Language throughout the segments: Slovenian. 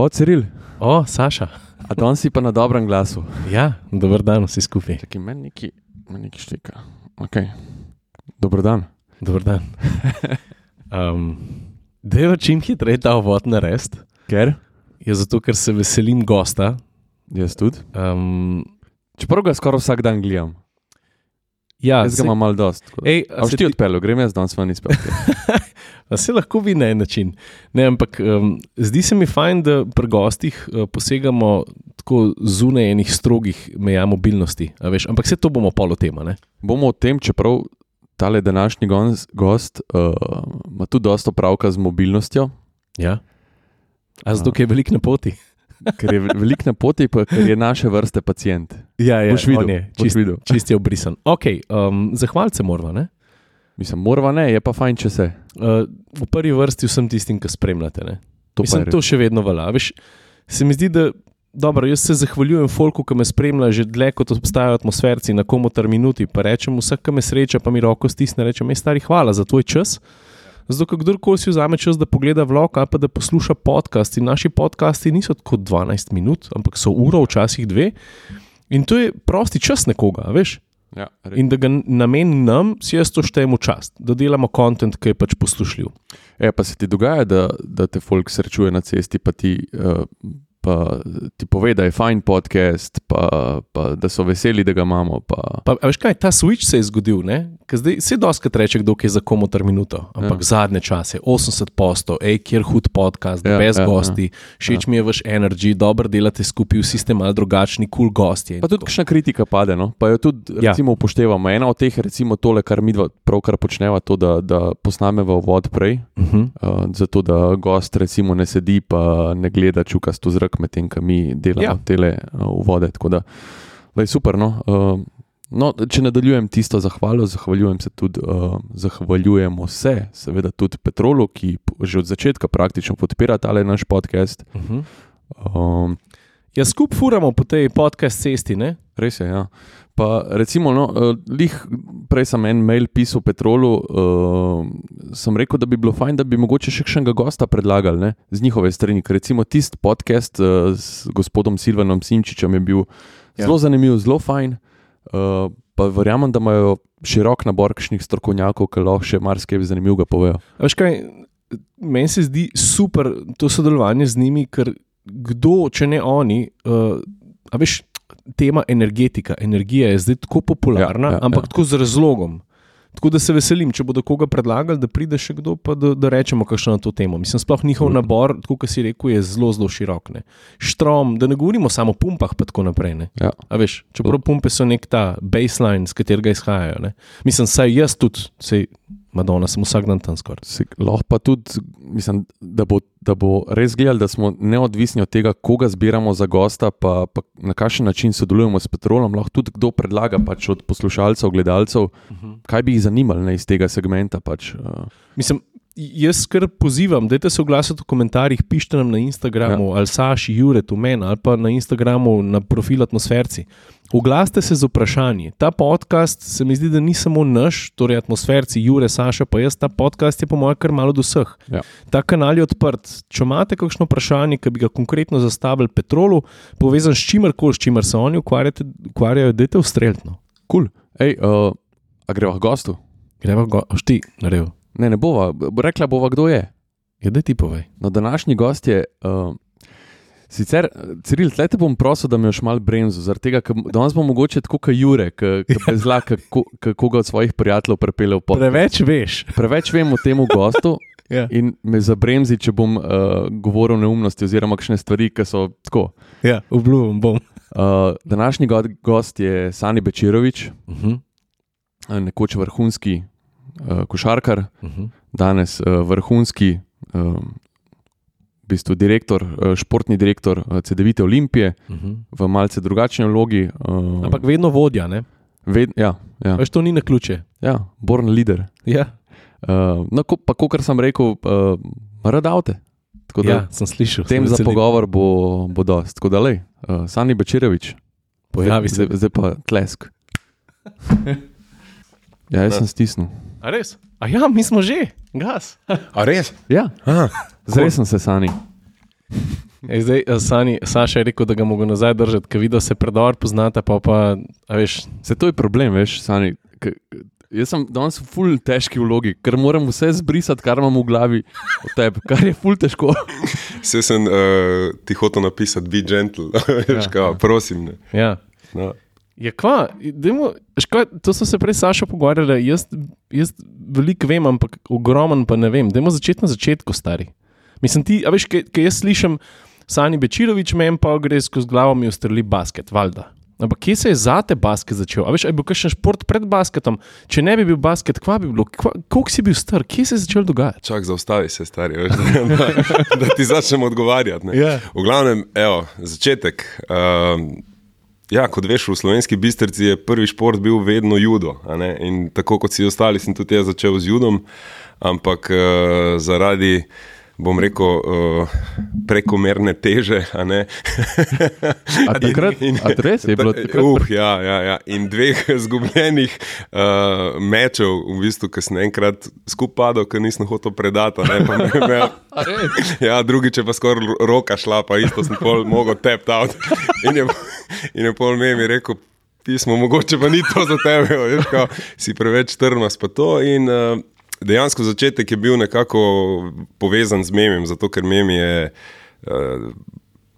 O, Ciril, O, Saša. a danes si pa na dobrem glasu. Ja, dober dan, vsi skupaj. Čakaj, meni neki, meni neki šteka. Okay. Dobro dan. Dober dan. Um, Deva čim hitreje ta uvod narediti, Ker? je zato, ker se veselim gosta. Jaz tudi. Um, Čeprav ga skoraj vsak dan gledam. ja, Jaz ga imam malo dost. tako da- Ej, A boš ti odpeljal, grem jaz danes ven izpel. Se lahko vi na en način. Ne, ampak um, zdi se mi fajn, da pri gostih uh, posegamo tako zunaj enih strogih meja mobilnosti. a Veš, ampak vse to bomo polo tema. Ne? Bomo o tem, čeprav tale današnji gost uh, ima tudi dosta opravka z mobilnostjo, Ja. A zato, ker je velik na poti. ker je velik na poti, pa ker je naše vrste pacijent. Ja, ja, Boš videl, je boš čist, videl. čist je obrisan. Okay, um, Zahvalce moramo. Mislim, morva ne, je pa fajn, če se. Uh, v prvi vrsti vsem tistim, ki spremljate. Ne? To Mislim, je to še vedno velja. Veš, se mi zdi, da dobro, jaz se zahvaljujem Folku, ki me spremlja že dlje kot obstajajo atmosferci na komu ter minuti. Pa rečem, vsak, ki me sreča, pa mi roko stisne, rečem, mej stari, hvala za tvoj čas. Zato, ker kdorkoli si vzame čas, da pogleda vlog ali pa da posluša podcast. In naši podcasti niso tako 12 minut, ampak so uro, včasih dve. In to je prosti čas nekoga, veš. Ja, res. In da ga namenim nam, si jaz to štejem v čast, da delamo kontent, ki je pač poslušljiv. E, pa se ti dogaja, da, da te folk srečuje na cesti, pa ti, uh, pa ti pove, da je fajn podcast, pa, pa da so veseli, da ga imamo. Pa, Pa, a veš kaj, ta switch se je zgodil, ne? Zdaj se doskrat reče, kdo je za komu ter minuto, ampak ja. zadnje čase, 80 posto, hej, kjer hud podcast, Ja, brez ja, ja, gosti, všeč ja. mi je vaš energy, dobro delate skupaj, vsi ste malo drugačni, kul cool gostje. in pa tudi kakšna kritika pade, no? pa jo tudi Ja. recimo, upoštevamo. Ena od teh, recimo tole, kar mi pravkar počneva, to, da, da posnameva vod prej, Uh -huh. uh, zato da gost recimo ne sedi pa ne gleda čukasto zrak, medtem ko mi delamo ja. Ja. tele uh, vode. Tako da je super. No? Uh, No, če nadaljujem tisto zahvalo, zahvaljujem se tudi, uh, zahvaljujemo se, seveda tudi Petrolu, ki že od začetka praktično podpira tale naš podcast. Uh -huh. Um, Ja, skupaj furamo po tej podcast cesti, ne? res je. Ja. Pa recimo, no, uh, lih, prej sem en mail pisal Petrolu, uh, sem rekel, da bi bilo fajn, da bi mogoče še kakšnega gosta predlagali ne, z njihove strani. Ker recimo tisti podcast uh, s gospodom Silvanom Simčičem je bil ja. Zelo zanimiv, zelo fajn. Uh, pa verjamem, da imajo širok nabor kakšnih strokovnjakov, ki lahko še marsikaj zanimivega povejo. Veš kaj, meni se zdi super to sodelovanje z njimi, ker kdo, če ne oni, uh, a veš, tema energetika, energija je zdaj tako popularna, Ja, ja, ampak ja. tako z razlogom. Tako da se veselim, če bodo koga predlagali, da pride še kdo, pa da, da rečemo kakšno na to temo. Mislim, sploh njihov nabor, tako kot si rekel, je zelo, zelo širok. Ne. Štrom, da ne govorimo samo o pumpah, pa tako naprej. Ne. Ja. A veš, čeprav pumpe so nek ta baseline, z katerega izhajajo. Ne. Mislim, saj jaz tudi, sej Madonna, sem vsak dan tam skoraj. Lahko pa tudi, mislim, da bo, da bo res gledali, da smo neodvisni od tega, koga zbiramo za gosta, pa, pa na kakšen način sodelujemo s Petrolom. Lahko tudi kdo predlaga pač od poslušalcev, gledalcev, uh -huh. kaj bi jih zanimalo ne, iz tega segmenta. Pač, uh, Mislim, jaz kar pozivam, da se oglasite v komentarjih, pišite nam na Instagramu, ja. ali Saši, Jure, tu meni, ali pa na Instagramu na profil Atmosferci. Oglasite se z vprašanji. Ta podcast se mi zdi, da ni samo naš, torej Atmosferci, Jure, Saša, pa jaz. Ta podcast je po mojem kar malo do vseh. Ja. Ta kanal je odprt. Če imate kakšno vprašanje, ki bi ga konkretno zastavili Petrolu, povezan s čimer koli, s čimer se oni ukvarjajo, dajte ustrelno. cool. Ej, uh, a greva k gostu? Gremo, go, šti, naredil. Ne, ne bova, bo rekla bova, kdo je. Ja, da ti povej. No, današnji gost je. Uh, Sicer, Ciril, tleh te bom prosil, da me još malo bremzo, zaradi tega, ker danes bo mogoče tako, kot Jure, ki bezla, ki koga od svojih prijateljev prepele v pot. Preveč veš. Preveč vem o tem gostu Ja. in me zabremzi, če bom uh, govoril neumnosti oziroma kakšne stvari, ki so tako. Ja, obljubim bom. Uh, današnji go gost je Sani Bečirovič, Uh -huh. uh, nekoč vrhunski uh, košarkar, Uh -huh. danes uh, vrhunski, uh, v bistvu direktor, uh, športni direktor uh, CD-vite Olimpije Uh -huh. v malce drugačni vlogi. Uh, Ampak vedno vodja, ne? ved, ja, ja, Veš, to ni na ključe. ja, born leader. Ja, Uh, no, ko, pa, kot sem rekel, uh, rad avte. Tako da ja sem slišal. tem se za pogovor bo, bo dost. Tako da, lej, uh, Sani Bečirevič, Pojavi se. zdaj, zdaj pa tlesk. ja, jaz Da. sem stisnil. A res? A ja, mi smo že, gas. A res? Ja, Aha, zdaj sem se Sani. Ej, zdaj, a Sani, Saša je rekel, da ga mogo nazaj držati, ker vidi, da se predor poznata, pa pa, a veš, Se to je problem, veš, Sani. K, jaz sem danes v ful težki vlogi, ker moram vse zbrisati, kar imam v glavi od tebe, kar je ful težko. Vse sem uh, ti hotel napisati, be gentle, veš, Ja, kao, ja. prosim. Ne. ja. No. Je kva, dajmo, škva, to smo se prej s Sašo pogovarjali, jaz, jaz veliko vem, ampak ogromen pa ne vem. Dajmo začeti na začetku, stari. Mislim, ti, a veš, kaj jaz slišim, Sani Bečirovič, meni pa gre skozi glavo mi ustreli basket, valjda. Ampak kje se je zate basket začel? A veš, ali je bil kakšen šport pred basketom? Če ne bi bil basket, kva bi bilo? Koliko si bil star, kje se je začel dogajati? Čak, zaustavi se, stari, veš, da, da, da ti začnem odgovarjati. ne. Ja. V glavnem, evo, začetek. Um, ja, kot veš, v slovenski bistrci je prvi šport bil vedno judo. In tako kot vsi ostali, sem tudi jaz začel z judom, ampak uh, zaradi. Bom rekel, uh, prekomerne teže. a. A takrat, a res je bilo takrat? Uh, ja, ja, ja. In dveh izgubljenih uh, mečev, v bistvu, ki sem enkrat skupaj padel, ker nisem hotel predati. ne, pa me- me-? Ja, drugič je pa skoraj ro- roka šla, pa isto sem pol mogel tap out. In je, in je pol me mi rekel, pismo, mogoče pa ni to za tebe, veš, kao, si preveč trmast pa to. In uh, dejansko začetek je bil nekako povezan z memem, zato ker mem je. Uh,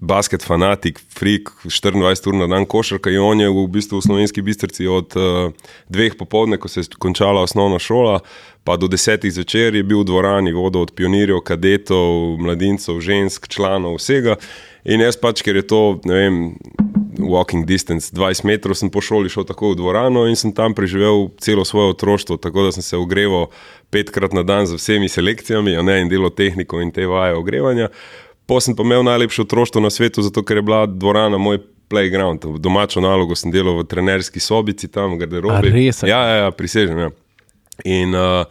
Basket fanatik, freak, 24 ur na dan košarka in on je v bistvu v slovenski bistrci od uh, dveh popovdne, ko se je končala osnovna šola, pa do desetih zvečer je bil v dvorani vodo od pionirjev, kadetov, mladincev, žensk, članov, vsega. In jaz pač, ker je to, ne vem, walking distance, 20 metrov sem po šoli šel tako v dvorano in sem tam preživel celo svoje otroštvo, tako da sem se ogreval petkrat na dan z vsemi selekcijami, ne in delo tehniko in te vaje ogrevanja. Po sem pa imel najlepše otroštvo na svetu, zato ker je bila dvorana moj playground. Domačo nalogo sem delal v trenerski sobici, tam v garderobi. Res? Ja, ja, ja prisežem. Ja. In uh,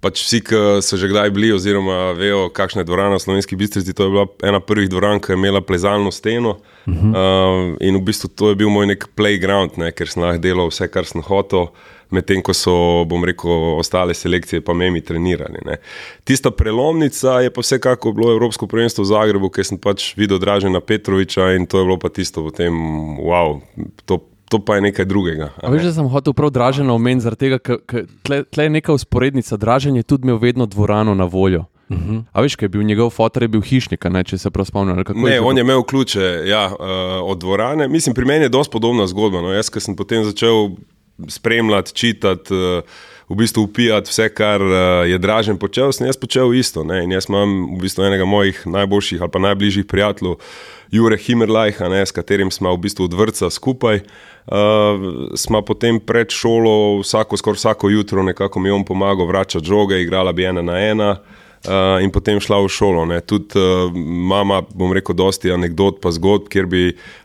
pač vsi, ki so že kdaj bili, oziroma vejo, kakšna je dvorana v slovenski bistrici, to je bila ena prvih dvoran, ki je imela plezalno steno. Uh -huh. uh, in v bistvu to je bil moj nek playground, ne, ker sem lahko delal vse, kar sem hotel. Medtem ko so, bom rekel, ostale selekcije pa memi trenirali. Ne. Tista prelomnica je pa vsekako bilo Evropsko prvenstvo v Zagrebu, ker sem pač videl Dražena Petroviča in to je bilo pa tisto potem, wow, to, to pa je nekaj drugega. a veš, da sem hotel prav dražen omeniti, zaradi tega, ker tle, tle je neka usporednica. Dražen je tudi imel vedno dvorano na voljo. Uh -huh. A veš, kaj je bil njegov fotor, je bil hišnik, ne, če se prav spomnim. Ne, že on je imel ključe ja, uh, od dvorane. Mislim, pri meni je dosti podobna zgodba. No. Jaz, ki sem potem začel spremljati, čitati, uh, v bistvu upijati vse, kar uh, je dražen počel, sem jaz počel isto. Ne. In jaz imam v bistvu enega mojih najboljših ali pa najbližjih prijateljev, Jure Himmerlajha, ne, s katerim smo v bistvu od vrca skupaj. Uh, smo potem pred šolo, vsako, skoraj vsako jutro, nekako mi je on pomagal vračati žoge, igrala bi ena na ena. Uh, in potem šla v šolo. Tudi uh, mama, bom rekel, dosti anegdot, pa zgodb, kjer bi,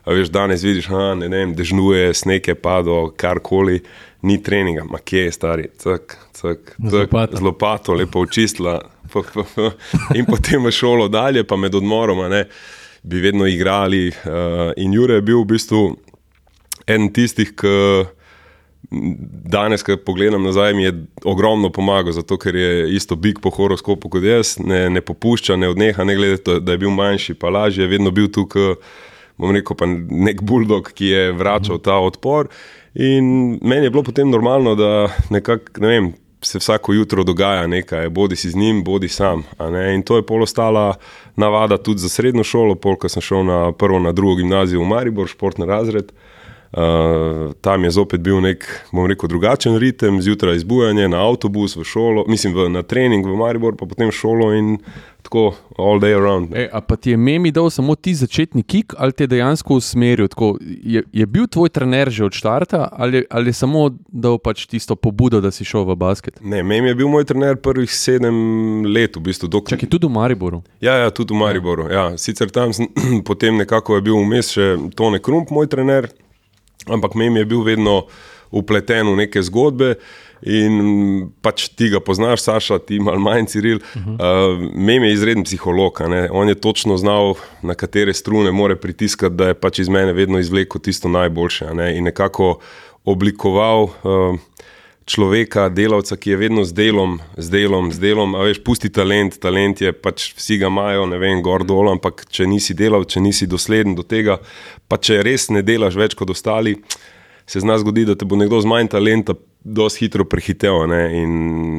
veš, danes vidiš, da ne vem, dežnuje, sneg je padlo, karkoli, ni treninga, ma kje je stari, cak, cak, Z cak, lopato. z lopato, lepo očistila. f, f, f. In potem v šolo dalje, pa med odmorom, ne, bi vedno igrali. Uh, in Jure je bil v bistvu eden tistih, ki danes, ko pogledam nazaj, mi je ogromno pomagal, zato ker je isto big po horoskopu kot jaz, ne, ne popušča, ne odneha, ne glede to, da je bil manjši, pa lažje, je vedno bil tukaj, bom rekel, pa nek buldog, ki je vračal ta odpor. In meni je bilo potem normalno, da nekako, ne vem. Se vsako jutro dogaja nekaj, bodi si z njim, bodi sam. In to je polostala navada tudi za srednjo šolo, polk sem šel na prvo, na drugo gimnazijo v Maribor, športni razred. Uh, tam je zopet bil nek, bom rekel, drugačen ritem, zjutraj izbujanje na avtobus, v šolo, mislim, v, na trening v Maribor, pa potem šolo in tako all day around. E, a pa ti je memi dal samo ti začetni kik ali te dejansko usmeril? Tako, je, je bil tvoj trener že od štarta ali, ali je samo dal pač tisto pobudo, da si šel v basket? Ne, meni je bil moj trener prvih sedem let, v bistvu. Dokler, Čakaj, tudi v Mariboru. Ja, ja, tudi v Mariboru. Ja. Sicer tam sem, potem nekako je bil vmes še Tone Krump, moj trener, ampak meni je bil vedno upleten v neke zgodbe. In pač ti ga poznaš, Saša, ti malo manj, Ciril. Uh -huh. uh, Mem je izreden psiholog, on je točno znal, na katere strune more pritiskati, da je pač iz mene vedno izvlekel tisto najboljše ne. in nekako oblikoval. Uh, človeka, delavca, ki je vedno z delom, z delom, z delom. A veš, pusti talent, talent je pač vsi ga imajo, ne vem, gor dol, ampak če nisi delal, če nisi dosleden do tega, pa če res ne delaš več kot ostali, se zna zgoditi, da te bo nekdo z manj talenta. Dosti hitro prehitev. Ne? In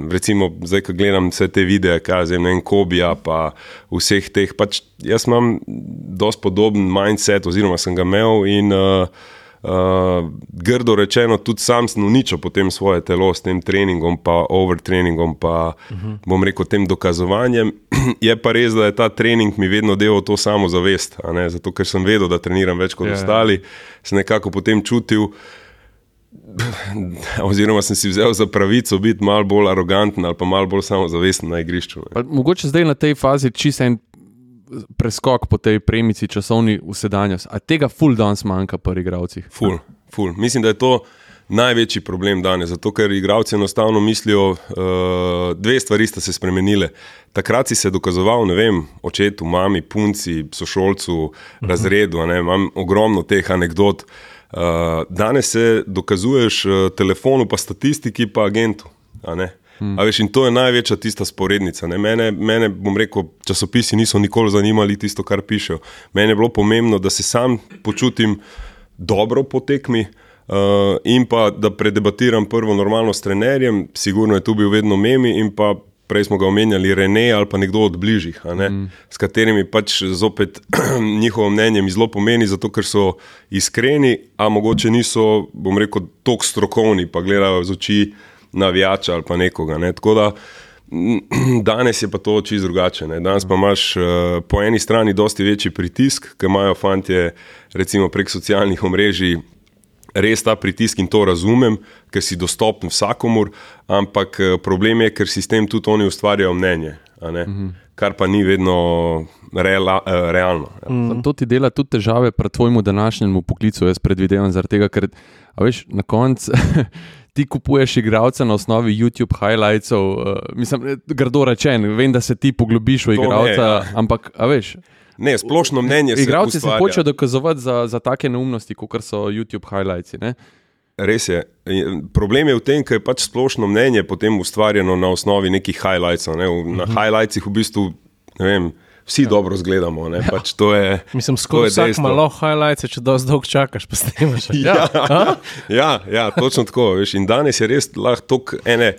recimo, zdaj, ko gledam vse te videe, kaj je en kobija, pa vseh teh, pač jaz imam dosti podoben mindset, oziroma sem ga imel. In, uh, uh, grdo rečeno, tudi sam sem uničil potem svoje telo s tem treningom, pa overtreningom, pa uh -huh. bom rekel tem dokazovanjem. je pa res, da je ta trening mi vedno delal to samo zavest, zato ker sem vedel, da treniram več kot yeah. Ja, ja. ostali, sem nekako potem čutil. Oziroma, sem si vzel za pravico biti malo bolj aroganten ali pa malo bolj samozavesten na igrišču. Mogoče zdaj na tej fazi čisto en preskok po tej premici časovni v sedanjost. A tega ful danes manjka pri igravcih? Ful, ful. Mislim, da je to največji problem danes, zato ker igravci enostavno mislijo, uh, dve stvari sta se spremenile. Takrat si se dokazoval, ne vem, očetu, mami, punci, sošolcu, uh -huh. razredu, ne, imam ogromno teh anegdot. Uh, danes se dokazuješ uh, telefonu, pa statistiki, pa agentu. Hmm. Veš, in to je največja tista sporednica. Mene, mene, bom rekel, časopisi niso nikoli zanimali tisto, kar pišejo. Mene je bilo pomembno, da se sam počutim dobro po tekmi. Uh, in pa da predebatiram prvo normalno s trenerjem, sigurno je tu bil vedno memi, in pa prej smo ga omenjali, Rene ali pa nekdo od bližjih, mm. s katerimi pač zopet njihovo mnenje mi zelo pomeni, zato ker so iskreni, a mogoče niso, bom rekel, tako strokovni, pa gledajo z oči navijača ali pa nekoga. Ne. Tako da danes je pa to čisto drugače. Ne. Danes pa imaš uh, po eni strani dosti večji pritisk, ker imajo fanti, recimo prek socialnih omrežij. Res ta pritisk in to razumem, ker si dostopen vsakomur, ampak eh, problem je, ker si s tem tudi oni ustvarjajo mnenje, mhm. -huh. kar pa ni vedno reala, uh, realno. Ja. Mm. To ti dela tudi težave pri tvojemu današnjemu poklicu, jaz predvidevam, zaradi tega, ker veš, na koncu ti kupuješ igralce na osnovi YouTube highlightsov, uh, mislim, grdo rečen, vem, da se ti poglobiš v igralca, ja. ampak, a veš. Ne, splošno mnenje. Igravci se hočejo dokazovati za, za take neumnosti, kot so YouTube highlights. Ne? Res je. Problem je v tem, ker je pač splošno mnenje potem ustvarjeno na osnovi nekih highlightsov. Ne? Na uh mhm. -huh. highlightsih v bistvu ne vem vsi ja. dobro zgledamo. Ja. Pač je, Mislim, skozi vsak malo highlights, če dosti dolgo čakaš, pa snemaš. Ja. Ja. ja, ja, točno tako. Veš. In danes je res lahko ene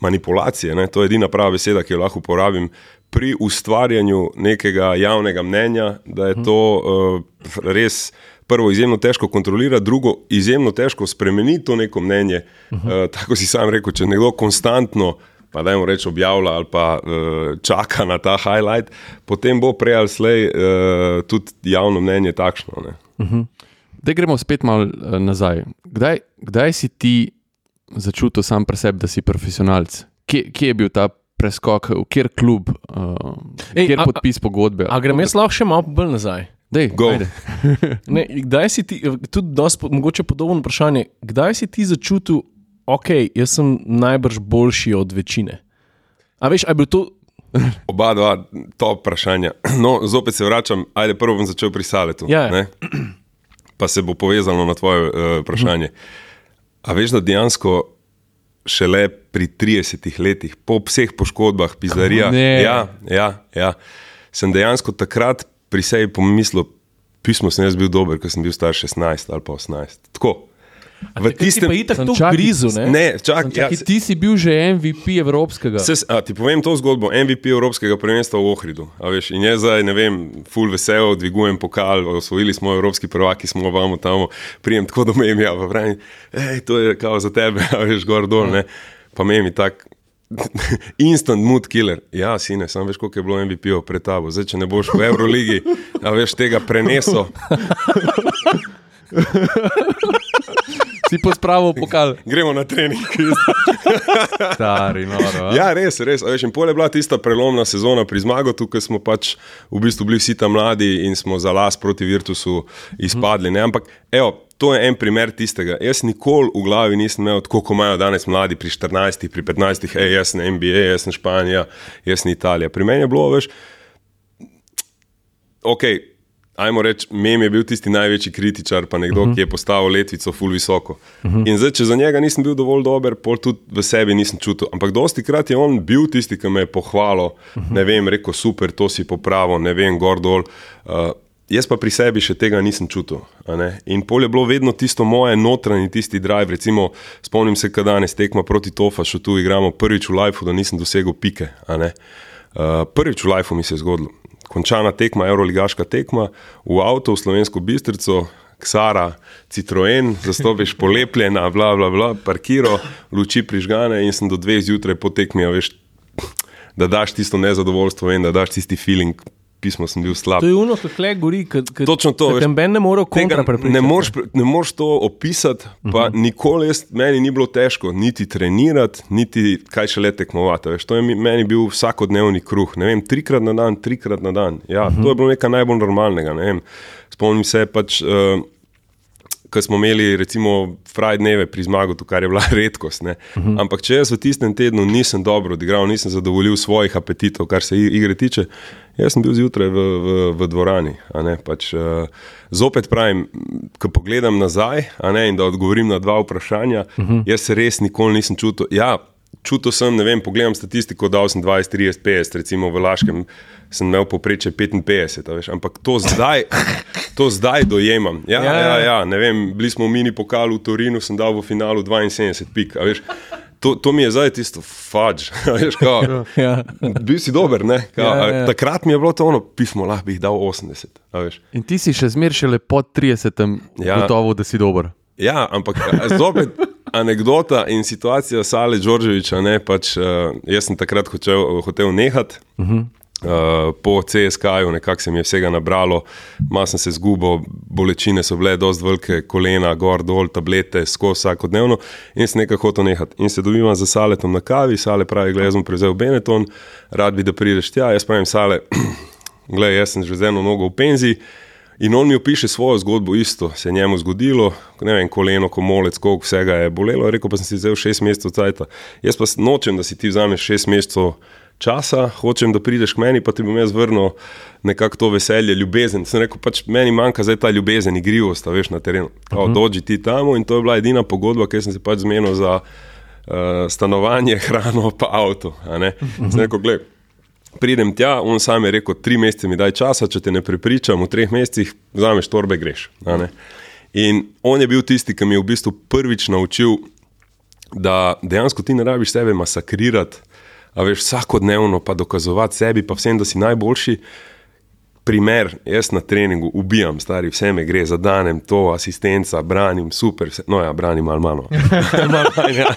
manipulacije, ne? to je edina prava beseda, ki jo lahko uporabim. Pri ustvarjanju nekega javnega mnenja, da je mhm. to uh, res prvo izjemno težko kontrolirati, drugo izjemno težko spremeniti to neko mnenje. Uh -huh. uh, tako si sam rekel, če nekdo konstantno pa da jim reče objavlja ali pa uh, čaka na ta highlight, potem bo prej ali slej uh, tudi javno mnenje takšno. Uh mhm. -huh. Da gremo spet malo uh, nazaj. Kdaj, kdaj si ti začutil sam pri sebi, da si profesionalc? Kje, kje je bil ta preskok, v kjer klub, uh, Ej, kjer a, podpis pogodbe? A, a gremo jaz lahko še malo bolj nazaj? Dej, ne, kdaj si ti, tudi dosti, mogoče podobno vprašanje, kdaj si ti začutil, ok, jaz sem najbrž boljši od večine. A veš, aj bil to. Oba dva, to vprašanje. No, zopet se vračam, ajde, prvo bom začel pri Saletu. Ja, ja. Pa se bo povezalo na tvoje uh, vprašanje. A veš, da dejansko šele pri 30 letih, po vseh poškodbah, pizarija, ja, ja, ja, sem dejansko takrat pri sebi pomislil, pismo sem jaz bil dober, ker sem bil star 16 ali pa 18. Tako. V tistem ko je bilo tako blizu. Ja, ti si bil že MVP Evropskega. Se, a, ti povem to zgodbo. MVP Evropskega prvenstva v Ohridu. Veš, in jaz zdaj, ne vem, full vesel, dvigujem pokal, osvojili smo Evropski prvaki, smo vam tam, prijem tako do memi. Ja, pravim, hej, to je kao za tebe, a veš, gor dol. Ne. Pa memi tak. Instant mood killer. Ja, sine, sam veš, koliko je bilo MVP-ov pred tabo. Zdaj, če ne boš v Euroligi, a veš tega prenesel. si pospravil pokal. Gremo na trening. Stari, noro, ja, res, res. Veš, pol je bila tista prelomna sezona pri zmagu, tukaj smo pač v bistvu bili vsi tam mladi in smo za las proti Virtusu izpadli. Ne? Ampak, evo. To je en primer tistega. Jaz nikoli v glavi nisem imel, kako imajo danes mladi pri 14, pri 15, hej, jaz sem NBA, jaz sem Španija, jaz sem Italija. Pri meni je bilo več, ok, ajmo reči, mem je bil tisti največji kritičar, pa nekdo, uh Mhm. -huh. ki je postavil letvico ful visoko. Uh -huh. In zdaj, če za njega nisem bil dovolj dober, pol tudi v sebi nisem čutil. Ampak dosti krat je on bil tisti, ki me je pohvalil, uh -huh. ne vem, rekel super, to si popravil, ne vem, gor dol. Uh, Jaz pa pri sebi še tega nisem čutil. In pol je bilo vedno tisto moje notranje, tisti drive. Recimo, spomnim se, kad danes tekma proti Tofašu, tu igramo prvič v Lifeu, da nisem dosegel pike. Uh, prvič v Lifeu mi se je zgodilo. Končana tekma, Euroligaška tekma, v avtu, v slovensko bistrico, Ksara, Citroen, zastopiš polepljena, bla, bla, bla, parkiro, luči prižgane in sem do dveh zjutraj po tekmi, a veš, da daš tisto nezadovoljstvo in da daš tisti feeling, pismo sem bil slab. To je uno, kako le gori. Točno to, veš, ne more kontra prepričati. ne moreš, ne moreš to opisati, pa uh -huh. nikoli jaz, meni ni bilo težko niti trenirati, niti kaj še le tekmovati. Veš, to je meni bil vsakodnevni kruh. Ne Vem, trikrat na dan, trikrat na dan. Ja, uh -huh. To je bilo nekaj najbolj normalnega. Ne vem. Spomnim se pač. Uh, Ko smo imeli, recimo, Friday pri zmagu, kar je bila redkost. Uh -huh. Ampak če jaz v tistem tednu nisem dobro odigral, nisem zadovoljil svojih apetitov, kar se igre tiče, jaz sem bil zjutraj v, v, v dvorani. ne, Pač, uh, zopet pravim, ko pogledam nazaj ne, in da odgovorim na dva vprašanja, uh -huh. jaz se res nikoli nisem čutil. Ja, čutil sem, ne vem, pogledam statistiko, dal sem 20, 30, 50, recimo v Laškem sem imel poprečje 55, a veš, ampak to zdaj, to zdaj dojemam. Ja, Ja, ja, ja. ja, ja, ne vem, bili smo v mini pokalu v Torinu, sem dal v finalu 72 pik. veš. To, to mi je zdaj tisto fudge. a veš, kao, Ja. Bil si dober, ne? Kao, Ja, ja. Takrat mi je bilo to ono pismo, lahko bi jih dal 80. a veš. In ti si še zmeraj šele po 30, Ja. ja. gotovo, da si dober. Ja, ampak zopet anekdota in situacija Sale Đorđeviča. Ne, pač, uh, jaz sem takrat hotel, hotel nehati. Uh -huh. Uh, po CSK-ju nekako se mi je vsega nabralo, malo sem se zgubil, bolečine so bile, dosti velike, kolena, gor, dol, tablete, skozi vsakodnevno in sem nekaj hotel nehati. In se dobivam za Saletom na kavi, Sale pravi, gledaj, jaz sem prevzel Benetton, rad bi, da prideš tja, jaz pravim, Sale, gledaj, jaz sem že z eno nogo v penziji. In on mi opiše svojo zgodbo, isto se je njemu zgodilo, ne vem, koleno, komolec, koliko vsega je bolelo. Rekel pa sem si vzel šest mesecev cajt. Jaz pa nočem, da si ti vzameš šest mesecev časa, hočem, da prideš k meni, pa ti bom jaz vrnil nekako to veselje, ljubezen. Sem rekel, pač meni manjka zdaj ta ljubezen, igrivost, veš na terenu. Uh -huh. Dođi ti tamo in to je bila edina pogodba, ker sem se pač zmenil za uh, stanovanje, hrano, pa avto. Sem rekel, gledaj. Pridem tja, on sam je rekel, tri mesece mi daj časa, če te ne prepričam, v treh mesecih vzameš torbe, greš. In on je bil tisti, ki mi je v bistvu prvič naučil, da dejansko ti ne rabiš sebe masakrirati, a veš vsakodnevno pa dokazovati sebi, pa vsem, da si najboljši. Primer, jaz na treningu ubijam, stari, vse me gre, zadanem to, asistenca, branim, super, vse, no ja, branim malo malo. ja.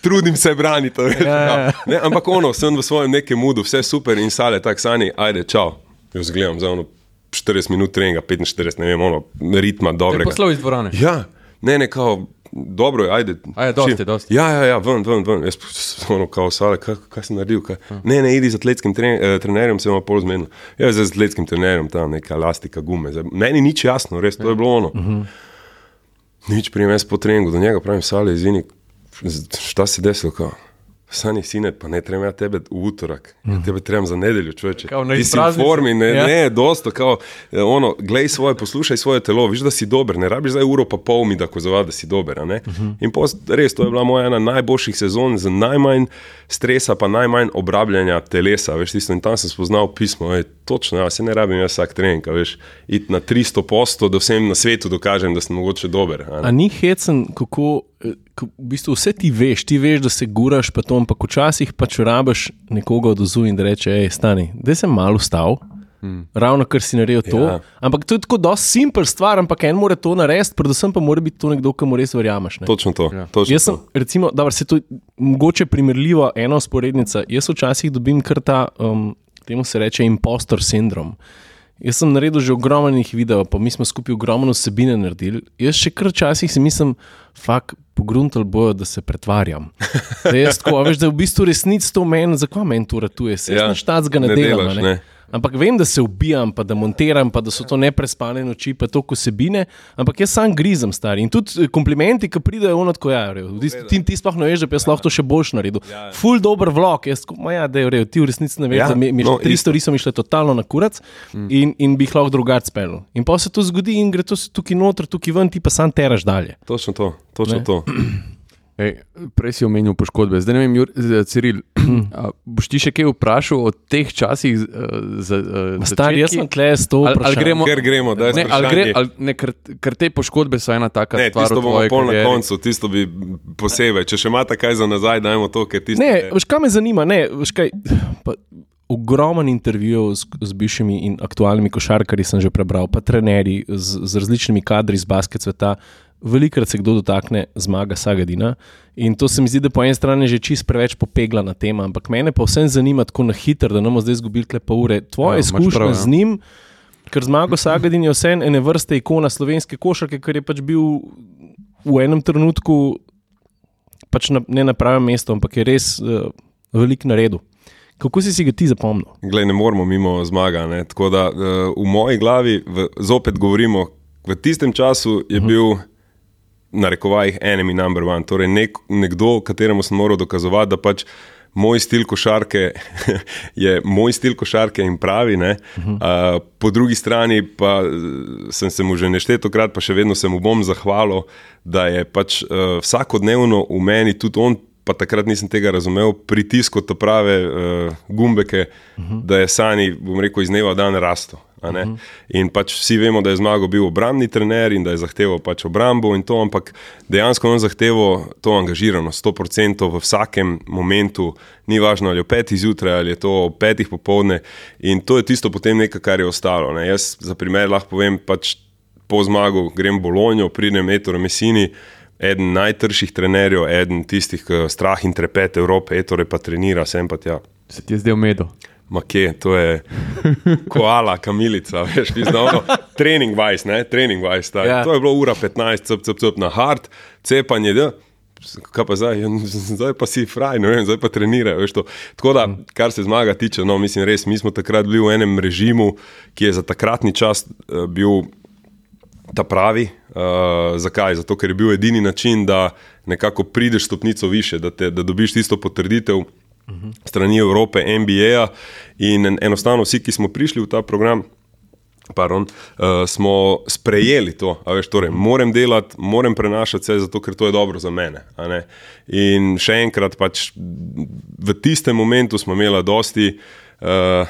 Trudim se braniti, Ja, ja, ja. Ne, ampak ono, sem v svojem nekem mudu, vse super in sale, tak sani, ajde, čau. Jaz gledam za ono 40 minut treninga, 45, ne vem, ono, ritma dobrega. Poslov iz dvorane. Ja, ne, ne, kao, dobro je, ajde. A je, dosti, čim- dosti. Ja, ja, ja, ven, ven, ven. Jaz sem ono, kao, sale, kaj, kaj si naredil? Kaj? Ne, ne, idi z atletskim tre, eh, trenerjem, se ima pol zmenil. Ja, z atletskim trenerjem, tam neka elastika, gume. Zdaj, meni nič jasno, res, to je bilo ono. Nič prijem jaz po treningu, do njega pravim, sale, izvini, šta se desilo, kao? Sani, sine, pa ne trebam ja tebe v utorak, ja tebe trebam za nedeljo, človeče. Kao na Ti si v izpraznice. formi, ne, Ja. ne, dosto, kao, eh, ono, glej svoje, poslušaj svoje telo, viš, da si dober, ne rabiš zdaj uro pa pol mi dokazovati, da si dober. a ne. Uh -huh. In pos, res, to je bila moja ena najboljših sezon z najmanj stresa, pa najmanj obrabljanja telesa, veš, tisto in tam sem spoznal pismo, ej, točno, ja, se ne rabim jaz vsak trening, veš, iti na 300 posto, da vsem na svetu dokažem, da sem mogoče dober. a ne. A ni hecen, kako ko, v bistvu vse ti veš, ti veš, da se guraš, pa to, ampak včasih pač rabiš nekoga od ozu in da reče, hej, stani, da sem malo stal. Hmm. Ravno kar si naredil to. Ja. Ampak to je tako dosti simpel stvar, ampak en mora to narediti, predvsem pa mora biti to nekdo, ki mu res verjameš. Ne? Točno to. Ja. Točno Jaz sem, to. recimo, da se to mogoče primerljivo, ena usporednica. Jaz včasih dobim kar ta, um, temu se reče, impostor sindrom. Jaz sem naredil že ogromno njih videov, pa mi smo skupaj ogromno vsebine naredili. Jaz še kar včasih si mislim, fakt, pogruntali bojo, da se pretvarjam. Da, jaz tako, a veš, da je v bistvu resnic to meni, zakaj meni to ratuje, se Ja, štac ga ne, ne delam. delaš, a Ne? ne. Ampak vem, da se ubijam, pa da montiram, pa da so to neprespane noči, pa to kosebine. Ampak jaz sam grizem, stari. In tudi eh, komplimenti, ki pridejo ono, ko ja, ti, ti, sploh ne veš, da bi jaz lahko to še boljš naredil. Ja, ja. Ful dober vlog, jaz ko- ma ja, da je rejo, ti v resnici ne veš, Ja, da mi, mi no, no, tri isto. stvari so mi šle totalno na kurac in, in bi jih lahko drugače spel. In pa se to zgodi in gre to tukaj noter, tukaj ven, ti pa sam teraš dalje. Točno to, točno Ne. to. Ej, prej si omenil poškodbe. Zdaj ne vem, Jur, Ciril, boš ti še kaj vprašal o teh časih? Uh, za, uh, Stari, jaz sem tle s to Ali- ali gremo- Ker gremo, da je Ne, ali gre, ali, ne, ker, ker te poškodbe so ena taka Ne, stvar. tisto bomo pol na karieri. koncu, tisto bi posebej. Če še imate kaj za nazaj, dajmo to, ker tisto. Ne, veš, kaj me zanima? Ne, veš, kaj, pa, ogromen intervjujev z, z bivšimi in aktualnimi košarkarji sem že prebral, pa trenerji z, z različnimi kadri iz basket sveta. Velikrat se kdo dotakne zmaga Sagadina in to se mi zdi, da po eni strani že čist preveč popegla na tema, ampak mene pa vsem zanima tako na hitro, da ne bomo zdaj izgubili kle pol ure. Tvoje Ja, izkušnje prav, ja. z njim, ker zmago Sagadin je vse ene vrste ikona slovenske košarke, ker je pač bil v enem trenutku pač na, ne na pravem mestu, ampak je res uh, velik na redu. Kako si si ga ti zapomnil? Glej, ne moramo mimo zmaga. Ne? Tako da uh, v moji glavi, v, zopet govorimo, v tistem času je bil, na rekovajih, enemy number one. Torej nek, nekdo, kateremu sem moral dokazovati, da pač moj stil košarke je moj stil košarke in pravi. Uh, po drugi strani pa sem se mu že neštetokrat, pa še vedno se mu bom zahvalil, da je pač uh, vsakodnevno v meni tudi on pa takrat nisem tega razumel, pritisko te prave uh, gumbeke, uh -huh. da je Sani, bom rekel, iz dneva v dan rasto. Uh -huh. In pač vsi vemo, da je zmagal bil obrambni trener in da je zahteval pač obrambo in to, ampak dejansko on zahteval to angažiranost, 100% v vsakem momentu, ni važno ali je petih zjutraj ali je to ob petih popovdne. In to je tisto potem nekaj, kar je ostalo. Ne. Jaz za primer lahko povem, pač po zmagu grem v Bologno, pridem Ettore Messini, eden najtrših trenerjev, eden tistih, ki strah in trepet Evrope, Ettore pa trenira, sem pa tja. Se ti je zdaj umedo. Makje, to je koala, kamilica, veš, piznovno. Trening vice, ne, trening vice. Ja. To je bilo ura 15, cep, cep, cep na hard, cepanje, da. Kaj pa zdaj, Ja, zdaj pa si fraj, ne vem, zdaj pa to. Tako da, kar se zmaga tiče, no, mislim res, mi smo takrat bili v enem režimu, ki je za takratni čas uh, bil ta pravi. Uh, zakaj? Zato, ker je bil edini način, da nekako prideš stopnico više, da, te, da dobiš tisto potrditev strani Evrope, NBA-ja. In en, enostavno vsi, ki smo prišli v ta program. Pardon, uh, smo sprejeli to, veš, torej, moram delati, moram prenašati vse, zato ker to je dobro za mene. In še enkrat, pač, v tistem momentu smo imeli dosti uh,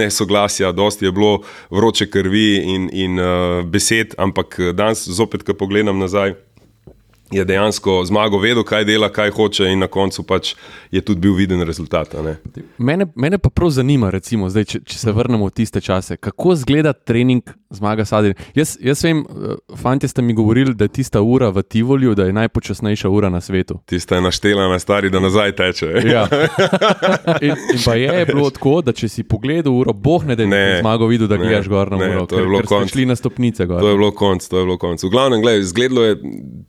nesoglasja, dosti je bilo vroče krvi in, in uh, besed, ampak danes, zopet, ko pogledam nazaj, je dejansko zmago vedel, kaj dela, kaj hoče, in na koncu pač je tudi bil viden rezultat. Mene, mene pa prav zanima, recimo, zdaj, če, če se vrnemo v tiste čase, kako izgleda trening zmaga sadin. Jaz, jaz vem, eh, fanti ste mi govorili, da je tista ura v Tivolju, da je najpočasnejša ura na svetu. Tista je naštela na stari, da nazaj teče. Ja. In, in pa je bilo tako, da če si pogledal uro, boh ne da je zmago videl, da ne, gledaš gor na ne, uro, to je ker, ker konec. šli na stopnice gor. To je bilo konc, to je bilo konc. V glavnem, gledaj, izgledalo je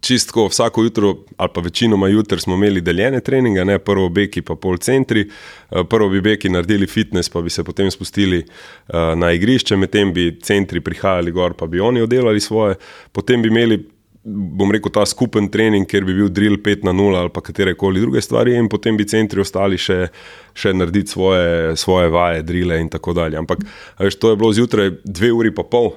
čistko vsako jutro, ali pa večinoma jutr smo imeli deljene treninge, ne prvo beki, pa pol centri. Eh, Prvo bi beki naredili fitness, pa bi se potem spustili uh, na igrišče, medtem bi centri prihajali gor, pa bi oni oddelali svoje. Potem bi imeli, bom rekel, ta skupen trening, kjer bi bil drill 5 na 0 ali pa katere koli druge stvari, in potem bi centri ostali še, še narediti svoje, svoje vaje, drille in tako dalje. Ampak veš, to je bilo zjutraj dve uri pa pol,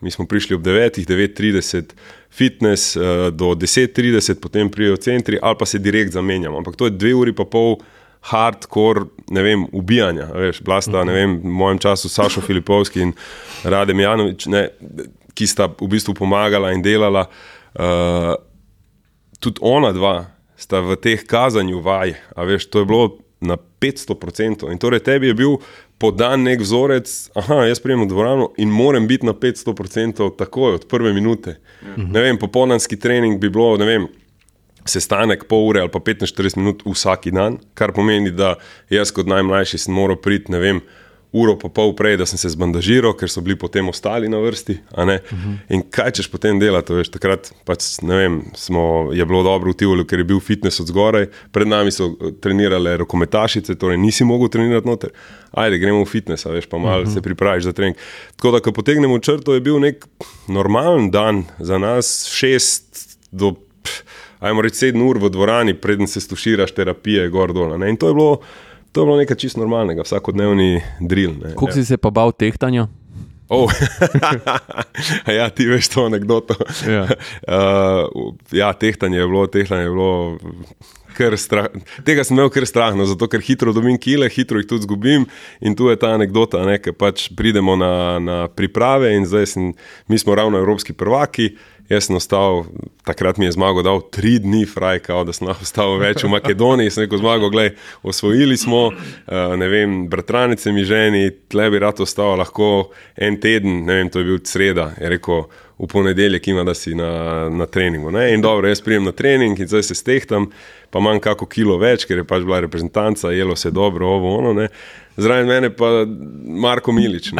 mi smo prišli ob 9, 9:30 fitness uh, do 10:30, potem pridejo centri ali pa se direkt zamenjamo. Ampak to je dve uri pa pol. Hardcore, ne vem, ubijanja. Veš, blasta, ne vem, v mojem času Sašo Filipovski in Radem Janovič, ne, ki sta v bistvu pomagala in delala. Uh, tudi ona dva sta v teh kazanju vaj, a veš, to je bilo na 500%. In torej tebi je bil podan nek vzorec, aha, jaz prijem v dvorano in moram biti na 500% takoj, od prve minute. Mhm. Ne vem, popolnanski trening bi bilo, ne vem. Sestanek pol ure ali pa 15-40 minut vsak dan, kar pomeni, da jaz kot najmlajši sem moral priti, ne vem, uro pa pol prej, da sem se zbandažiral, ker so bili potem ostali na vrsti. Uh -huh. In kaj češ potem delati? Veš, takrat pač, vem, smo, je bilo dobro v Tivoli, ker je bil fitness od zgoraj, pred nami so eh, trenirale rokometašice, torej nisi mogel trenirati noter. Ajde, gremo v fitness, veš, pa malo uh -huh. se pripraviš za trening. Tako da, ko potegnemo črto, je bil nek normalen dan za nas, šest do. Ajmo reči, sedem ur v dvorani, preden se stuširaš terapije, gor dol. In to je bilo, To je bilo nekaj čisto normalnega, vsakodnevni drill. Kako si se pa bal tehtanja? Oh. ja, ti veš to anegdoto. Ja. Uh, ja, tehtanje je bilo, tehtanje je bilo. Tega sem imel kar strah, zato ker hitro dobim kile, hitro jih tudi zgubim. In tu je ta anekdota, da pač pridemo na, na priprave, in zdaj sem, mi smo ravno evropski prvaki. Jaz sem ostal, takrat mi je zmago dal tri dni, fraj, kao, da sem lahko ostal več v Makedoniji, sem rekel zmago, gledaj, osvojili smo, uh, ne vem, bratranice mi ženi, tle bi rad ostal lahko en teden, ne vem, to je bil sreda, je rekel, v ponedeljek ima, da si na, na treningu. Ne? In dobro, jaz prijem na trening in zdaj se stehtam, pa manj kako kilo več, ker je pač bila reprezentanca, jelo se dobro, ovo, ono, ne. Zraven mene pa Marko Milič.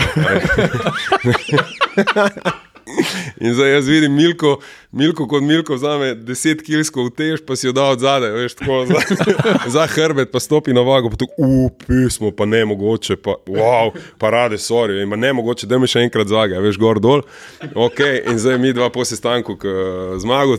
In zdaj jaz vidim Milko, Milko kot Milko, vzame 10 kilsko v tež, pa si jo da od zadaj, veš, tako za, za hrbet, pa stopi na vago, pa tu upismo, pa ne mogoče, pa wow, pa rade sorijo, in ne mogoče, da mi še enkrat zaga, veš, gor dol. Ok, in zdaj mi dva po sestanku, zmago,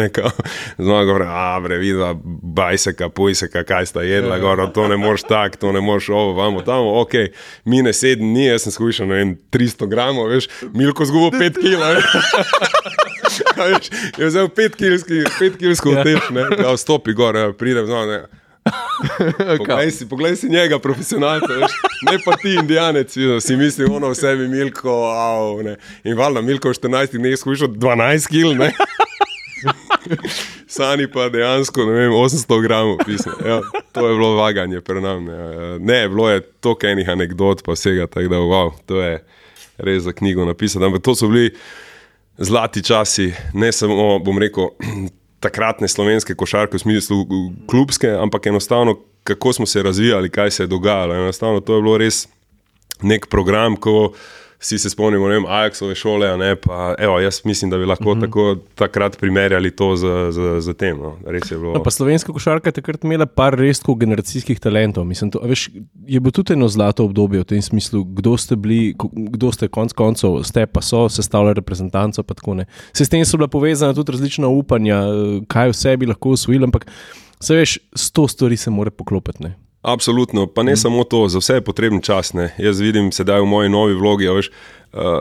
neka, zmago, a bre, vidva, bajseka, pojseka, kaj sta jedla, gor, to ne moreš tak, to ne moreš ovo, vamo tam, ok, mine sedem dni, jaz sem skušal na en 300 gramov, veš, Milko zgubo 5 kila. Je vzel pet kilskih vtež, ne, da stopi gor, ja, pridem znova. Poglej si, poglej si njega, profesionalca, veš, ne pa ti, indijanec, si misli, ono v sebi, Milko, au, ne. In valjda, Milko v 14 dneh skušal 12 kil, ne. Sani pa dejansko, ne vem, 800 gramov, ja, to je bilo vaganje pri nam. Ne, ne bilo je toliko enih anegdot, pa vsega, tako da, wow, to je res za knjigo napisati. Ampak to so bili zlati časi, ne samo, bom rekel, takratne slovenske košarke, v smislu klubske, ampak enostavno, kako smo se razvijali, kaj se je dogajalo. Enostavno, to je bilo res nek program, ko vsi se spomnimo, ne vem, Ajaxove šole. Ne, pa, evo, jaz mislim, da bi lahko uh mhm. -huh. tako takrat primerjali to z, z, z tem. No. No, pa slovenska košarka je takrat imela par res generacijskih talentov. Mislim, to, veš, je bilo tudi eno zlato obdobje v tem smislu, kdo ste bili, kdo ste konc koncev, ste pa so sestavljali reprezentanco. Se s tem so bila povezana tudi različna upanja, kaj vse bi lahko usvojili, ampak se veš, sto stvari se more poklopiti. Ne. Absolutno, pa ne mm. samo to, za vse je potreben čas. Ne. Jaz vidim sedaj v moji novi vlogi, veš, uh,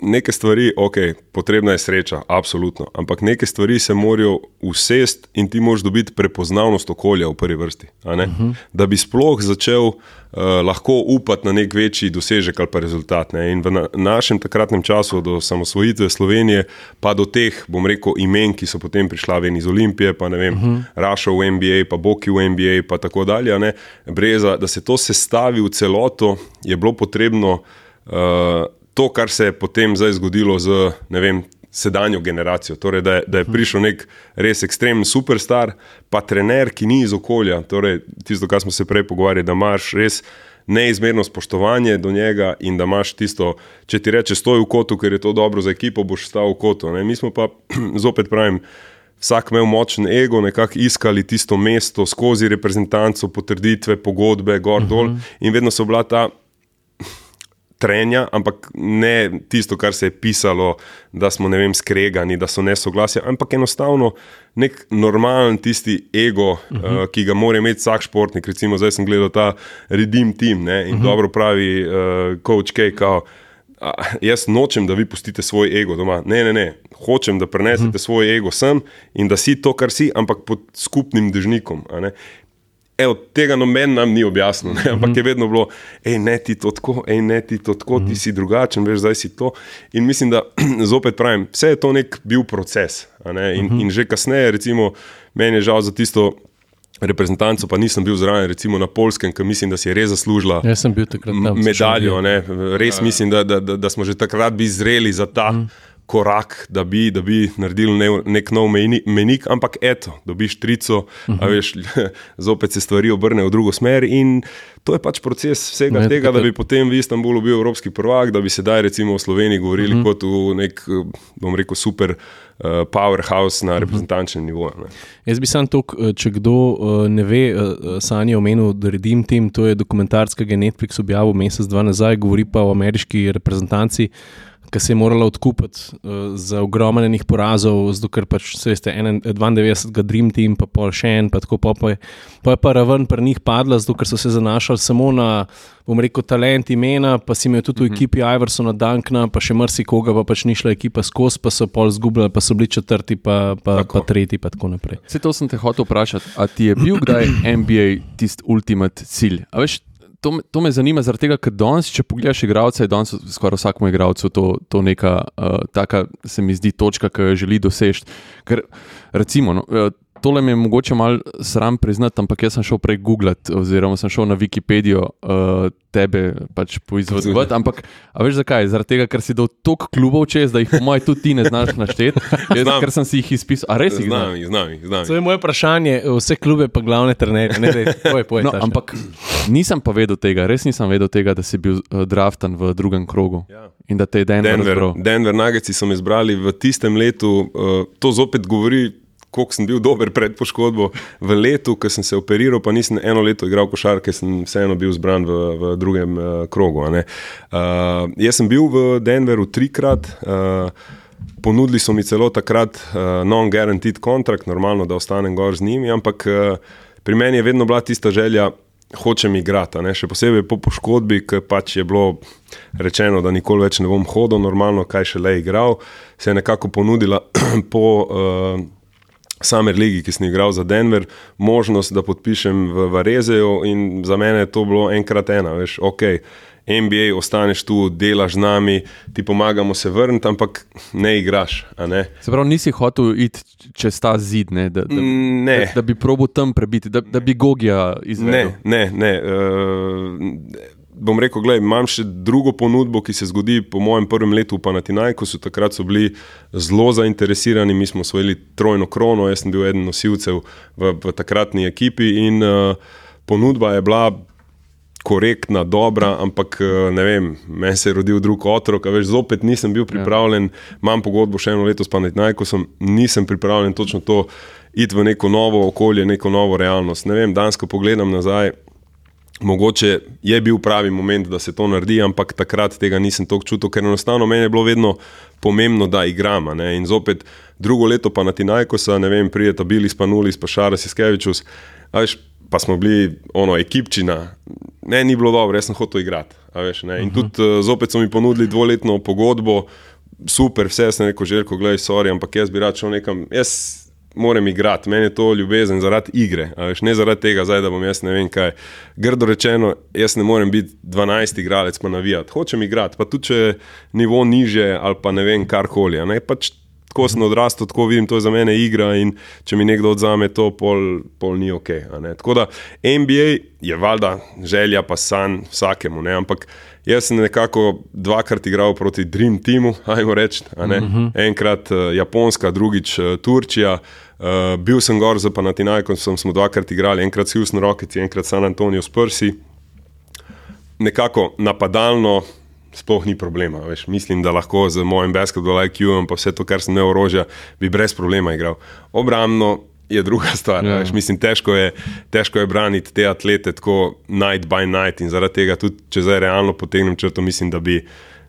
neke stvari, ok, potrebna je sreča, absolutno, ampak neke stvari se morajo usest in ti moraš dobiti prepoznavnost okolja v prvi vrsti. Uh mhm. -huh. Da bi sploh začel uh, lahko upati na nek večji dosežek ali pa rezultat. Ne? In v na našem takratnem času, do samosvojitve Slovenije, pa do teh, bom rekel, imen, ki so potem prišla ven iz Olimpije, pa ne vem, uh -huh. Raša v NBA, pa Boki v NBA, pa tako dalje, Breza, da se to sestavi v celoto, je bilo potrebno. Uh, to, kar se je potem zgodilo z vem, sedanjo generacijo. Torej, da, je, da je prišel nek res ekstremen superstar, pa trener, ki ni iz okolja. Torej, tisto, kar smo se prej pogovarjali, da imaš res neizmerno spoštovanje do njega in da imaš tisto, če ti reče, stoj v kotu, ker je to dobro za ekipo, boš stal v kotu. Ne? Mi smo pa zopet pravim. Vsak imel močen ego, nekako iskali tisto mesto skozi reprezentanco, potrditve, pogodbe, gor dol, uh -huh. in vedno so bila ta trenja, ampak ne tisto, kar se je pisalo, da smo ne vem, skregani, da so nesoglasja, ampak enostavno nek normalen tisti ego, uh -huh. uh, ki ga mora imeti vsak športnik. Recimo, zdaj sem gledal ta Redim Team ne, in uh -huh. dobro pravi uh, Coach K. Kao, a, jaz nočem, da vi pustite svoj ego doma. Ne, ne, ne. Hočem, da prenesete uh -huh. svoj ego sem in da si to, kar si, ampak pod skupnim držnikom. Evo, tega noben nam ni objasnil, ne? ampak je vedno bilo, hej, ne ti to tako, hej, ne ti to tako, ti si drugačen, veš, zdaj si to. In mislim, da zopet pravim, vse je to nek bil proces. In, in že kasneje, recimo, meni je žal za tisto. Reprezentanco pa nisem bil zraven, recimo na Polskem, ki mislim, da si je res zaslužila medaljo. Res ja. mislim, da, da, da, da smo že takrat bili zreli za ta mm korak, da bi, da bi naredil ne, nek nov meni- menik, ampak eto, dobiš trico, uh -huh. a veš, zopet se stvari obrnejo v drugo smer in to je pač proces vsega Ne, tega, da bi potem v Istanbulu bil evropski prvak, da bi sedaj recimo v Sloveniji govorili uh -huh. kot v nek, eh, bom rekel, super uh, powerhouse na reprezentančnem nivoju. Ne. Jaz bi sam to, če kdo uh, ne ve, uh, Sanje omenil, da redim tim, to je dokumentarc, ki ga je Netflix objavil mesec, dva nazaj, govori pa o ameriški reprezentanci. Ki se je morala odkupiti uh, za ogromnenih porazov, zato ker pač se veste, 92, Dream Team, pa pol še en, pa tako je, pa je pa raven pri njih padla, zato ker so se zanašali samo na, bom rekel, talent imena, pa si imel tudi v ekipi Iversona, Dunkna, pa še marsikoga, pa pač ni šla ekipa skozi, pa so pol zgubljali, pa so bili četrti, pa, pa, pa tretji, pa tako naprej. Vse to sem te hotel vprašati. A ti je bil kdaj NBA tisti ultimate cilj? A veš, to, to me zanima, zaradi tega, ker danes, če pogledaš igralce, je danes skoraj vsakemu igralcu to, to neka uh, taka, se mi zdi, točka, ki jo želi doseči. Ker recimo. No, eh, Tole mi je mogoče malo sram priznati, ampak jaz sem šel prej googlati, oziroma sem šel na Wikipedijo uh, tebe pač poizvedovati. Ampak, a veš zakaj? Zaradi tega, ker si dal toliko klubov čez, da jih po mojem tudi ti ne znaš našteti. Jaz, Znam. ker sem si jih izpisal. A res jih Z znaš? nami, z nami, z nami. To je moje vprašanje, vse klube pa glavne trenerje. Ne, dej, poj, poj, No, ampak nisem pa vedel tega, res nisem vedel tega, da si bil uh, draftan v drugem krogu Ja. in da te je Denver, Denver, izbral. Denver Nuggets so me izbrali v tistem letu. Uh, to zopet govori, koliko sem bil dober pred poškodbo. V letu, ko sem se operiral, pa nisem eno leto igral košarke, sem vseeno bil zbran v, v drugem uh, krogu. Uh, jaz sem bil v Denveru trikrat. Uh, Ponudili so mi celo takrat uh, non-guaranteed kontrakt, normalno, da ostanem gor z njimi, ampak uh, pri meni je vedno bila tista želja, hočem igrati. Še posebej po poškodbi, ki pač je bilo rečeno, da nikoli več ne bom hodil, normalno, kaj še le igral, se je nekako ponudila po. Uh, Summer League, ki sem igral za Denver, možnost, da podpišem v Varezeju, in za mene je to bilo enkrat ena, veš, ok. NBA, ostaneš tu, delaš z nami, ti pomagamo se vrniti, ampak ne igraš. Ne? Se pravi, nisi hotel iti čez ta zid, ne, da, da, Mm, ne. da, da bi probo tam prebiti, da, da bi Gogija izvedel. Ne, ne, ne. Uh, bom rekel, gledaj, imam še drugo ponudbo, ki se zgodi po mojem prvem letu v Panatinajkosu. Takrat so bili zelo zainteresirani, mi smo osvojili trojno krono, jaz sem bil eden nosilcev v, v takratni ekipi in uh, ponudba je bila. Korektna, dobra, ampak eh, ne vem, meni se je rodil drug otrok, a veš, zopet nisem bil pripravljen, imam pogodbo še eno leto s Panetnajkosom, nisem pripravljen točno to iti v neko novo okolje, neko novo realnost. Ne vem, danes, ko pogledam nazaj, mogoče je bil pravi moment, da se to naredi, ampak takrat tega nisem tako čutil, ker enostavno meni je bilo vedno pomembno, da igram. a ne. In zopet drugo leto pa na Tinajkosa, ne vem, prijeta Bilis, pa Nulis, pa Šaras, Iskevičus, veš, pa smo bili ono ekipčina. Ne, ni bilo dobro, jaz sem hotel igrati. Veš, ne. in tudi uh, zopet so mi ponudili dvoletno pogodbo, super, vse sem rekel, željko, gledaj, sorry, ampak jaz bi rad šel nekam. Jaz moram igrati, meni je to ljubezen zaradi igre, veš, ne zaradi tega, zdaj, da bom jaz ne vem kaj. Grdo rečeno, jaz ne morem biti 12 igralec pa navijati. Hočem igrati, pa tudi če nivo niže ali pa ne vem karkoli. Pač tako sem odrastel, tako vidim, to je za mene igra in če mi nekdo odzame to, pol, pol ni ok. Tako da NBA je valjda želja pa san vsakemu, ne? ampak jaz sem nekako dvakrat igral proti Dream Teamu, ajmo reči. a ne. Enkrat uh, Japonska, drugič uh, Turčija. Uh, bil sem gor za Panatinajkom, smo dvakrat igrali, enkrat s Houston Rockets, enkrat San Antonijo Spursi. Nekako napadalno, sploh ni problema. Veš. Mislim, da lahko z mojim basketball IQ-jem, pa vse to, kar sem imel orožja, bi brez problema igral. Obrambno je druga stvar. Ja. Yeah. Mislim, težko je, težko je braniti te atlete tako night by night in zaradi tega tudi, če zdaj realno potegnem črto, mislim, da bi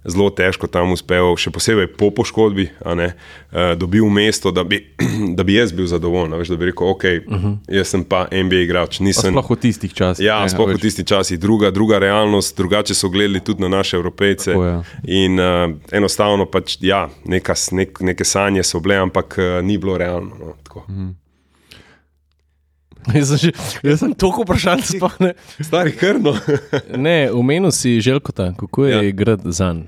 zelo težko tam uspel, še posebej po poškodbi, ne, uh, dobil mesto, da bi, da bi jaz bil zadovoljen, veš, da bi rekel, ok, uh -huh. jaz sem pa NBA igrač, nisem. Sploh v tistih časih. Ja, ne, sploh v veš. tistih časih, druga, druga realnost, drugače so gledali tudi na naše evropejce. Tako, ja. In uh, enostavno pač, ja, neka, nek, neke sanje so bile, ampak uh, ni bilo realno. No, tako. Jaz sem, že, jaz sem toliko vprašanj, sploh ne. Stari krno. Ne, omenil si Željkota, kako je Ja. igrati za njim.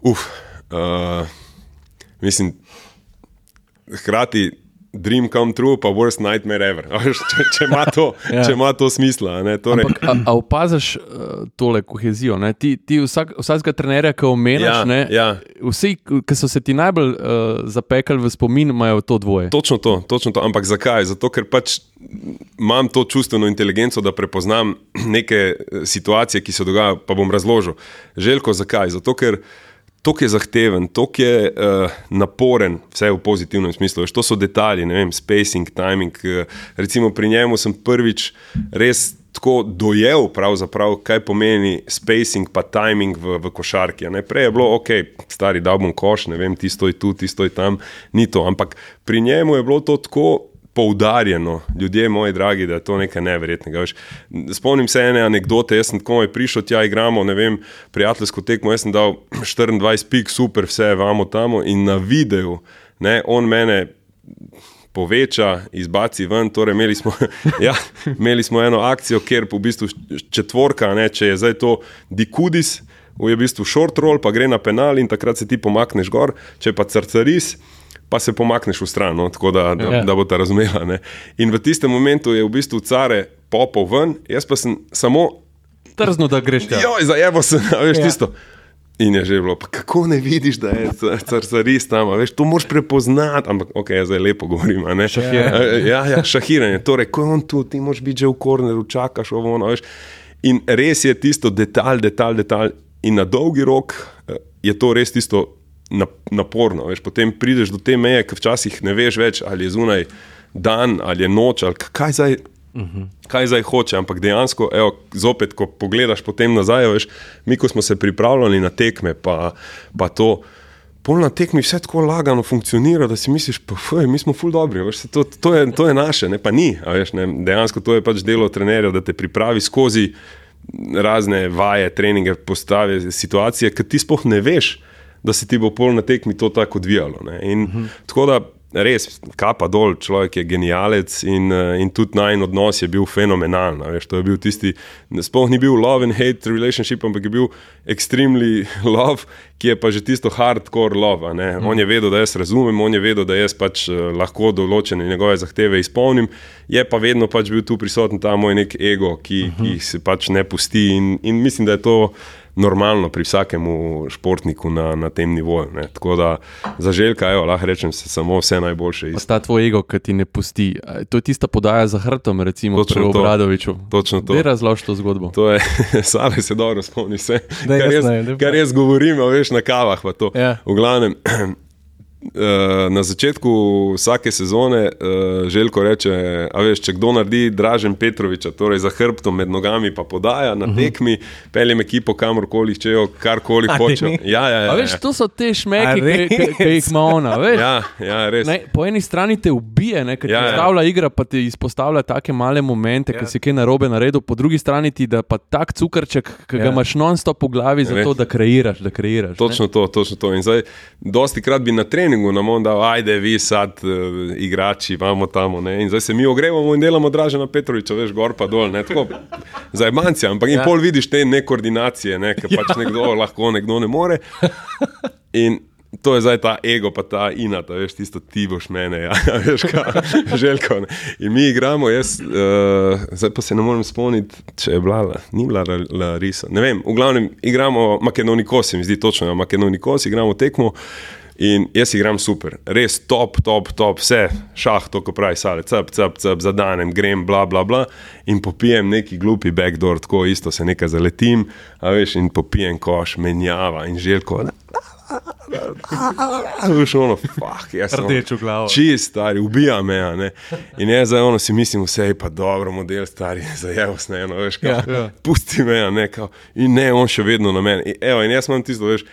Uf, uh, mislim, hkrati dream come true, pa worst nightmare ever. Če, če, ima to, Ja. če ima to smisla. ne, Torej, Ampak, a, a opaziš uh, tole kohezijo? Ne? Ti, ti vsak, vsakega trenerja, ki omenjaš, Ja, ne, ja. vsi, ki so se ti najbolj uh, zapekali v spomin, imajo to dvoje. Točno to, točno to. Ampak zakaj? Zato, ker pač imam to čustveno inteligenco, da prepoznam neke eh, situacije, ki se dogajajo. Pa bom razložil. Željko, zakaj? Zato, ker to je zahteven, to je uh, naporen, vse v pozitivnem smislu. Veš, to so detalji, ne vem, spacing, timing. Uh, recimo pri njemu sem prvič res. Tako dojel, kaj pomeni spacing, pa timing v, v košarki. Ne? Prej je bilo, ok, stari da bom koš, ne vem, ti stoj tu, ti stoj tam, ni to. Ampak pri njemu je bilo to tako poudarjeno, ljudje moji dragi, da je to nekaj neverjetnega. Veš. Spomnim se ene anekdote, jaz sem tako moj prišel tja, igramo, ne vem, prijateljsko tekmo, jaz sem dal 24 pik, super, vse vamo tamo in na videu, ne, on mene poveča, izbaci ven. Torej, imeli, smo, ja, imeli smo eno akcijo, kjer v bistvu četvorka, ne, če je zdaj to Dikudis, je v bistvu short roll, pa gre na penal in takrat se ti pomakneš gor, če pa crcaris. Pa se pomakneš v stran, no, tako da, da, Ja. da bo ta razumela. Ne. In v tistem momentu je v bistvu care popov ven, jaz pa sem samo Trzno, da greš tja. Joj, zajevo sem, a veš Ja. ja. tisto. In je že bilo, pa kako ne vidiš, da je carcaris tam, veš, to moraš prepoznati, ampak ok, jaz zdaj lepo govorim, ne. Šahiranje. Ja, ja, šahiranje, torej, ko je on tu, ti moraš biti že v korneru, čakaš ovo, ono, veš. In res je tisto detalj, detalj, detalj. In na dolgi rok eh, je to res tisto naporno. Veš. Potem prideš do te meje, ki včasih ne veš več, ali je zunaj dan, ali je noč, ali kaj zdaj. Kaj zdaj hoče, ampak dejansko, evo, zopet, ko pogledaš potem nazaj, veš, mi, ko smo se pripravljali na tekme, pa, pa to, pol na tekmi vse tako lagano funkcionira, da si misliš, pa fuj, mi smo ful dobri, veš, to, to, je, to je naše, ne pa ni. Veš, ne, dejansko to je pač delo trenerja, da te pripravi skozi razne vaje, treninge, postave, situacije, ki ti sploh ne veš, da se ti bo pol na tekmi to tako odvijalo. In, uh -huh. Tako da res, kapa dol, človek je genialec in, eh, in tudi najn odnos je bil fenomenalen. Veš, to je bil tisti, sploh ni bil love and hate relationship, ampak je bil extremely love, ki je pa že tisto hardcore love. ne. On je vedel, da jaz razumem, on je vedel, da jaz pač eh, lahko določene njegove zahteve izpolnim, je pa vedno pač bil tu prisoten ta moj nek ego, ki, uh -huh. ki se pač ne pusti in, in mislim, da je to normalno pri vsakemu športniku na, na tem nivoju. Ne. Tako da za željka, evo, lahko rečem, se samo vse najboljše. Iz... Ta tvoj ego, ki ti ne pusti. To je tista podaja za hrbtom, recimo Točno pri. Obradoviču. Točno to. Dej razloži to zgodbo. To je, sale se dobro spomni vse, Daj, kar, jaz ne kar jaz govorim, veš na kavah. Ja. V glavnem, na začetku vsake sezone uh, Željko reče, a veš, če kdo naredi Dražen Petroviča, torej za hrbtom med nogami, pa podaja na tekmi, peljem ekipo kamorkoli, če jo karkoli A, hoče. ni? Ja, ja, ja, A veš, ja. to so te res? ki jih ima ona. veš. Ja, ja, res. Ne, po eni strani te ubije, ker ti Ja, ja. igra, pa ti izpostavlja take male momente, Ja. ki si kaj narobe naredil, po drugi strani ti da pa tak cukrček, ki ga Ja. imaš non-stop v glavi, zato Res. da kreiraš. Da kreiraš ne. Točno to, točno to. In zdaj, dosti krat bi na treningu nam on dal, ajde, vi sad, uh, igrači, imamo tamo. Ne? In zdaj se mi ogrevamo in delamo Dražena Petroviča, veš, gor pa dol, ne tako. Za emancija, ampak ja. in Ja. pol vidiš te nekoordinacije, ne? ker pač nekdo lahko, nekdo ne more. In to je zdaj ta ego, pa ta inata, veš, tisto ti boš mene, ja, veš, kaj, željko. Ne? In mi igramo, jaz, uh, zdaj pa se ne morem spomniti, če je bila, La- ni bila La- Larisa. Ne vem, v glavnem igramo Makedonikos, se mi zdi točno, ja, Makedonikos, igramo tekmo. In jaz igram super, res top, top, top, vse, šah, to, ko pravi, sale, cep, cep, cep, zadanem, grem, bla, bla, bla. In popijem neki glupi backdoor, tako isto se nekaj zaletim, a veš, in popijem koš, menjava in željko. Veš, ono, fuck, jaz sem. Rdečo glavo. Čist, stari, ubija me. a ne. In jaz zdaj ono si mislim, vse je pa dobro, model, stari, zajevo sne, no, veš, kao, Ja. ja. pusti me, a ne, kao, in ne, on še vedno na meni. In, evo, in jaz imam tisto, veš,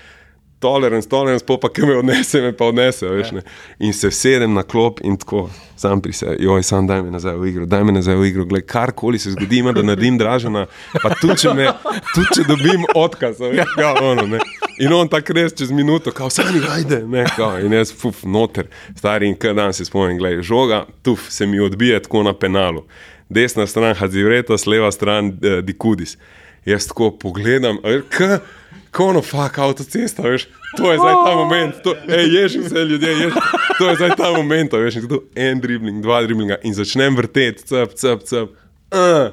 tolerance, tolerance, pol pa ki me odnese, me pa odnese, veš, ne. In se sedem na klop in tako, sam pri sebi, joj, sam daj me nazaj v igro, daj me nazaj v igro, gled, karkoli se zgodi, ima, da naredim dražena, pa tudi če, me, tudi če dobim odkaz, veš, kao, ono, ne. In on tako res čez minuto, kao, sami, ajde, ne, kao, in jaz, fuf, noter, stari in kaj dan se spomnim, gled, žoga, tuf, se mi odbije tako na penalu. Desna stran Hadzivretas, leva stran uh, Dikudis. Jaz tako pogledam, veš, kaj, kono fuck avtocesta, veš, to je zdaj ta moment, to, ej, ježi se ljudje, ježi, to je zdaj ta moment, veš, in to en dribling, dva driblinga in začnem vrteti, cep, cep, cep. Uh,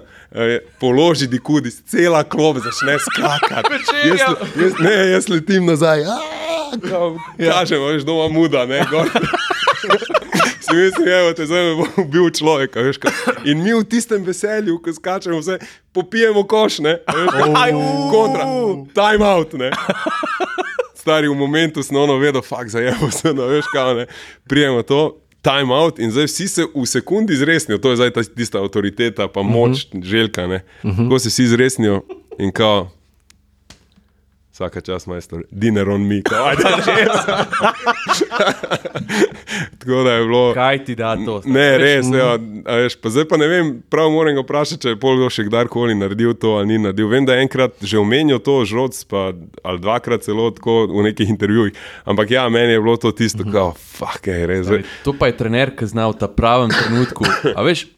položi dikudi, cela klop začne skakati. Jaz, jaz, ne, jaz letim nazaj. "Aaa", kao, Kažem, veš, doma muda, ne, gor. Si mislim, evo, te zdaj bo ubil človek, veš. Kaj. In mi v tistem veselju, ko skačemo, vse popijemo koš, ne, veš, kaj, kontra, time out, ne. Stari v momentu smo ono vedo, fakt zajevo se, no, veš kaj, ne. Prijemo to, time out in zdaj vsi se v sekundi zresnijo, to je zdaj ta, tista avtoriteta, pa moč, uh -huh. željka, ne. Uh -huh. Ko se vsi zresnijo in kao, Vsaka čas, majstor, dinner on me, kao, ajde, čez. Tako da je bilo. Kaj ti da to? Ne, res, ja, a veš, pa zdaj pa ne vem, prav moram ga vprašati, če je pol kdo še kdarkoli naredil to ali ni naredil. Vem, da je enkrat že omenil to žroc, pa ali dvakrat celo tako v nekih intervjujih. Ampak ja, meni je bilo to tisto, kao, fuck, je res. Zdaj, To pa je trener, ki zna v ta pravem trenutku. A veš,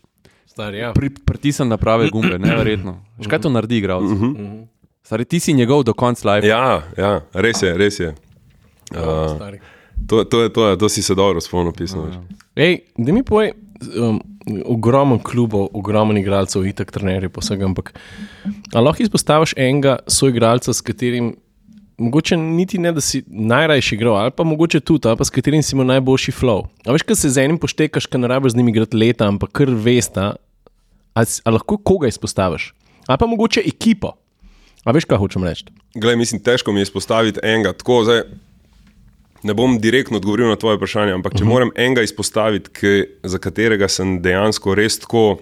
Star, ja. pri, pritisnem na prave gumbe, neverjetno. Veš, kaj to naredi, igralec? Stari, ti si njegov do konca life. ja, ja, res je, res je. Uh, to, to, je, to, je, to si se dobro spomnil, pismo. Ja. Ej, da mi povej, um, ogromno klubov, ogromno igralcev, itak trenerjev, pa vsega, ampak lahko izpostaviš enega soigralca, s katerim, mogoče niti ne, da si najrajši igral, ali pa mogoče tudi, ali pa s katerim si imel najboljši flow. A veš, kaj se z enim poštekaš, kaj ne rabiš z njim igrati leta, ampak kar vesta, a, s- a lahko koga izpostaviš? Ali pa mogoče ekipo. A veš, kaj hočem reči? Glej, mislim, težko mi je izpostaviti enega. Tako, zdaj, ne bom direktno odgovoril na tvoje vprašanje, ampak če uh -huh. moram enega izpostaviti, ki, za katerega sem dejansko res tako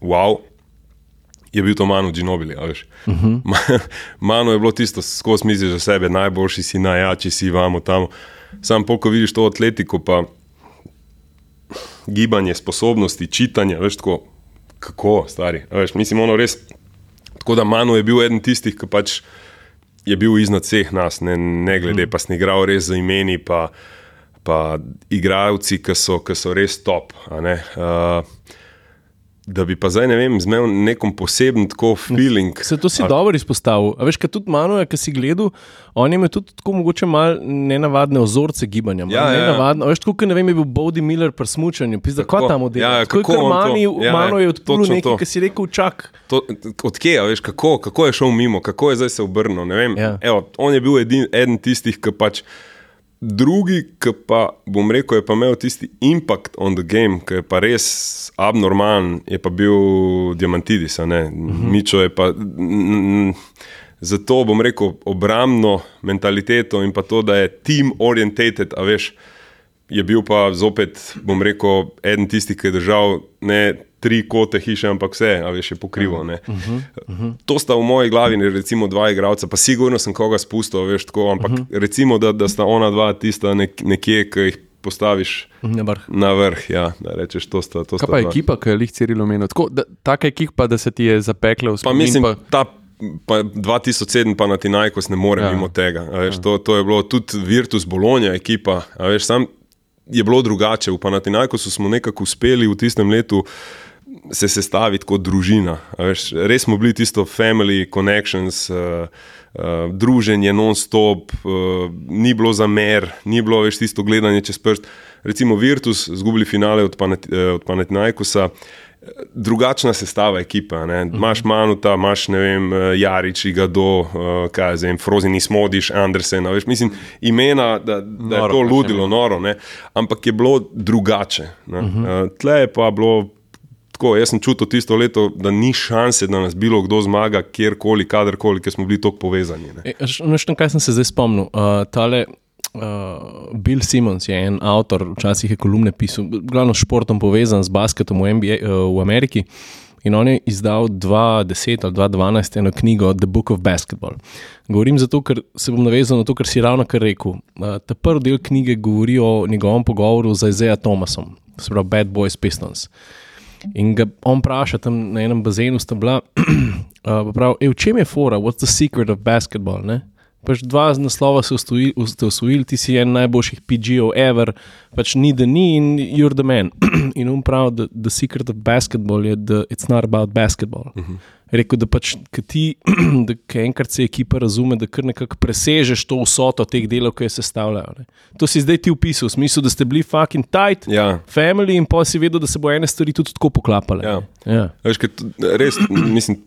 wow, je bil to Manu veš. Uh -huh. Manu je bilo tisto, skozi misliš za sebe, najboljši si, najjači si, vamo tam. Sam pol, ko vidiš to atletiko, pa gibanje, sposobnosti, čitanje, veš tako, kako, stari. Veš, mislim, ono res. Tako da Manu je bil eden tistih, ki pač je bil iznad vseh nas, ne, ne glede, pa sem igral res za imeni, pa, pa igralci, ki so, ki so res top. Uh, da bi pa zdaj, ne vem, zmel nekom poseben tako feeling. Se to si dobro izpostavil. A veš, kaj tudi Mano je, ki si gledal, on je imel tudi tako mogoče malo nenavadne ozorce gibanja. Ja, ja, ja. nenavadno. A Veš, tako, kot ne vem, je bil Bodi Miller pri smučanju, Tako. kaj tam odela. Ja, ja, tako kako kar Mani, ja, ja, Mano je odprl nekaj, ki si rekel, čak. To, odkje, veš, kako, kako je šel mimo, kako je zdaj se obrnil. ne vem. Ja. Evo, on je bil edin, eden tistih, ki pač. Drugi, ki pa bom rekel, je pa imel tisti impact on the game, ki je pa res abnormalen, je pa bil Diamantidis. Uh -huh. Mičo je pa. mm, Zato bom rekel obrambno mentaliteto in pa to, da je team orientated, a veš, je bil pa zopet, bom rekel, eden tistih, ki je držal ne tri kote hiše, ampak vse, a veš, je pokrival. Uh -huh, uh -huh. To sta v moji glavi, ne, recimo, dva igralca, pa sigurno sem koga spustil, veš, tako, ampak uh -huh. recimo, da, da sta ona dva tista nek, nekje, ki jih postaviš Na vrh. na vrh, ja, da rečeš, to sta. To Kaj sta pa dva. ekipa, ki je lih Cirilo da, taka ekipa, da se ti je zapekla v Pa spomin. mislim, pa, ta pa 2007 pa na Tinajkos ne more Ja. mimo tega. Veš, ja. to, to je bilo tudi Virtus Bologna ekipa. Veš, sam je bilo drugače. V Panatinajkosu smo nekako uspeli v tistem letu se sestaviti kot družina. Veš, res smo bili tisto family connections. Uh, Uh, druženje non-stop, uh, ni bilo zamer, ni bilo več tisto gledanje čez prst. Recimo Virtus, izgubili finale od, Panat, eh, od Panatinajkosa, drugačna sestava ekipe. ne. Imaš Manuta, imaš ne vem, Jarič, Igado, uh, kaj zdaj, Frozini Smodiš, Andersen, veš, mislim, imena, da, da je Noro, to pač, ludilo, noro, ne. ampak je bilo drugače. Uh -huh. uh, tle je pa bilo. Tako, jaz sem čutil tisto leto, da ni šanse, da nas bilo kdo zmaga, kjerkoli, kadarkoli, ker smo bili tako povezani. Ne. E, Veš, na kaj sem se zdaj spomnil? Uh, tale, uh, Bill Simmons je en avtor, včasih je kolumne pisal, glavno s športom povezan z basketom v, NBA, uh, v Ameriki. In on je izdal 2010 ali 2012 eno knjigo The Book of Basketball. Govorim zato, ker se bom navezal na to, kar si ravno kar rekel. Uh, ta prvi del knjige govori o njegovem pogovoru z Isaiah Thomasom, se pravi Bad Boys Pistons. In ga on vpraša tam na enem bazenu, sta bila, uh, prav, e, v čem je fora, what's the secret of basketball? Ne? Pač dva z naslova ste osvojili, osvojili, ti si en najboljših PG-ov ever, pač ni da ni in you're the man. in um prav, da the secret of basketball je, da it's not about basketball. Uh -huh. Rekel, da pač, ki ti, da enkrat se ekipa razume, da kar nekako presežeš to vsoto teh delov, ki se sestavljajo. Ne. To si zdaj ti upisal, v smislu, da ste bili fucking tight, Ja. family in pa si vedel, da se bo ene stvari tudi tako poklapale. Ja. Ja. Veš, t- res, mislim,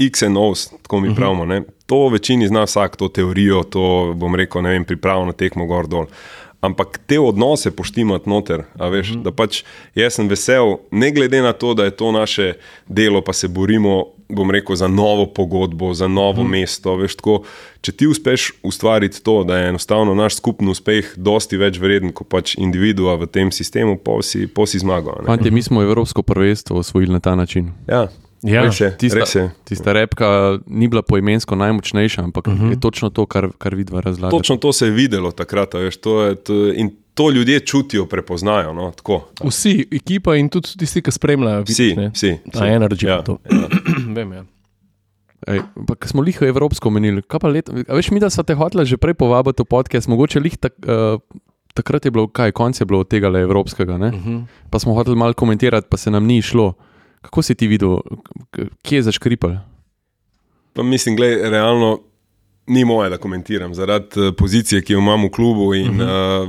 X and O's, tako mi pravimo. Ne? To večini zna vsak, to teorijo, to bom rekel, ne vem, pripravo na tekmo gor dol. Ampak te odnose poštimati noter, veš, da pač jaz sem vesel, ne glede na to, da je to naše delo, pa se borimo, bom rekel, za novo pogodbo, za novo mesto. Veš, tako, če ti uspeš ustvariti to, da je enostavno naš skupni uspeh dosti več vreden kot pač individua v tem sistemu, pa si, pa si zmagal. Fantje, mi smo Evropsko prvenstvo osvojili na ta način. Ja, Ja. res je. Tista, res je. tista repka ni bila poimensko najmočnejša, ampak uh -huh. je točno to, kar, kar vidva razlagati. Točno to se je videlo takrat, a veš, to je, to, in to ljudje čutijo, prepoznajo. No, tako. Vsi, ekipa in tudi tisti, ki spremljajo, Vsi, vidiš, ne? vsi. Ta energy ja, pa to. ja. Vem, ja. Ej, pa, ko smo liho evropsko omenili, kaj pa leto? a Veš, mi da so te hotela že prej povabiti v podcast, mogoče lih tak, uh, takrat je bilo, kaj, konc je bilo od tega le evropskega, ne? Uh -huh. pa smo hoteli malo komentirati, pa se nam ni išlo. Kako si ti videl, kje je zaškripal? Pa mislim, da realno ni moje, da komentiram, zaradi eh, pozicije, ki jo imam v klubu in uh -huh. uh,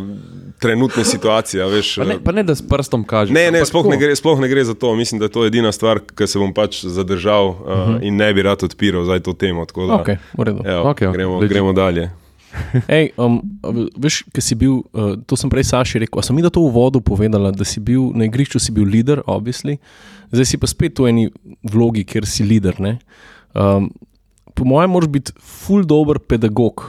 trenutne situacije. Veš, Pa ne, pa ne da s prstom kažeš. Ne, ne, sploh tako. ne, gre, sploh ne gre za to. Mislim, da je to edina stvar, ki se bom pač zadržal uh, uh -huh. in ne bi rad odpiral za to temo. Da, Ok, v redu. evo, okej, gremo, legit. gremo dalje. Ej, um, veš, ki si bil, uh, to sem prej Saši rekel, a sem mi da to v vodu povedala, da si bil na igrišču, si bil leader, obvisli, zdaj si pa spet v eni vlogi, kjer si ne. Um, po mojem, moraš biti ful dober pedagog.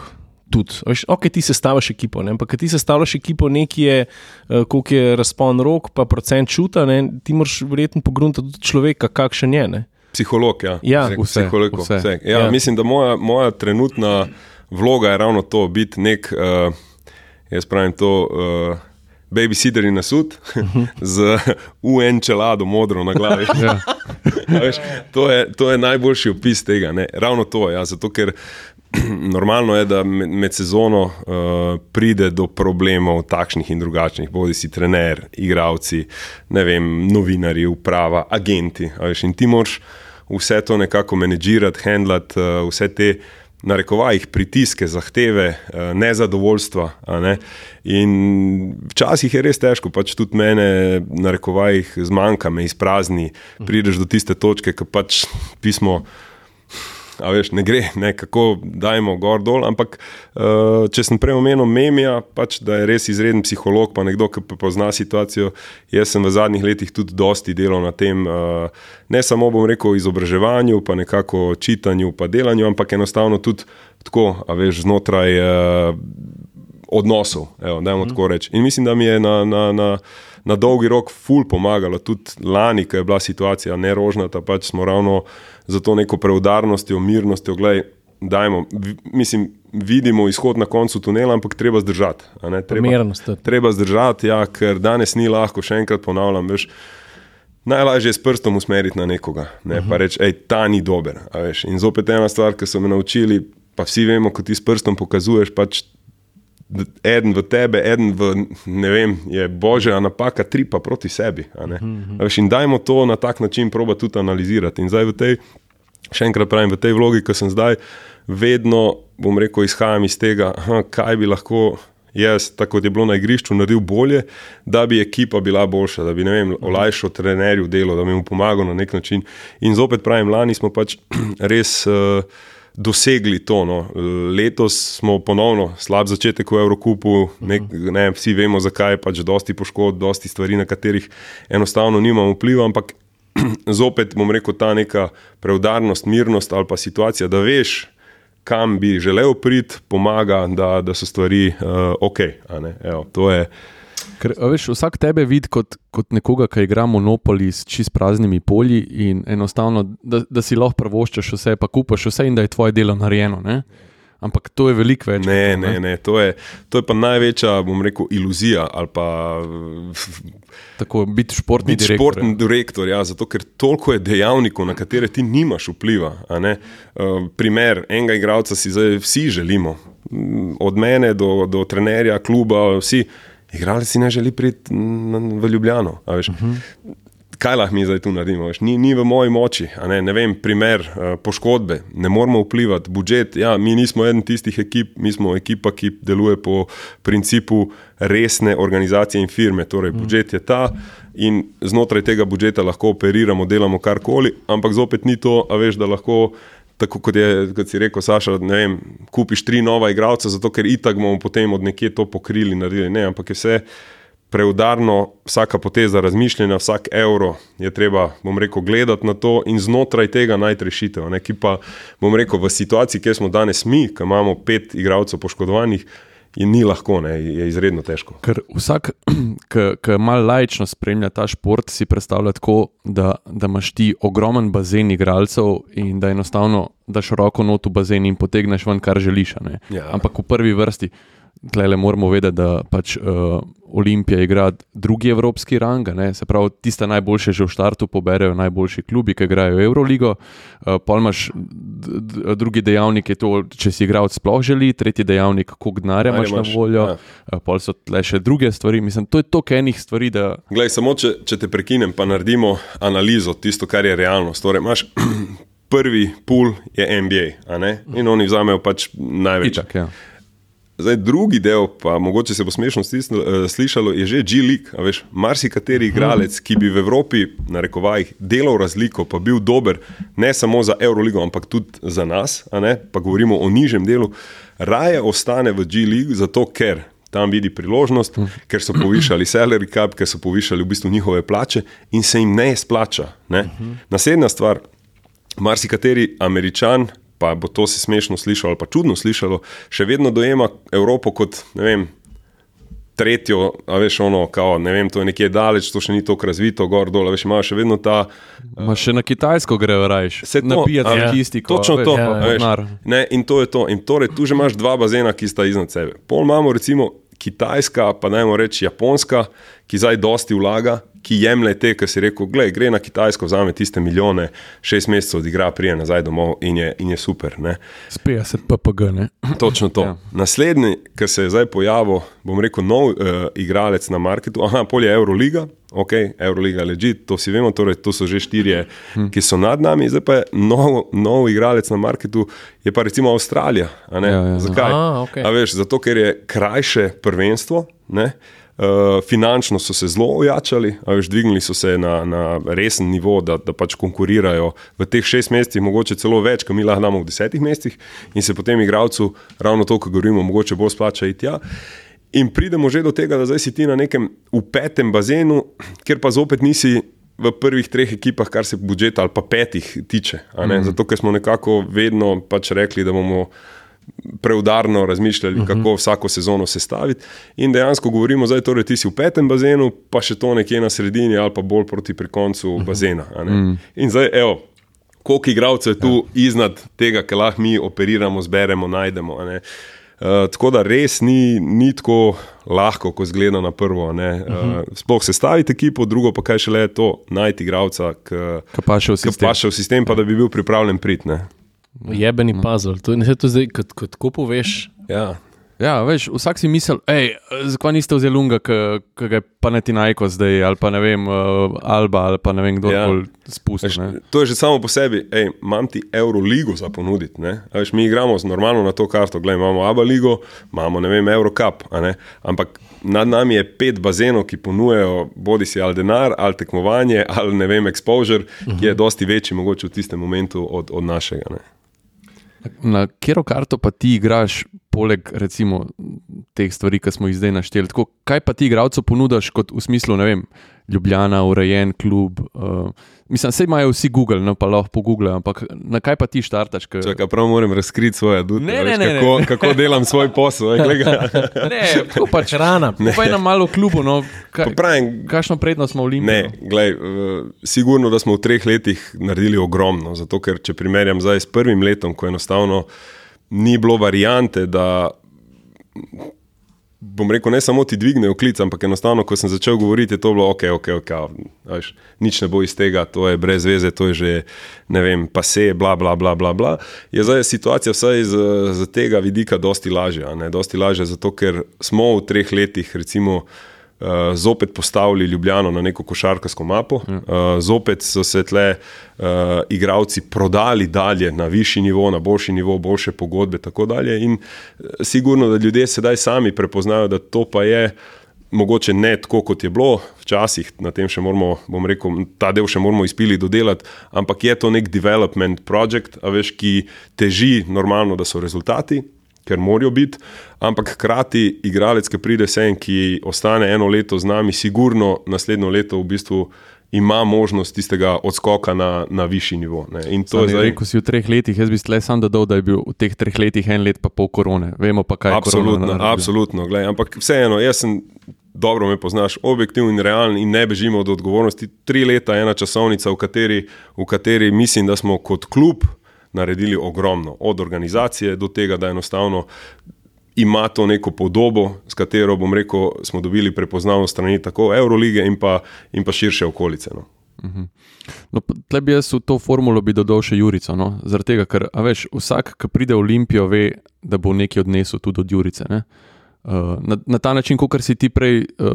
Tudi. Veš, ok, ti sestavljaš ekipo, ne? ampak ti sestavljaš ekipo, nekje je, uh, koliko je razpon rok, pa procent čuta, ne? ti moraš verjetno pogruntati tudi človeka, kakšen je. Ne? Psiholog, ja. Ja, vse, psiholog, vse. vse. Ja, Ja. ja. Mislim, da moja, moja trenutna vloga je ravno to, biti nek, uh, jaz pravim to, uh, babysitter in nasud z UN čelado modro na glavi. Ja. Veš, to, je, to je najboljši opis tega. Ne? Ravno to je. Ja, zato, ker normalno je, da med, med sezono uh, pride do problemov takšnih in drugačnih, bodi si trener, igravci, ne vem, novinari, uprava, agenti. Veš, in ti moraš vse to nekako menedžirati, handlati, uh, vse te. Na rekovajih pritiske, zahteve, eh, nezadovoljstva. Ne? In včasih je res težko, pač tudi mene, na rekovajih, zmanjka, me izprazni, prideš do tiste točke, ki pač pismo. A veš, ne gre, ne, kako dajmo gor dol. Ampak, uh, če sem prej omenil Memija, pač, da je res izreden psiholog, pa nekdo, ki pozna situacijo. Jaz sem v zadnjih letih tudi dosti delal na tem, uh, ne samo bom rekel, izobraževanju, pa nekako čitanju, pa delanju, ampak enostavno tudi tako, a veš, znotraj. Uh, Odnosov, evo, dajmo tako reči. In mislim, da mi je na, na, na, na dolgi rok ful pomagalo, tudi lani, ko je bila situacija nerožnata, pač smo ravno za to neko preudarnostjo, mirnostjo, gledaj, dajmo, mislim, vidimo izhod na koncu tunela, ampak treba zdržati. Treba, Primernost. tudi. treba zdržati, ja, ker danes ni lahko, še enkrat ponavljam, veš. Najlažje je s prstom usmeriti na nekoga, ne, uh -huh. pa reči, hej, ta ni dober. In zopet ena stvar, ki so me naučili, pa vsi vemo, ko ti s prstom pokazuješ, pač eden v tebe, eden v ne vem, je božja napaka, tri pa proti sebi. ne. A Veš, in dajmo to na tak način proba tudi analizirati. In zdaj v tej, še enkrat pravim, v tej vlogi, ki sem zdaj, vedno, bom rekel, izhajam iz tega, aha, kaj bi lahko. Jaz, tako kot je bilo na igrišču, naredil bolje, da bi ekipa bila boljša, da bi vem, olajšal trenerju delo, da bi mu pomagal na nek način. In zopet pravim, lani smo pač res uh, dosegli to. No. Letos smo ponovno slab začetek v Evropi, ne, ne, vsi vemo, zakaj je pač dosti poškodb, dosti stvari, na katerih enostavno nimamo vpliva, ampak zopet bom rekel, ta neka preudarnost, mirnost ali pa situacija, da veš, kam bi želel priti, pomaga, da, da so stvari uh, ok. a ne. Evo, to je. Ker, veš, vsak tebe vidi kot, kot nekoga, ki igra monopoli s čist praznimi polji in enostavno, da, da si lahko prvoščaš vse, pa kupaš vse in da je tvoje delo narejeno. Ne? Ampak to je veliko več. Ne, ne, ne. To, je, to je pa največja, bom rekel, iluzija pa Tako biti športni biti direktor. športni direktor. Ja, zato, ker toliko je dejavnikov, na katere ti nimaš vpliva. ne. Uh, primer enega igralca si zdaj vsi želimo, od mene do, do trenerja, kluba, vsi. Igralec si ne želi priti v Ljubljano. a veš. Kaj lahko mi zdaj tu naredimo? Veš? Ni, ni v moji moči. Ne, ne vem, primer uh, poškodbe, ne moramo vplivati, budžet. Ja, mi nismo eden tistih ekip, mi smo ekipa, ki deluje po principu resne organizacije in firme. Torej, budžet je ta in znotraj tega budžeta lahko operiramo, delamo karkoli, ampak zopet ni to, a veš, da lahko. Tako kot, je, kot si rekel, Saša, ne vem, kupiš tri nova igralca, zato ker itak bomo potem od nekje to pokrili, naredili. Ne, ampak je vse preudarno, vsaka poteza razmišljanja, vsak evro je treba, bom rekel, gledati na to in znotraj tega najti rešitev. Ne, ki pa, bom rekel, v situaciji, kjer smo danes mi, ki imamo pet igralcev poškodovanih, in ni lahko, ne, je izredno težko. Ker vsak, ki malo lajčno spremlja ta šport, si predstavlja tako, da, da imaš ti ogromen bazen igralcev in da enostavno daš roko not v bazen in potegneš ven, kar želiš. Ja. Ampak v prvi vrsti, tle moramo vedeti, da pač uh, Olimpija igra drugi evropski rang, ne. se pravi, tiste najboljše že v štartu poberejo najboljši klubi, ki igrajo Euroligo. Uh, pol imaš d- drugi dejavnik, je to, če si igralec sploh želi, tretji dejavnik, koliko denarja Denarja imaš na imaš, voljo. ja. Uh, pol so tle še druge stvari. Mislim, to je toliko enih stvari, da Glej, samo če, če te prekinem, pa naredimo analizo, tisto, kar je realnost. Torej, imaš prvi pool je NBA, in oni vzamejo pač največ. itak. Ja. Zdaj, drugi del, pa mogoče se bo smešno stisnil, uh, slišalo, je že G-League. veš, Marsikateri igralec, ki bi v Evropi, na rekovajih, delal razliko, pa bil dober, ne samo za Euroligo, ampak tudi za nas, pa govorimo o nižjem delu, raje ostane v G-League, zato ker tam vidi priložnost, ker so povišali salary cap, ker so povišali v bistvu njihove plače in se jim ne splača. Ne. Naslednja stvar, marsikateri američan, pa bo to se smešno slišalo ali pa čudno slišalo, še vedno dojema Evropo kot ne vem. Tretjo, a veš, ono, kao, ne vem, to je nekje daleč, to še ni tako razvito, gor dol, veš, imajo še vedno ta. Ma še na Kitajsko grejo rajš, Se to, napijati a, ja. kistiko. Točno veš, to, ja, ja. veš, ne, in to je to. In torej, tu že imaš dva bazena, ki sta iznad sebe. Pol imamo recimo Kitajska, pa najmo reči Japonska, ki zdaj dosti vlaga, ki jemlje te, ki si rekel, gledaj, gre na Kitajsko, vzame tiste milijone, šest mesecev odigra, prije nazaj domov in je, in je super. Ne. S 50 PPG. Ne? Točno to. Ja. Ja. Naslednji, ki se je zdaj pojavil, bom rekel, nov uh, igralec na marketu, aha, pol je Euroliga, ok, Euroliga leži, to vsi vemo, torej to so že štirje, hm. ki so nad nami, zdaj pa je nov, nov igralec na marketu, je pa recimo Avstralija. a ne. Ja, ja. Zakaj? A, okej. A veš, zato, ker je krajše prvenstvo. Ne? Uh, finančno so se zelo ojačali, veš, dvignili so se na, na resen nivo, da, da pač konkurirajo v teh šest mesecih, mogoče celo več, kot mi lahko damo v desetih mesecih, in se potem igralcu, ravno to, ko govorimo, mogoče bolj splača iti tja. In pridemo že do tega, da zdaj si ti na nekem v petem bazenu, kjer pa zopet nisi v prvih treh ekipah, kar se budžeta ali pa petih tiče. a ne. Zato, ker smo nekako vedno pač rekli, da bomo preudarno razmišljali, uh -huh. kako vsako sezono sestaviti. In dejansko govorimo, da torej ti si v petem bazenu, pa še to nekje na sredini ali pa bolj proti pri koncu uh -huh. bazena. a ne. Mm. In zdaj, evo, koliko igralcev je tu ja. iznad tega, kar lahko mi operiramo, zberemo, najdemo. ne. Uh, tako da res ni, ni tako lahko, kot zgleda na prvo. Uh -huh. uh, sploh sestaviti ekipo, drugo pa kaj šele to, najti igralca, Ki pa še v sistem. pa da bi bil pripravljen priti. ne. Jebeni puzzle. To, ne, to zdaj, kot, kot ko poveš. Ja. Ja, veš, vsak si misli, hej, zakaj niste vzeli lunga, ki ga je pa ne ti najko zdaj, ali pa ne vem, uh, Alba, ali pa ne vem, kdo Ja. bolj spusti. Veš, ne. to je že samo po sebi, ej, imam ti Euroligo za ponuditi. Veš, mi igramo z- normalno na to karto, Glej, imamo Abu Ligo, imamo ne vem, Eurocup, a ne. ampak nad nami je pet bazenov, ki ponujajo bodi si ali denar, ali tekmovanje, ali ne vem, exposure, uh -huh. ki je dosti večji mogoče v tistem momentu od, od našega. Ne. Na katero karto pa ti igraš, poleg recimo teh stvari, ki smo jih zdaj našteli? Tako, kaj pa ti igralcu ponudiš, kot v smislu, ne vem, Ljubljana, urejen klub? Uh, mislim, vse imajo vsi Google, no pa lahko pogooglajo, ampak na kaj pa ti štartaš? Ke... Čakaj, prav moram razkriti svoje adute, Ne, ne, ne, kako, ne. kako delam svoj posel. ga. Ne, tako pač Hrana. Pa je na malo klubu, no, kaj, pravim, kakšno prednost smo v Olimpiji? Ne, glej, uh, sigurno, da smo v treh letih naredili ogromno. Zato, ker če primerjam zdaj s prvim letom, ko enostavno ni bilo variante, da bom rekel, ne samo ti dvignejo klic, ampak enostavno, ko sem začel govoriti, je to bilo ok, ok, ok, veš, nič ne bo iz tega, to je brez veze, to je že, ne vem, pa se, bla, bla, bla, bla, bla. Je zdaj situacija vsaj z, z tega vidika dosti lažja, ne, dosti lažja, zato ker smo v treh letih, recimo, uh, zopet postavili Ljubljano na neko košarkarsko mapo, uh, zopet so se tle uh, igravci prodali dalje na višji nivo, na boljši nivo, boljše pogodbe in tako dalje. In sigurno, da ljudje sedaj sami prepoznajo, da to pa je. Mogoče ne tako, kot je bilo, včasih na tem še moramo, bom rekel, ta del še moramo izpili dodelati, ampak je to nek development project, veš, ki teži normalno, da so rezultati, ker morajo biti, ampak hkrati igralec, ki pride sem, ki ostane eno leto z nami, sigurno naslednjo leto v bistvu. Ima možnost tistega odskoka na, na višji nivo. Zdaj, ko si v treh letih, jaz bi le sam dodal, da je bil v teh treh letih en let, pa pol korone. Vemo pa, kaj je absolutno. Absolutno, gled, ampak vseeno, jaz sem dobro me poznaš, objektivni in realni in ne bežimo od odgovornosti. Tri leta, ena časovnica, v kateri, v kateri mislim, da smo kot klub naredili ogromno, od organizacije do tega, da enostavno ima to neko podobo, s katero bomo rekel, smo dobili prepoznavnost strani tako Eurolige in pa, in pa širše okolice. No. Mhm. No, Tle bi jaz v to formulo dodal še Jurico. No? Zaradi tega, ker veš, vsak, ki pride v Olimpijo, ve, da bo nekaj odnesel tudi od Jurice. Uh, na, na ta način, kot si ti prej uh,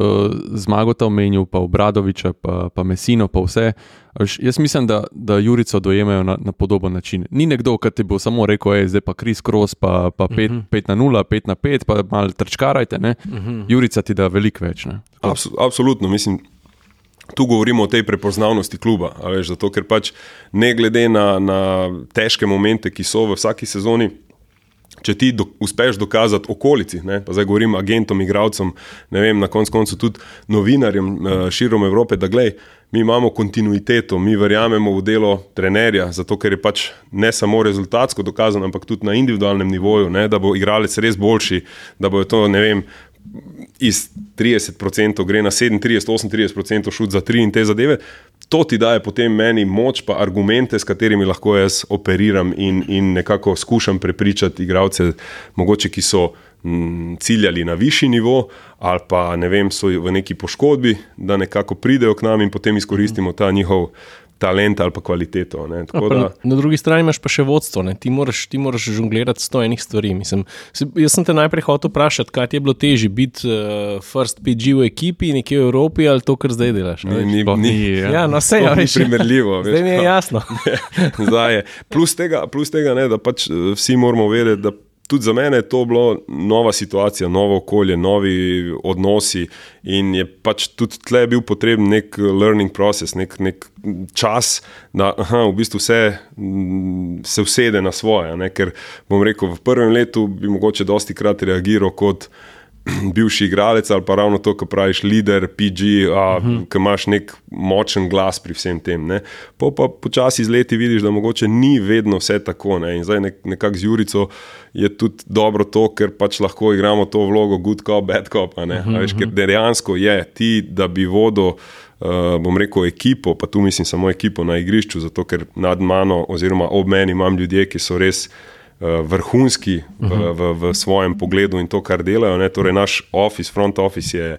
zmagota omenil, pa Obradoviča, pa, pa Mesino, pa vse. Veš, jaz mislim, da, da Jurico dojemajo na, na podoben način. Ni nekdo, ki ti bo samo rekel, da je zdaj pa Kris Kroos, pa 5 uh -huh. na 0, 5 na 5, pa malo trčkarajte. Uh mhm. -huh. Jurica ti da veliko več. Abs absolutno, mislim. Tu govorimo o tej prepoznavnosti kluba, veš, zato ker pač ne glede na, na težke momente, ki so v vsaki sezoni, če ti do, uspeš dokazati okolici, ne, pa zdaj govorim agentom, igravcem, ne vem, na koncu koncu tudi novinarjem uh, širom Evrope, da glej, mi imamo kontinuiteto, mi verjamemo v delo trenerja, zato ker je pač ne samo rezultatsko dokazano, ampak tudi na individualnem nivoju, ne, da bo igralec res boljši, da bo to, ne vem, iz 30% gre na 37, 38% šut za tri in te zadeve. To ti daje potem meni moč, pa argumente, s katerimi lahko jaz operiram in, in nekako skušam prepričati igralce, mogoče ki so m, mm, ciljali na višji nivo ali pa ne vem, so v neki poškodbi, da nekako pridejo k nam in potem izkoristimo ta njihov talent ali pa kvaliteto. Ne, no, da... Na drugi strani imaš pa še vodstvo, ti moraš, ti moraš žonglirati sto enih stvari. Mislim, jaz sem te najprej hotel vprašati, kaj ti je bilo težje biti uh, first PG v ekipi, nekje v Evropi ali to, kar zdaj delaš. Ni, ni, ni, ja. Ja, no, vse, ja, ni primerljivo. Zdaj mi je jasno. zdaj je. Plus tega, plus tega ne, da pač eh, vsi moramo vedeti tudi za mene je to bilo nova situacija, novo okolje, novi odnosi. In je pač tudi tle bil potreben nek learning process, nek, nek čas, da aha, v bistvu vse se usede na svoje. Ne? Ker bom rekel, v prvem letu bi mogoče dosti krat reagiral kot. bivši igralec ali pa ravno to, kar praviš, leader, PG, a, uh mhm. -huh. ki imaš nek močen glas pri vsem tem. Ne. Po pa počasi z leti vidiš, da mogoče ni vedno vse tako. Ne. In zdaj nek, nekako z Jurico je tudi dobro to, ker pač lahko igramo to vlogo good cop, bad cop. Uh -huh, veš, ker dejansko je ti, da bi vodil. Uh, bom rekel, ekipo, pa tu mislim samo ekipo na igrišču, zato ker nad mano, oziroma ob meni, imam ljudi, ki so res vrhunski v, v, v svojem pogledu in to, kar delajo. Ne? Torej, naš office, front office je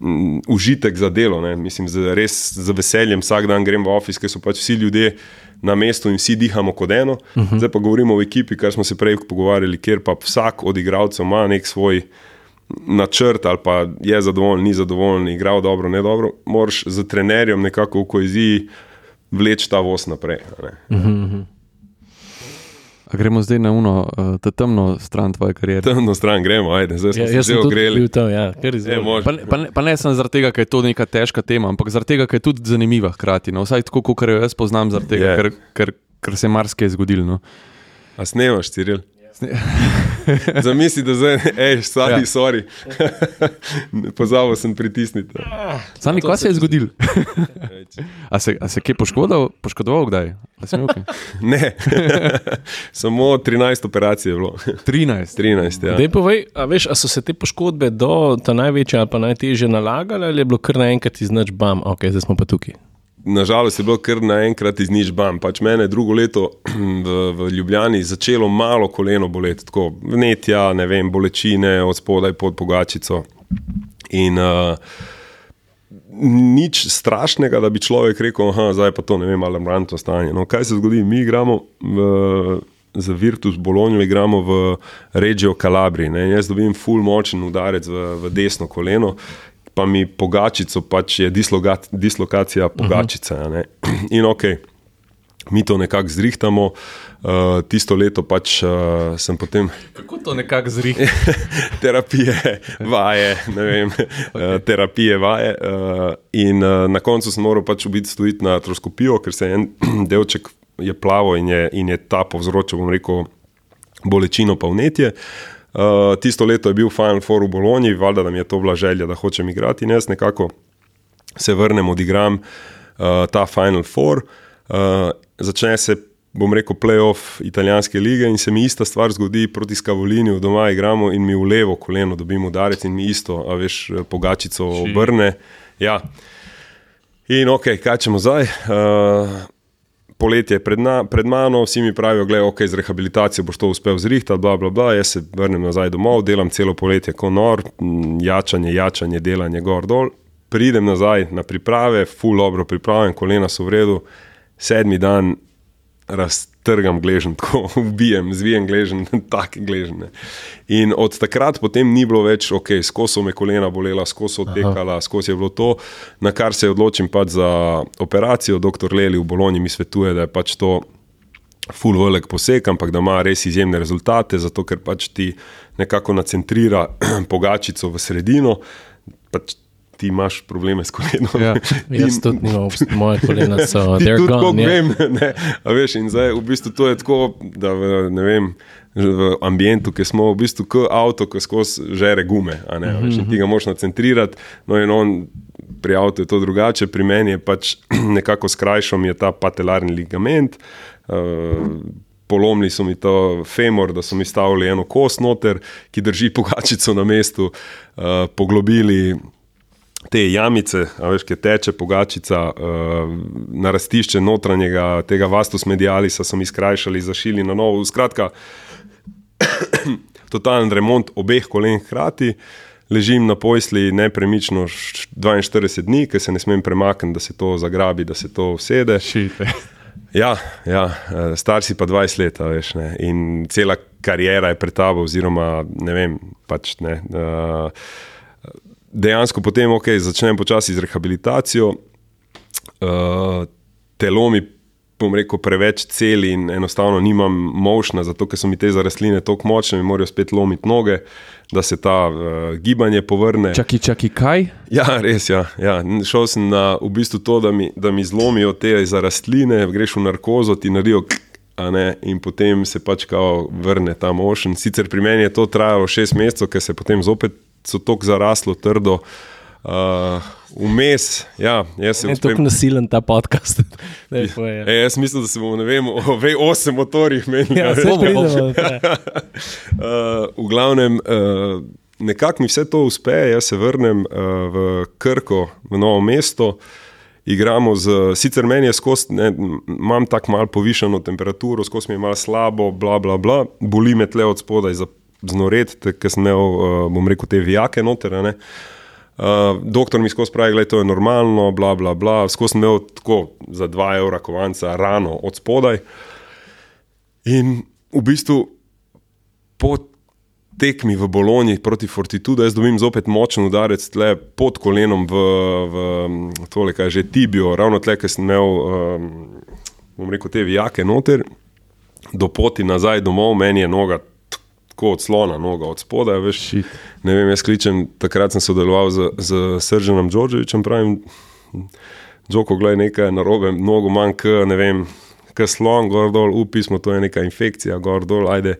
m, užitek za delo. Ne? Mislim, z, res z veseljem vsak dan grem v office, ker so pač vsi ljudje. Na mestu in vsi dihamo kot eno. Uh -huh. Zdaj pa govorimo o ekipi, kar smo se prej pogovarjali, kjer pa vsak od igralcev ima nek svoj načrt, ali pa je zadovoljen, ni zadovoljen, igral dobro, ne dobro. Moraš z trenerjem nekako v koeziji vleči ta voz naprej. Uh -huh. A gremo zdaj na uno, uh, ta temno stran tvoje kariere. Temno stran gremo, ajde, zdaj smo ja, se že ogreli. Ja, e, pa, pa, ne, pa ne samo zaradi tega, ker je to neka težka tema, ampak zaradi tega, ker je tudi zanimiva hkrati. No? Vsaj tako, kot jo jaz poznam, zaradi tega, ker, ker, ker se je marsikaj zgodilo. No? A snemaš, Ciril? Zamisli, da zdaj, hej, stari, ja. sorry. Pozabil sem pritisniti. Sami, kaj se je zgodilo? a, a se je kje poškodoval, poškodoval kdaj? Okay? ne, samo 13 operacij je bilo. 13. 13 ja. povej, a veš, a so se te poškodbe do ta največje ali pa najtežje nalagale, ali je bilo kar naenkrat iznač bam, ok, zdaj smo pa tukaj. Nažalost je bilo kar naenkrat iz nič bam. Pač mene je drugo leto v, v Ljubljani začelo malo koleno boleti, tako vnetja, ne vem, bolečine od spodaj pod pogačico. In uh, nič strašnega, da bi človek rekel, da je pa to ne vem, alarmantno stanje. No, kaj se zgodi? Mi igramo v, za Virtus Bologno, igramo v Reggio Calabri. Ne? Jaz dobim full močen udarec v, v desno koleno. Pa mi pogačico, pač je dislokacija pogačice. Uh -huh. In ok, mi to nekako zrihtamo. Uh, tisto leto pač uh, sem potem. Kako to nekako zrihti? terapije, vaje, ne vem, okay. uh, terapije, vaje. Uh, in uh, na koncu sem moral pač biti stojiti na atroskopijo, ker se en delček je plavo in je, in je ta povzročil, bom rekel, bolečino pa vnetje. Uh, tisto leto je bil Final Four v Bologni, valjda, da mi je to bila želja, da hočem igrati in jaz nekako se vrnem, odigram uh, ta Final Four. Uh, začne se, bom rekel, playoff italijanske lige in se mi ista stvar zgodi proti Skavolini, doma igramo in mi v levo koleno dobimo udarec in mi isto, a veš, pogačico obrne. Ja. In ok, kaj čemo zdaj? Uh, poletje je pred, pred mano, vsi mi pravijo, da okay, z rehabilitacijo boš to uspel zrihtati, bla, bla, bla. Jaz se vrnem nazaj domov, delam celo poletje kot nor, jačanje, jačanje, delanje gor dol. Pridem nazaj na priprave, full dobro pripravljen, kolena so v redu, sedmi dan raztrgam gležen, tako ubijem, zvijem gležen, tako gležen. In od takrat potem ni bilo več, ok, skozi so me kolena bolela, skozi so tekala, skozi je bilo to, na kar se odločim pač za operacijo. Doktor Leli v Bologni mi svetuje, da je pač to. Ful velik poseg, ampak da ima res izjemne rezultate, zato ker pač ti nekako nacentrira pogačico v sredino. Pač ti imaš probleme s kolenom. Ja, jaz tudi nimam, moje kolena so there gone. Ja. Vem, ne, veš, in zdaj v bistvu to je tako, da v, ne vem. V ambientu, ki smo v bistvu kot avto, ki skozi žere gume, mm -hmm. ti ga moš nacentrirati. No, in on pri avtu je to drugače, pri meni je pač nekako skrajšal, je ta patelarni ligament. Uh, polomili so mi to femor, da so mi stavili eno kost noter, ki drži pogačico na mestu, uh, poglobili te jamice, veš, ki teče pogačica, uh, na rastišče notranjega tega vastus medialisa so mi skrajšali, zašili na novo. Skratka, totalen remont obeh kolen hkrati. Ležim na posli nepremično 42 dni, ker se ne smem premakniti, da se to zagrabi, da se to usede. Ja, ja, eh, star si pa 20 let, veš, ne, in cela karijera je pred tabo, oziroma ne vem. Pač, ne, uh, dejansko potem, ok, začnem počasi z rehabilitacijo, uh, telo mi, bom rekel, preveč celi in enostavno nimam močna, zato ker so mi te za rastline tako močne, mi morajo spet lomiti noge, da se ta uh, gibanje povrne. Čaki, čaki, kaj? Ja, res. Ja, ja. Šel sem na v bistvu to, da mi, da mi zlomijo te za rastline, greš v narkozo, ti naredijo. Ne, in potem se pač kao vrne ta mošen. Sicer pri meni je to trajalo šest mesecev, ker se potem zopet so tako zaraslo, trdo. Uh, vmes, ja, jaz sem. Je tako nasilen ta podcast. Ne, je. E, jaz mislim, da se bomo, ne vem, o vej osem motorjih menili. Ja, zelo bomo. uh, v glavnem, uh, nekako mi vse to uspe, jaz se vrnem uh, v Krko, v novo mesto. Igramo z, sicer meni je skozi, ne, imam tako malo povišeno temperaturo, skozi mi je malo slabo, bla, bla, bla, boli me tle od spodaj za znored, ker sem imel, uh, bom rekel, te vijake noter. Uh, doktor mi skozi pravi, da je to normalno, bla, bla, bla. Skozi sem imel tako za 2 evra kovanca rano od spodaj. In v bistvu po tekmi v Bologni proti Fortitudu, jaz dobim zopet močen udarec tle pod kolenom v, v tole, kaj že Tibijo, ravno tle, ker sem imel, um, bom rekel, te vijake noter. Do poti nazaj domov, meni je noga tako od slona, noga od spodaj. Veš, ne vem, jaz kličem, takrat sem sodeloval z, z Sržanom Đorđevičem, pravim, Džoko, gledaj, nekaj na robe, mnogo manj, k, ne vem, k slon, gor dol, upismo, to je neka infekcija, gor dol, ajde,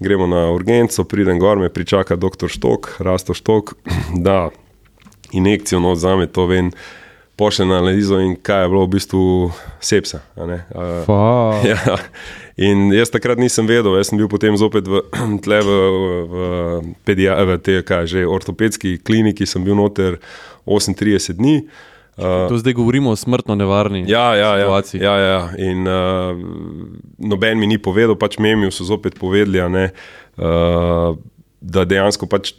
gremo na urgenco, pridem gor, me pričaka doktor Štok, Rasto Štok, da injekcijo no, za me to vem. Pošle na analizo, in kaj je bilo v bistvu sepsa. Uh, ja. In jaz takrat nisem vedel, jaz sem bil potem zopet v, tle v, v, v, v tej, kaj že, ortopedski kliniki, sem bil noter 38 dni. Uh, To zdaj govorimo o smrtno nevarni Ja, ja, ja, situaciji. ja, ja. In uh, noben mi ni povedal, pač memi so zopet povedali, ne, uh, da dejansko pač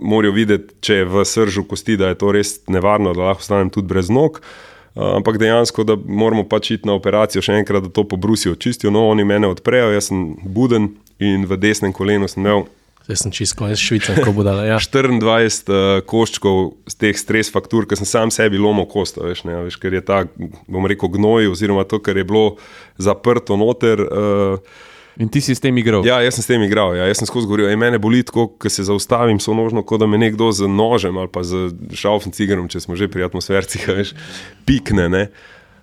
morajo videti, če je v sržu kosti, da je to res nevarno, da lahko ostanem tudi brez nog. Uh, ampak dejansko, da moramo pač iti na operacijo še enkrat, da to pobrusijo, čistijo. No, oni mene odprejo, jaz sem buden in v desnem kolenu sem imel Zdaj sem čisto konec Švice, ko bo dala. Ja. 24 uh, koščkov z teh stres faktur, ker sem sam sebi lomil kosto, veš, ne, veš, ker je ta, bom rekel, gnoj, oziroma to, kar je bilo zaprto noter. Uh, In ti si s tem igral. ja, jaz sem s tem igral, ja, jaz sem skozi govoril, mene boli tako, ko se zaustavim, so nožno, kot da me nekdo z nožem ali pa z šalfom cigarom, če smo že pri atmosfercih, veš, pikne. Ne.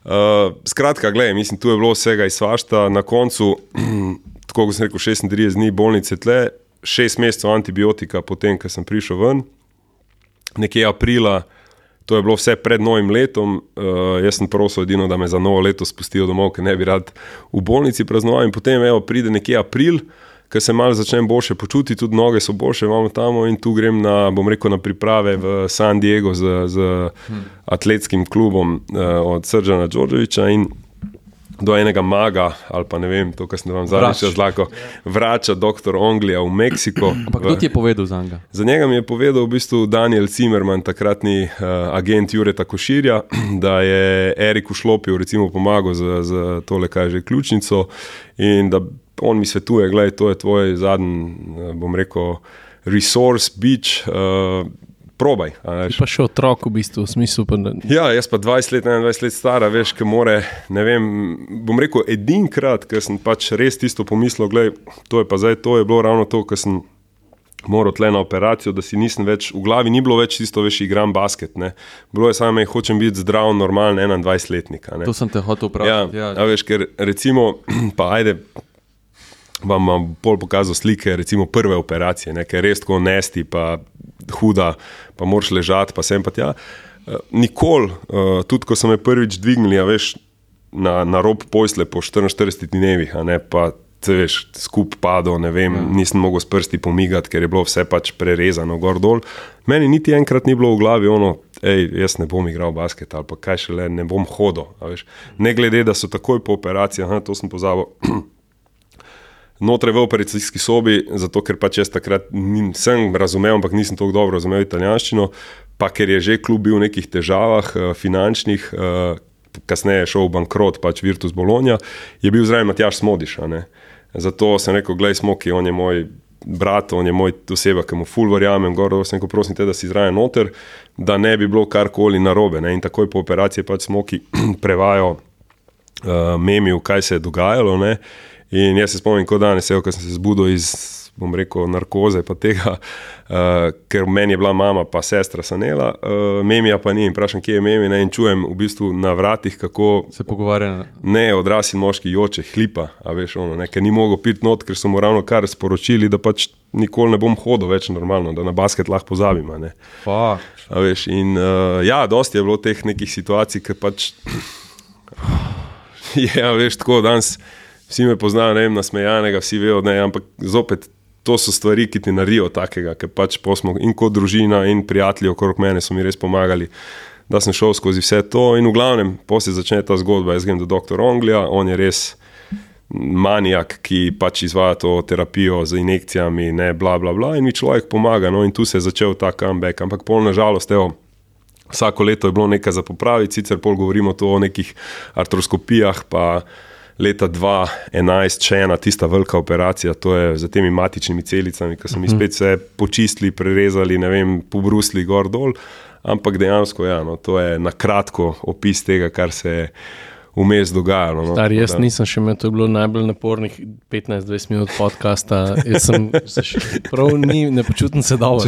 Uh, skratka, gledaj, mislim, tu je bilo vsega iz svašta, na koncu, tako kot sem rekel, 36 dni bolnice tle, šest mesecev antibiotika, potem, ko sem prišel ven, nekje aprila, to je bilo vse pred novim letom. Uh, jaz sem prosil, edino, da me za novo leto spustijo domov, ker ne bi rad v bolnici praznoval. In potem evo, pride nekje april, ker se malo začnem boljše počutiti, tudi noge so boljše, imamo tam in tu grem na, bom rekel, na priprave v San Diego z, z atletskim klubom uh, od Sržana Đorđeviča. in Do enega maga, ali pa ne vem, to, kar sem vam zadnjič Vrač. razlagal, vrača doktor Onglija v Meksiko. Ampak kdo ti je povedal za njega? za njega mi je povedal v bistvu Daniel Zimmerman, takratni uh, agent Jureta Koširja, da je Eriku recimo pomagal z, z tole, kaj je že ključnico in da on mi svetuje, gledaj, to je tvoj zadnji, eh, bom rekel, resource, beach, uh, probaj. Pa še otrok v bistvu, v smislu. Pa, da, Ja, jaz pa 20 let, 21 let stara, veš, ki more, ne vem, bom rekel, edinkrat, ker sem pač res tisto pomislil, gledaj, to je pa zdaj, to je bilo ravno to, kar sem moral tle na operacijo, da si nisem več, v glavi ni bilo več tisto, veš, igram basket, ne. Bilo je samo, hočem biti zdrav, normalen 21-letnik, a ne. To sem te hotel Ja, vprašati. ja. veš, ker recimo, pa ajde, vam bom pol pokazal slike, recimo prve operacije, ne, ker je res tako nesti, pa huda, pa moraš ležati, pa sem pa tja. Eh, Nikoli, uh, tudi ko so me prvič dvignili, veš, na, na rob posle po 44 dnevih, a ne pa. Veš, skup padel, ne vem, ja. nisem mogel s prsti pomigati, ker je bilo vse pač prerezano, gor dol. Meni niti enkrat ni bilo v glavi ono, hej, jaz ne bom igral basket ali pa kaj še le, ne bom hodil. Ne glede, da so takoj po operaciji, aha, to sem pozabil. Notre v operacijski sobi, zato ker pač jaz takrat nisem razumel, ampak nisem tako dobro razumel italijanščino, pa ker je že klub bil v nekih težavah, eh, finančnih, eh, kasneje je šel v bankrot, pač Virtus Bologna, je bil zraven Matjaš Smodiš. Zato sem rekel, gledaj, Smoki, on je moj brat, on je moj oseba, ki mu ful verjamem, gor, sem rekel, prosim te, da si zraven noter, da ne bi bilo karkoli narobe. Ne. In takoj po operaciji pač Smoki prevajajo uh, memil, kaj se je dogajalo. Ne? In jaz se spomnim, kot danes, ko sem se zbudil iz, bom rekel, narkoze, pa tega, uh, ker meni je bila mama, pa sestra sanela, uh, memija pa ni in vprašam, kje je memi, ne? in čujem v bistvu na vratih, kako Se pogovarja. ne odrasli moški joče, hlipa, a veš, ono, ne? ker ni mogel piti not, ker so mu ravno kar sporočili, da pač nikoli ne bom hodil več normalno, da na basket lahko pozabim. veš, in uh, ja, dosti je bilo teh nekih situacij, ki pač. je, ja, veš, tako danes vsi me poznajo, ne vem, nasmejanega, vsi vejo, ne, ampak zopet. To so stvari, ki ti naredijo takega, ker pač smo in kot družina, in prijatelji okrog mene so mi res pomagali, da sem šel skozi vse to. In v glavnem, posebej začne ta zgodba. Jaz grem do dr. Onglija, on je res manijak, ki pač izvaja to terapijo z injekcijami, ne bla, bla, bla, in mi človek pomaga. No, in tu se je začel ta comeback, ampak pol nažalost, evo. Vsako leto je bilo nekaj za popraviti, sicer pol govorimo o nekih artroskopijah, pa leta 2011, še ena tista velika operacija, to je z temi matičnimi celicami, ki so mi spet vse počistili, prerezali, ne vem, pobrusli gor dol. Ampak dejansko, ja, no, to je na kratko opis tega, kar se je vmes dogajalo. No, tako jaz da- nisem še imel, to je bilo najbolj napornih 15-20 minut podcasta. Jaz sem se še prav ni, ne počutim se dobro.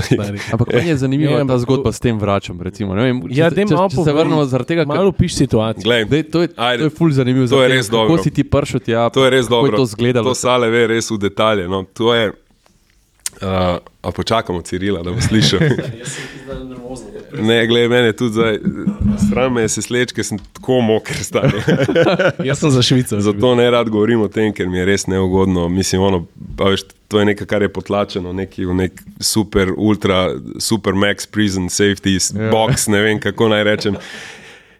ampak meni je zanimiva Ja, ta ampak zgodba s tem vračam. Recimo, ne vem, Ja, če, če, malo če se vrnemo zaradi tega, Malo piš situacijo. Glej, Dej, to, je, Ajde. to je ful zanimivo. To je res dobro. Kako si ti prišel tja? To je res dobro. Je to zgledalo. To sale ve res v detalje. No, to je, uh, a počakamo Cirila, da bo slišal. Ne, gledaj, mene tudi zdaj, stran me je se sleč, ker sem tako moker stari. Jaz sem za Švico. Zato ne rad govorim o tem, ker mi je res neugodno. Mislim, ono, veš, to je nekaj, kar je potlačeno, neki nek super, ultra, super max prison safety Ja. box, ne vem kako naj rečem.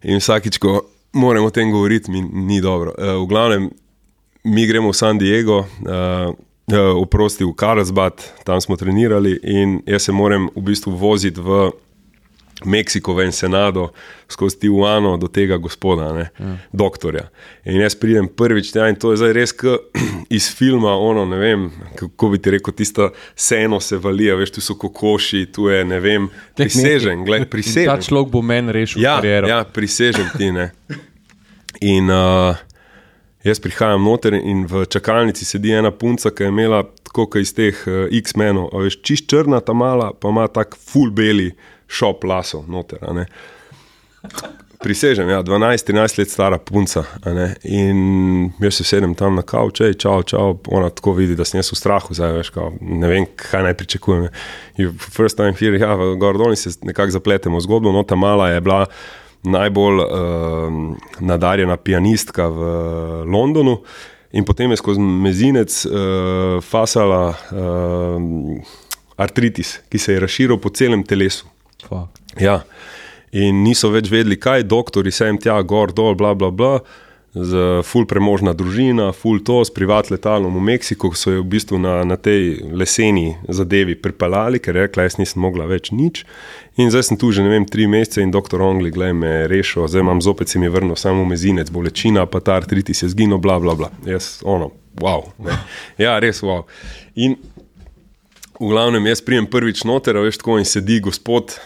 In vsakič, ko moramo o tem govoriti, mi ni dobro. Uh, v glavnem, mi gremo v San Diego, uh, uh, oprosti v Karlsbad, tam smo trenirali in jaz se moram v bistvu voziti v Meksiko, v Ensenado, skozi Tijuano do tega gospoda, ne, ja. doktorja. In jaz pridem prvič tja in to je zdaj res iz filma, ono, ne vem, kako bi ti rekel, tisto seno se valija, veš, tu so kokoši, tu je, ne vem, prisežen, gledaj, prisežen. Ta človek bo meni rešil ja, kariero. Ja, prisežen ti, ne. In uh, jaz prihajam noter in v čakalnici sedi ena punca, ki je imela tako kot iz teh uh, X-menov, veš, čist črna, ta mala, pa ima tak full beli šop lasov noter. Prisežem, ja, 12-13 let stara punca. In jaz se sedem tam na kavč, ej, čau, čau, ona tako vidi, da sem jaz v strahu, zdaj veš, kao, ne vem, kaj naj pričakujem. You First time here, ja, v Gordoni se nekako zapletemo zgodbo, no ta mala je bila najbolj uh, nadarjena pianistka v Londonu. In potem je skozi mezinec uh, fasala uh, artritis, ki se je razširil po celem telesu. Fuck. Ja. In niso več vedeli, kaj, doktori sem tja, gor, dol, bla, bla, bla. Z ful premožna družina, ful to, s privat letalom v Meksiko, so jo v bistvu na, na tej leseni zadevi pripeljali, ker je rekla, jaz nisem mogla več nič. In zdaj sem tu že ne vem, tri mesece in doktor Ongli, gledaj me je rešil, zdaj imam zopet se mi vrnil samo mezinec, bolečina, pa ta artritis je zginil, bla, bla, bla. Jaz, ono, wow. Ne. Ja, res wow. In v glavnem jaz prijem prvič noter, veš tako in sedi gospod,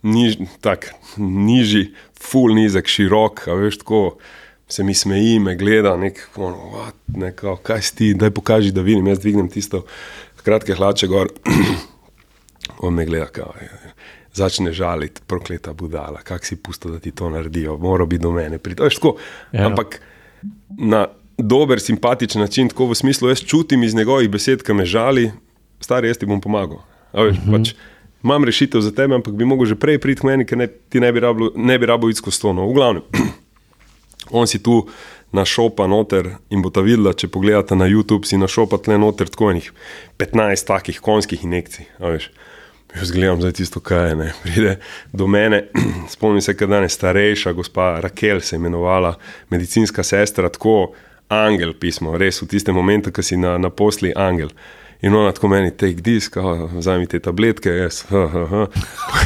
niž, tak, nižji, full nizek, širok, veš tako. Se mi smeji, me gleda, nek, ono, what, ne, kao, kaj si ti, daj pokaži, da vidim. Jaz dvignem tisto kratke hlače gor, on me gleda, kao, začne žaliti, prokleta budala, kak si pusto, da ti to naredijo, mora biti do mene. Je tako, Ja. ampak na dober, simpatičen način, tako v smislu, jaz čutim iz njegovih besed, ki me žali, stari, jaz ti bom pomagal. A Veš, uh -huh. pač, imam rešitev za tebe, ampak bi mogel že prej priti k meni, ker ne, ti ne bi rabo, ne bi rabo iti skozi to. No, v glavnem, on si tu našopa noter in bo ta videla, če pogledate na YouTube, si našopa tle noter tako enih 15 takih konjskih injekcij. Jaz gledam zdaj tisto, kaj je. Ne. Pride do mene, spomnim se, da je starejša gospa Rakel se imenovala, medicinska sestra, tako angel pismo, res v tistem momentu, ko si na, na posli angel. In ona tako meni, take disk, vzami te tabletke, jaz, ha, ha, ha.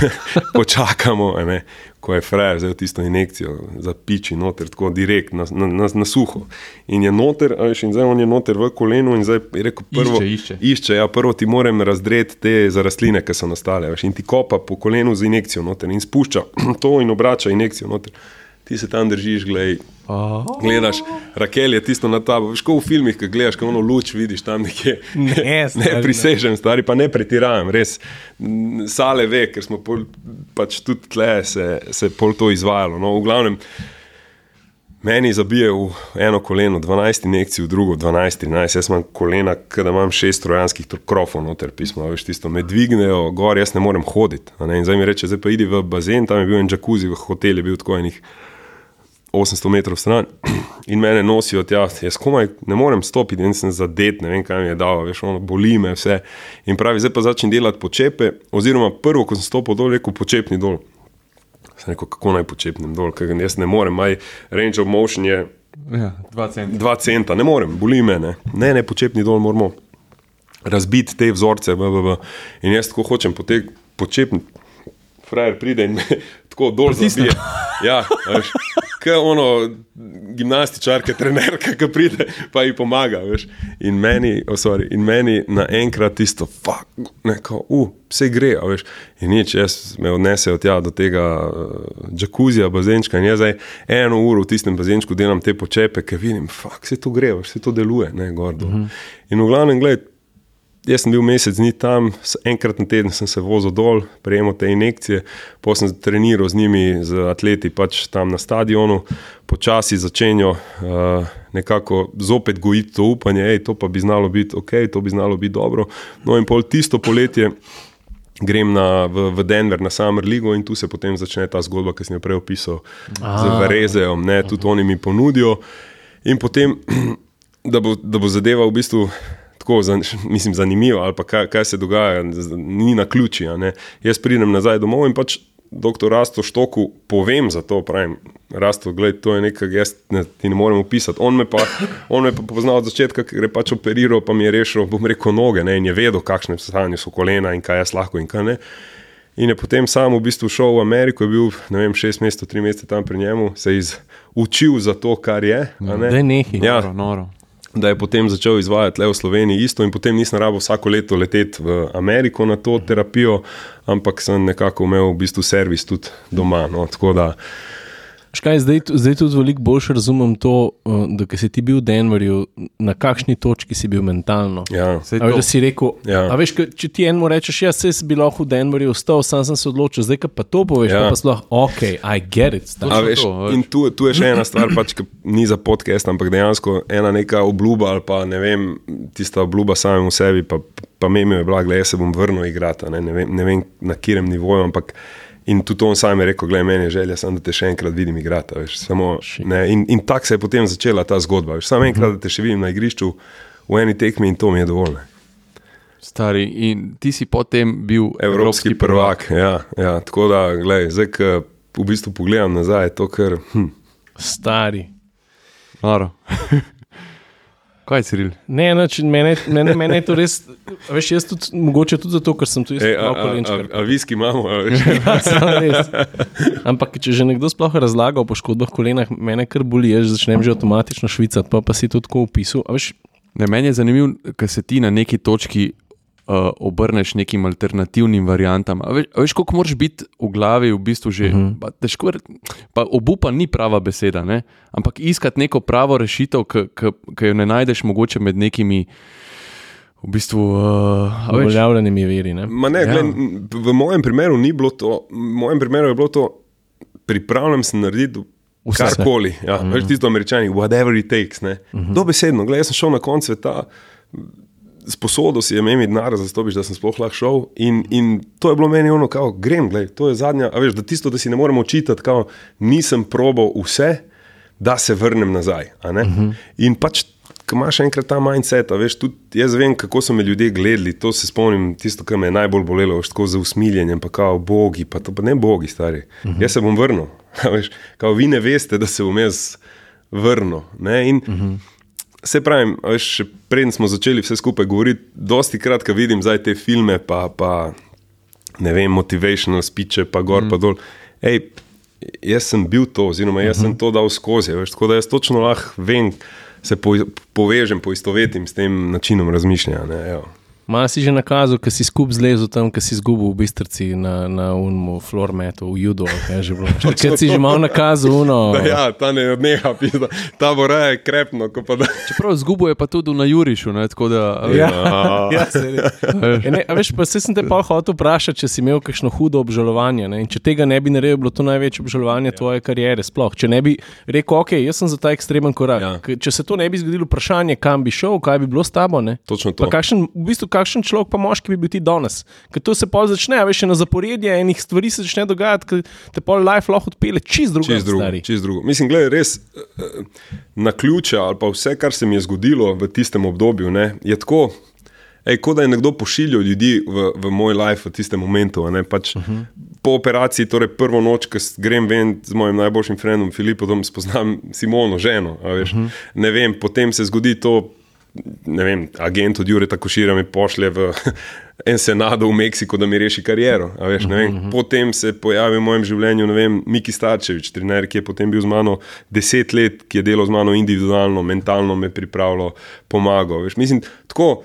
počakamo, ne, ko je frajer vzel tisto injekcijo za piči noter, tako direkt na, na, na, na suho. In je noter, veš, in zdaj on je noter v kolenu in zdaj je rekel, prvo, Išče, išče. išče ja, prvo ti moram razdreti te za rastline, ki so nastale. Veš, in ti kopa po kolenu z injekcijo noter in spušča to in obrača injekcijo noter. Ti se tam držiš, gledaj, Oh. gledaš, Rakel je tisto na tabo. Veš, kot v filmih, ki gledaš, ko ono luč vidiš tam nekje. Ne, stari, ne. prisežem, stari, pa ne pretiravam, res. Sale ve, ker smo pol, pač tudi tle se, se pol to izvajalo. No, v glavnem, meni zabije v eno koleno 12 injekcij, v drugo 12, 13. Jaz imam kolena, da imam šest trojanskih krofov, noter pismo, veš, tisto me dvignejo, gor, jaz ne morem hoditi. a Ne? In zdaj mi reče, zdaj pa idi v bazen, tam je bil en jacuzzi, v hotelu je bil tako enih 800 metrov stran in mene nosijo tja, jaz komaj ne morem stopiti in sem zadet, ne vem, kaj mi je dalo, veš, ono boli me vse. In pravi, zdaj pa začnem delati počepe, oziroma prvo, ko sem stopil dol, rekel počepni dol. Sem rekel, kako naj počepnem dol, ker jaz ne morem, maj range of motion je Ja, dva centa. 2 centa, ne morem, boli me, ne, ne, ne počepni dol moramo razbiti te vzorce, v, v, v. in jaz tako hočem potek, počepni. Frajer pride in me tako dol zabije. Ja, veš, kot ono gimnastičarka, trenerka, ki pride, pa ji pomaga. Veš. In meni, oh, sorry, in meni naenkrat tisto, fuck, neko, uh, vse gre. Veš. In nič, jaz me odnesejo tja do tega uh, džakuzija, bazenčka. In jaz zdaj eno uro v tistem bazenčku delam te počepe, ker vidim, fuck, vse to gre, vse to deluje, ne gordo. Uh -huh. In v glavnem, gledaj. Jaz sem bil mesec dni tam, enkrat na teden sem se vozil dol, prejemal te injekcije, potem sem treniral z njimi, z atleti pač tam na stadionu, počasi začenjajo uh, nekako zopet gojiti to upanje, da to pa bi znalo biti ok, to bi znalo biti dobro. No in pol tisto poletje grem na, v, v Denver na Summer League in tu se potem začne ta zgodba, ki sem jo prej opisal, z Varezejem, ne, tudi oni mi ponudijo. In potem, da bo, da bo zadeva v bistvu tako, zan, mislim, zanimiva, ali pa kaj, kaj se dogaja, ni na ključi. Jaz pridem nazaj domov in pač doktor Rasto Štoku povem za to, pravim, rastel, gledaj, to je nekaj, jaz ne, ti ne morem opisati. On me pa, on me pa poznal od začetka, ker je pač operiral, pa mi je rešil, bom rekel, noge ne, in je vedel, kakšne stanje so kolena in kaj jaz lahko in kaj ne. In je potem sam v bistvu šel v Ameriko, je bil ne vem, šest mesecev, tri mesece tam pri njemu, se je učil za to, kar je. ne. Da je nekaj. Ja, Noro, noro. Da je potem začel izvajati le v Sloveniji isto, in potem nisem rabo vsako leto leteti v Ameriko na to terapijo, ampak sem nekako imel v bistvu servis tudi doma. No, tako da, Škaj, zdaj, zdaj tudi veliko bolj razumem to, uh, da si ti bil v Denverju, na kakšni točki si bil mentalno. ja, veš, da si rekel, Ja. a veš, če ti enemu rečeš, jaz se bi lahko v Denverju ostal, sam sem se odločil, zdaj ka pa to poveš, Ja. ja. pa sploh, ok, I get it. A veš, to, veš. in tu, tu je še ena stvar, pač, ki ni za podcast, ampak dejansko ena neka obljuba ali pa ne vem, tista obljuba samemu sebi, pa, pa memijo je bila, da se bom vrnil igrati, a ne, ne, vem, ne vem na katerem nivoju, ampak in tudi on sam je rekel, gledaj, meni je želja, samo da te še enkrat vidim igrati. a Veš, samo, ne, in in tako se je potem začela ta zgodba. Veš, samo enkrat, da te še vidim na igrišču v eni tekmi in to mi je dovolj. ne. Stari, in ti si potem bil Evropski prvak. Ja, ja, tako da, gledaj, zdaj, ko v bistvu pogledam nazaj, je to kar. Hm, Stari. Noro. Kaj je Ciril? Ne, nač, mene, mene, mene je to res, a veš, jaz tudi, mogoče tudi zato, ker sem tu jaz a, malo a, a, kolenčkar. a viski imamo, a veš. Samo res. Ampak, če že nekdo sploh razlaga o poškodbah kolenah, mene kar boli, jaz začnem že avtomatično švicati, pa, pa si to tako opisal. A Veš, Ne, meni je zanimivo, ker se ti na neki točki uh, obrneš nekim alternativnim variantam. A veš, a veš, koliko moraš biti v glavi, v bistvu že. Uh -huh. pa, težko, pa obupa ni prava beseda, ne? ampak iskati neko pravo rešitev, ki jo ne najdeš mogoče med nekimi. V bistvu, uh, uveljavljenimi veri. Ne? Ma ne, Ja. gled, v mojem primeru ni bilo to, v mojem primeru je bilo to, pripravljen sem narediti Vse. karkoli. Ja, mm. Veš, tisto američani, whatever it takes. Mm -hmm. Dobesedno, gledaj, jaz sem šel na konec sveta. Sposodo si je imeti denar, za to, da sem sploh lahko šel. In, in to je bilo meni ono, kao, grem, gledaj, to je zadnja. A veš, da tisto, da si ne moremo očitati, kao, nisem probal vse, da se vrnem nazaj. a ne. In pač, ko imaš enkrat ta mindset, veš, tudi jaz vem, kako so me ljudje gledali. To se spomnim, tisto, kar me je najbolj bolelo, veš, tako za usmiljenjem, pa kao bogi, pa to pa ne bogi, stari. Jaz se bom vrnil. Veš, kao, vi ne veste, da se bom jaz vrnil. ne, In, Se pravi, še preden smo začeli vse skupaj govoriti, dosti krat, ko vidim zdaj te filme, pa, pa ne vem, motivational speeche, pa gor, mm. pa dol. Ej, jaz sem bil to, oziroma jaz mm -hmm. sem to dal skozi. Veš, tako da jaz točno lahko vem, se po, povežem, poistovetim s tem načinom razmišljanja. Ne, evo. Malo si že nakazal, ker si skupaj zlezel tam, ker si izgubil v bistrci na, na unmu, flormetu, v judo. kaj je že bilo. Ker si že malo nakazal uno. Da, ja, ta ne odneha, pizda. ta bo raje krepno, da. Čeprav zgubo je pa tudi na Jurišu. Ne, tako da, a veš, Ja, ja, se res. E, ne, a veš, pa se sem te pa hotel vprašati, če si imel kakšno hudo obžalovanje. Ne? In če tega ne bi naredil, bi bilo to največje obžalovanje ja. tvoje kariere. Sploh. Če ne bi rekel, ok, jaz sem za ta ekstremen korak. Ja. Ja. Če se to ne bi zgodilo, vprašanje, kam bi šel, kaj bi bilo s tabo. Ne? Točno to. Pa kakšen, v bistvu, kakšen človek, pa moški bi bil ti danes? Ker to se pa začne, veš, na zaporedje enih stvari se začne dogajati, ker te pol life lahko odpele čist drugo. Čez drugo, čez drugo. Mislim, gledaj, res eh, na ključe ali pa vse, kar se mi je zgodilo v tistem obdobju, ne, je tako. Ej, kot da je nekdo pošiljal ljudi v, v moj life v tistem momentu. Pač uh -huh. Po operaciji, torej prvo noč, ko grem ven z mojim najboljšim frendom Filipom, spoznam Simono, ženo. Veš, uh -huh. Ne vem, potem se zgodi to. Ne vem, agent od Jureta Košira me pošlje v Ensenado v Meksiko, da mi reši kariero. Veš, vem. Potem se pojavi v mojem življenju vem, Miki Starčevič, trener, ki je potem bil z mano deset let, ki je delal z mano individualno, mentalno me pripravljal, pomagal. Veš, mislim, tako.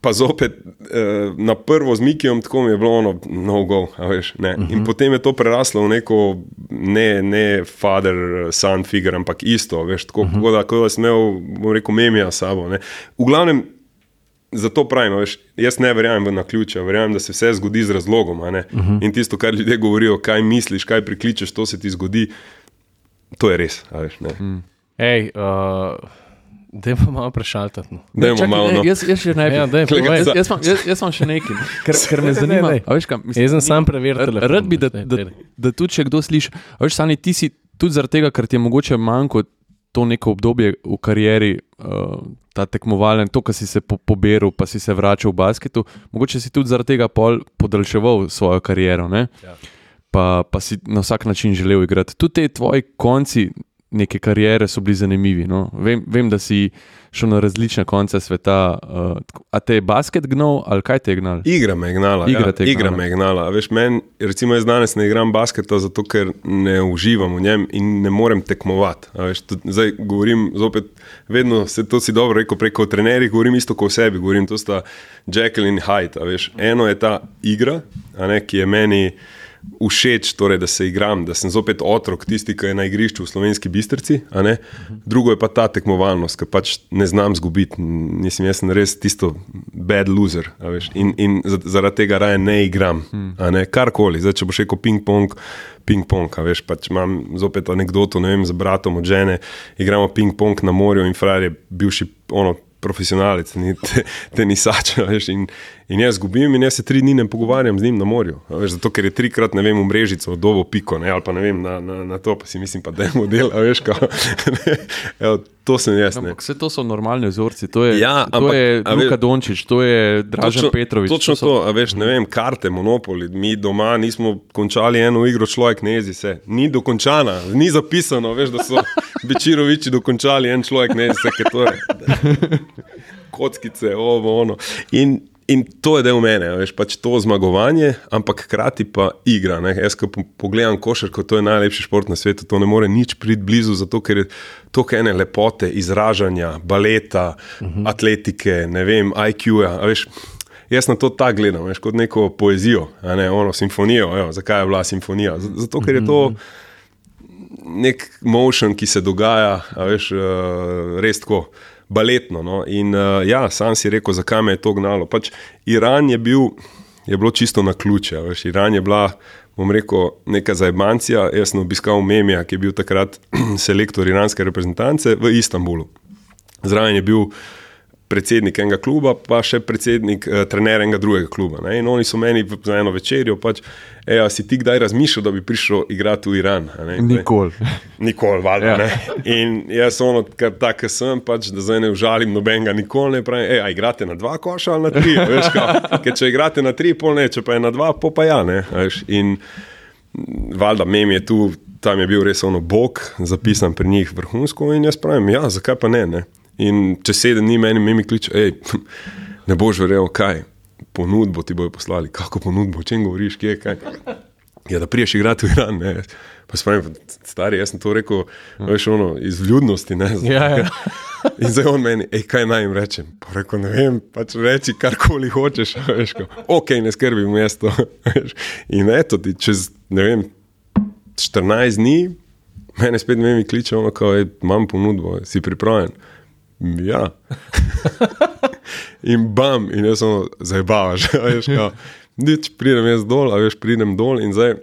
Pa zopet eh, na prvo z Mikijem, tako mi je bilo ono, no go. a Veš, ne. In potem je to preraslo v neko, ne, ne father, son figure, ampak isto. Veš, tako, uh -huh. kot da, kot da sem imel, bom rekel, memija sabo. Ne. V glavnem, Zato pravim, veš, jaz ne verjamem v naključje, verjamem, da se vse zgodi z razlogom. a ne. Uh -huh. In tisto, kar ljudje govorijo, kaj misliš, kaj prikličeš, to se ti zgodi, to je res. a Veš, ne. Ej, uh, da pa malo prešaltati. No. Dajmo Čakaj, malo. ne, No. Jaz, jaz še ne Ja, bi. daj, povej. za- Jaz, jaz, imam- jaz, jaz imam še nekaj, ker, ker me Ne, zanima. ne. A Veš, kaj, mislim, Jaz sem sam preveril telefon. Rad bi, da, Daj, da, daj. da tudi če kdo sliši. Veš, Sani, ti si tudi zaradi tega, ker ti je mogoče manjko to neko obdobje v karieri, uh, ta tekmovalen, to, kar si se po, poberil, pa si se vračal v basketu, mogoče si tudi zaradi tega pol podaljševal svojo kariero. Ne? Ja. pa, pa si na vsak način želel igrati. Tudi te tvoji konci neke kariere so bili zanimivi. No? Vem, vem, da si šel na različne konce sveta. Uh, a te je basket gnal ali kaj te je gnal? Igra me je gnala. Igra ja, igra me je gnala. Veš, men, recimo, jaz danes ne igram basketa, zato ker ne uživam v njem in ne morem tekmovati. Veš, tudi, zdaj govorim zopet, vedno se to si dobro rekel preko trenerjev, govorim isto kot o sebi, govorim to sta Jekyll in Hyde. Veš, eno je ta igra, a ne, ki je meni. Všeč, torej, da se igram, da sem zopet otrok, tisti, ki je na igrišču v slovenski ne. Drugo je pa ta tekmovalnost, ki pač ne znam zgubiti. Mislim, jaz sem res tisto bad loser. In, in za- zaradi tega raje ne igram. Ne. Karkoli, zdaj, če boš rekel ping-pong, ping-pong. a Veš, pač imam zopet anegdoto ne vem, z bratom od žene, igramo ping-pong na morju in frajer je bivši ono. Profesionalec, ni te, tenisač. Veš, in, in jaz zgubim, in jaz se tri dni ne pogovarjam z njim na morju. Veš, zato, ker je trikrat, ne vem, v mrežico, dovo piko, ne, ali pa ne vem, na, na, na to, pa si mislim, pa da je model, veš, kao, evo, to sem jaz. Ampak vse to so normalni vzorci. To je, Ja, to ampak, je a Luka veš- Dončić, to je Dražen Petrovič. Točno so, to, veš, ne vem, karte, monopoli. Mi doma nismo končali eno igro, človek ne jezi se. Ni dokončana, ni zapisano, veš, da so Bečiroviči dokončali en človek ne jezi se, ker to je. Kockice, ovo, ono. In, in to je del mene, veš, pač to zmagovanje, ampak hkrati pa igra. Ne. Jaz, ko po- pogledam košarko, to je najlepši šport na svetu, to ne more nič priti blizu, zato ker je toliko ene lepote, izražanja, baleta, uh -huh. atletike, ne vem, IQ-ja. veš, Jaz na to tako gledam, veš, kot neko poezijo, ne ono simfonijo. Evo, zakaj je bila simfonija? Zato, ker je to nek motion, ki se dogaja, veš, uh, res tako baletno. No? In uh, ja, sam si rekel, zakaj me je to gnalo. Pač Iran je bil, je bilo čisto na ključe. Veš, Iran je bila, bom rekel, neka zajbancija. Jaz sem obiskal Memija, ki je bil takrat selektor iranske reprezentance v Istanbulu. Zraven je bil predsednik enega kluba, pa še predsednik, eh, trener enega drugega kluba. Ne? In oni so meni za eno večerjo, pač, ej, a si ti kdaj razmišljal, da bi prišel igrati v Iran? ne? Nikoli. Nikoli, valjda. Ja. Ja. In jaz ono, kar tak sem, pač, da zdaj ne užalim nobenega, nikoli ne pravim, ej, a igrate na dva koša ali na tri. Veš, kao, ker če igrate na tri, pol ne, če pa je na dva, pol pa ja. Ne, veš. in valjda, mem je tu, tam je bil res ono bog, zapisan pri njih vrhunsko in jaz pravim, ja, zakaj pa ne. ne? In če sedem dni meni, meni kliče, hej, ne boš verjel, kaj. Ponudbo ti bojo poslali, kako ponudbo, o čem govoriš, kje je kaj. Ja, da priješ igrati v Iran. Ne. Pa spomnim, stari, jaz sem to rekel, veš, ono, iz vljudnosti. Ne, Ja, ja. In zdaj on meni, ej, kaj naj jim rečem. Pa rekel, ne vem, pač reči karkoli hočeš. Veš, ko, ok, ne skrbi mesto. veš. In eto ti čez, ne vem, 14 dni, mene spet ne mi kliče, ono, kao, ej, imam ponudbo, si pripravljen. Ja. In bam, in jaz sem zabavaš. Nič, pridem jaz dol, a veš, pridem dol in zdaj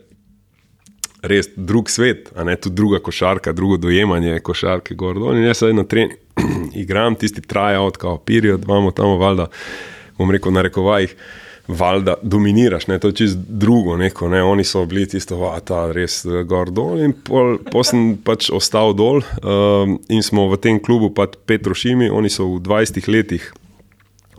res drug svet, a ne tudi druga košarka, drugo dojemanje košarke gor dol. In jaz zdaj na trening igram tisti tryout, kao period, imamo tam valjda, bom rekel, na rekovajih. Valjda dominiraš, ne, to je čisto drugo. Neko, ne. Oni so bili tisto, da ta res eh, gor dol. In pol, pol sem pač ostal dol um, in smo v tem klubu, pač Petrošimi, oni so v 20 letih